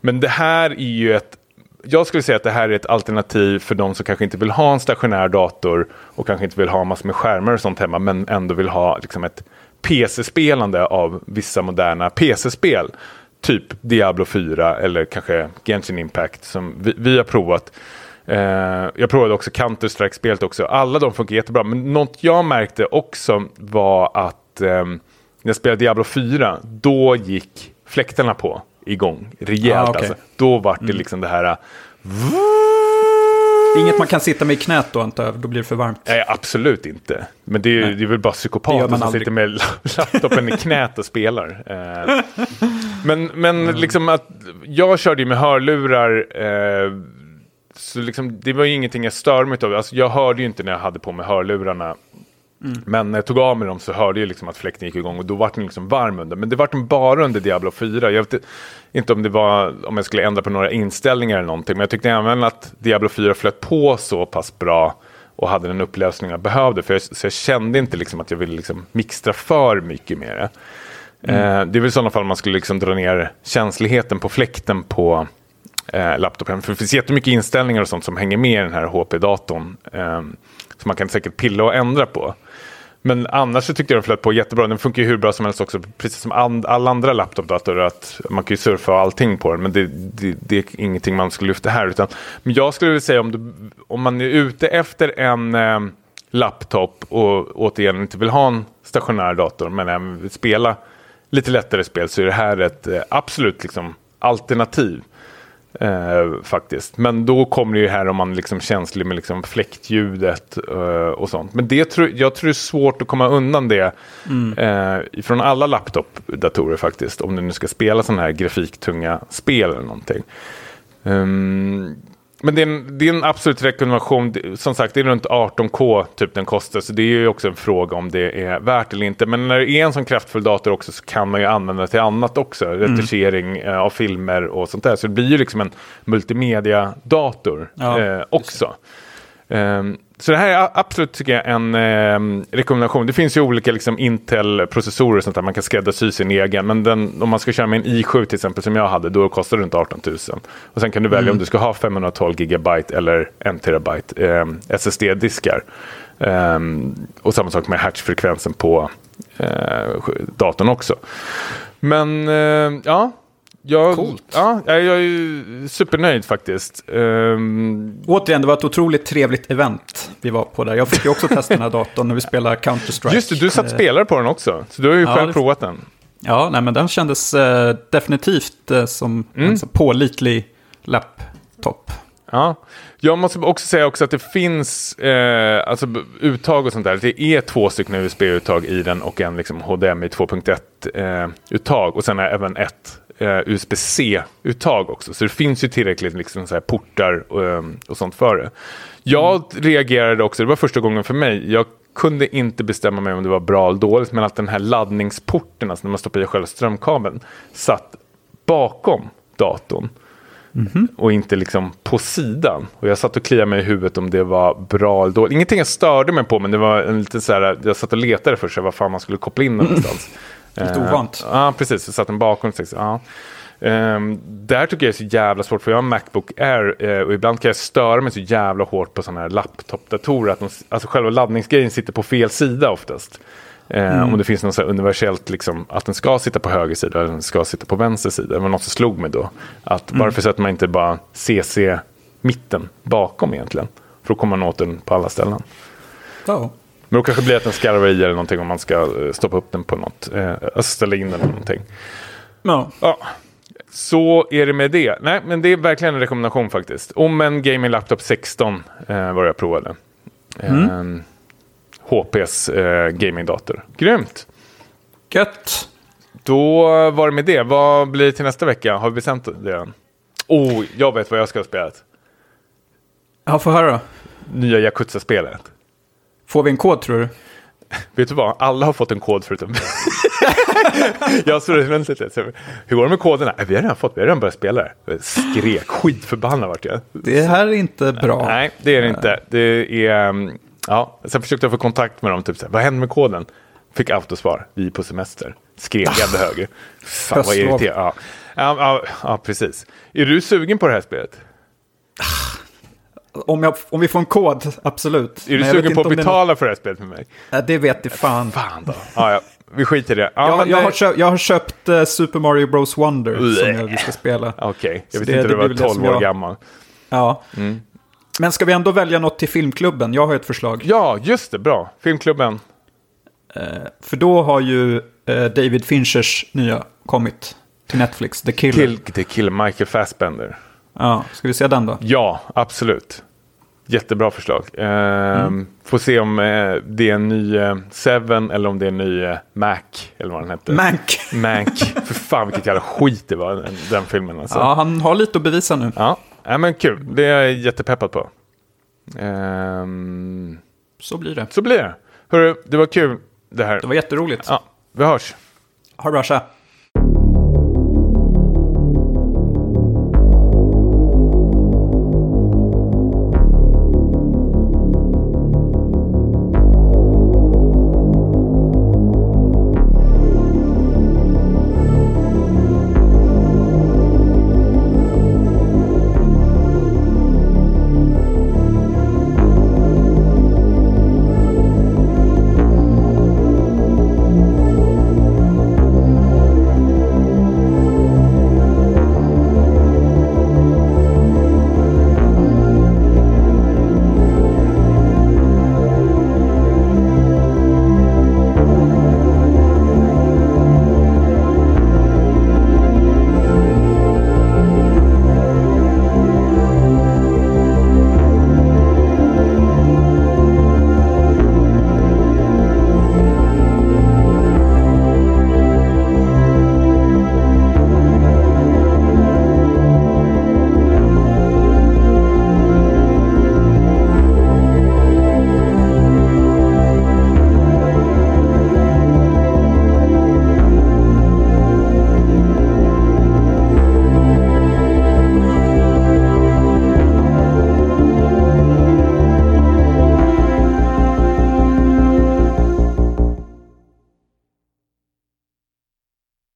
Men det här är ju ett jag skulle säga att det här är ett alternativ för de som kanske inte vill ha en stationär dator och kanske inte vill ha massor med skärmar och sånt hemma men ändå vill ha liksom ett PC-spelande av vissa moderna PC-spel. Typ Diablo 4 eller kanske Genshin Impact som vi, vi har provat. Eh, jag provade också Counter-Strike-spelet också. Alla de funkar jättebra. Men något jag märkte också var att ehm, när jag spelade Diablo 4 då gick fläktarna på igång rejält. Ah, okej. alltså. Då var det liksom det här... Inget man kan sitta med i knät då antar jag, då blir det för varmt. Nej, absolut inte. Men det är, Nej. det är väl bara psykopater som aldrig. sitter med laptopen i knät och spelar. Eh, men men liksom att jag körde ju med hörlurar. Eh, så liksom, det var ju ingenting jag stör mig av. Alltså, jag hörde ju inte när jag hade på mig hörlurarna. Men när jag tog av mig dem så hörde jag liksom att fläkten gick igång och då var den liksom varm under. Men det var den bara under Diablo 4. Jag vet inte om det var om jag skulle ändra på några inställningar eller någonting. Men jag tyckte även att Diablo 4 flöt på så pass bra och hade den upplösning jag behövde. För jag, så jag kände inte liksom att jag ville liksom mixtra för mycket med det. Eh, det är väl i sådana fall man skulle liksom dra ner känsligheten på fläkten på eh, laptopen. För det finns jättemycket inställningar och sånt som hänger med i den här HP-datorn. Eh, som man kan säkert pilla och ändra på. Men annars så tyckte jag den flöt på jättebra. Den funkar ju hur bra som helst också. Precis som and, alla andra laptopdatorer. Att man kan ju surfa och allting på den. Men det, det, det är ingenting man skulle lyfta här. Utan, men jag skulle vilja säga om, du, om man är ute efter en eh, laptop och återigen inte vill ha en stationär dator. Men även vill spela lite lättare spel. Så är det här ett eh, absolut liksom, alternativ. Eh, faktiskt. Men då kommer det ju här om man liksom känslig med liksom fläktljudet eh, och sånt. Men det tror, jag tror det är svårt att komma undan det eh, från alla laptopdatorer faktiskt. Om du nu ska spela sådana här grafiktunga spel eller någonting. Ehm, men det är, en, absolut rekommendation. Som sagt, det är runt 18K typ den kostar. Så det är ju också en fråga om det är värt eller inte. Men när det är en sån kraftfull dator också så kan man ju använda det till annat också. Retuschering eh, av filmer och sånt där. Så det blir ju liksom en multimedia-dator Ja, eh, också. Ehm, så det här är absolut tycker jag en ehm, rekommendation. Det finns ju olika liksom, Intel-processorer och sånt där man kan skräddarsy sin egen. Men den, om man ska köra med en i7 till exempel som jag hade, då kostar det runt 18 000. Och sen kan du välja om du ska ha 512 gigabyte eller 1 terabyte ehm, SSD-diskar. Ehm, och samma sak med hertzfrekvensen på eh, datorn också. Men eh, ja, Jag, Coolt. Ja, jag är ju supernöjd faktiskt. Ehm, Återigen, det var ett otroligt trevligt event vi var på där. Jag fick ju också testa den här datorn när vi spelade Counter-Strike. just det, du satt Eh, spelade på den också. Så du har ju Ja, själv det- provat den. Ja, nej, men den kändes eh, definitivt eh, som Mm. en så pålitlig laptop. Ja. Jag måste också säga också att det finns eh, alltså, uttag och sånt där. Det är två stycken USB-uttag i den och en liksom, HDMI 2.1-uttag. och sen är även ett eh, USB-C-uttag också. Så det finns ju tillräckligt liksom, så här, portar och, eh, och sånt för det. Jag reagerade också, det var första gången för mig. Jag kunde inte bestämma mig om det var bra eller dåligt. Men att den här laddningsporten, alltså när man stoppar i själva strömkabeln, satt bakom datorn och inte liksom på sidan. Och jag satt och kliade mig i huvudet om det var bra eller dåligt. Ingenting jag störde mig på, men det var en liten så här, jag satt och letade för sig vad fan man skulle koppla in den någonstans. Lite Eh, ovant. Ja, precis. Jag satt den bakom. Ja. Um, där tycker jag är så jävla svårt, för jag har en Macbook Air eh, och ibland kan jag störa mig så jävla hårt på sådana här laptopdatorer. Att de, alltså själva laddningsgrejen sitter på fel sida oftast. Eh, Om det finns något så universellt, liksom, att den ska sitta på höger sida eller den ska sitta på vänster sida. Det var något som slog mig då. Att varför sätter man inte bara CC mitten bakom egentligen? För då kommer man åt den på alla ställen. Ja. Men då kanske det blir att den skarvar i eller någonting om man ska eh, stoppa upp den på något. Eh, alltså ställa in den eller någonting. Ja. Ja, så är det med det. Nej, men det är verkligen en rekommendation faktiskt. Om en Gaming Laptop 16 eh, var jag provade. Eh, HPs eh, gamingdator. Grymt! Gött. Då var det med det. Vad blir det till nästa vecka? Har vi bestämt det än? Oh, jag vet vad jag ska ha spelat. Ja, få höra. Nya Yakuza-spelet. Får vi en kod tror du? Vet du vad? Alla har fått en kod förutom Jag stod och väntade lite. Hur går det med koderna? "Nej, Vi har redan fått, vi har redan börjat spela det. Skrek, skitförbannad vart jag. Det här är inte bra. Nej, det är det inte. Det är, um, ja. Sen försökte jag få kontakt med dem, typ så här, vad hände med koden? Fick autosvar, vi är på semester. Skrek ännu högre. Fan vad irriterande. Ja. Ja, ja, ja, precis. Är du sugen på det här spelet? Om, jag, om vi får en kod, absolut. Är du jag sugen på att betala för det här spelet med mig? det vet jag fan. Fan då. Ja, ja. Vi skiter i det. Ja, Jag, men jag, det- har köpt, jag har köpt eh, Super Mario Bros Wonder som Bleh. jag, vi ska spela. Okej, jag Så visste inte det du var blir väl det 12 som år jag- gammal. Ja. Mm. Men ska vi ändå välja något till filmklubben? Jag har ett förslag. Ja, just det. Bra. Filmklubben. För då har ju eh, David Finchers nya kommit till Netflix, The Killer. Kill, det kill Michael Fassbender. Ja, ska vi se den då? Ja, absolut. Jättebra förslag. Ehm, Får se om eh, det är en ny eh, Seven eller om det är en ny eh, Mac. Eller vad den hette. Mank. Mac. För fan vilket jävla skit det var, den, den filmen. Alltså. Ja, han har lite att bevisa nu. Ja. ja, men kul. Det är jag jättepeppad på. Ehm, Så blir det. så blir det. Hörru, det var kul det här. Det var jätteroligt. Ja, vi hörs. Ha det bra, tja.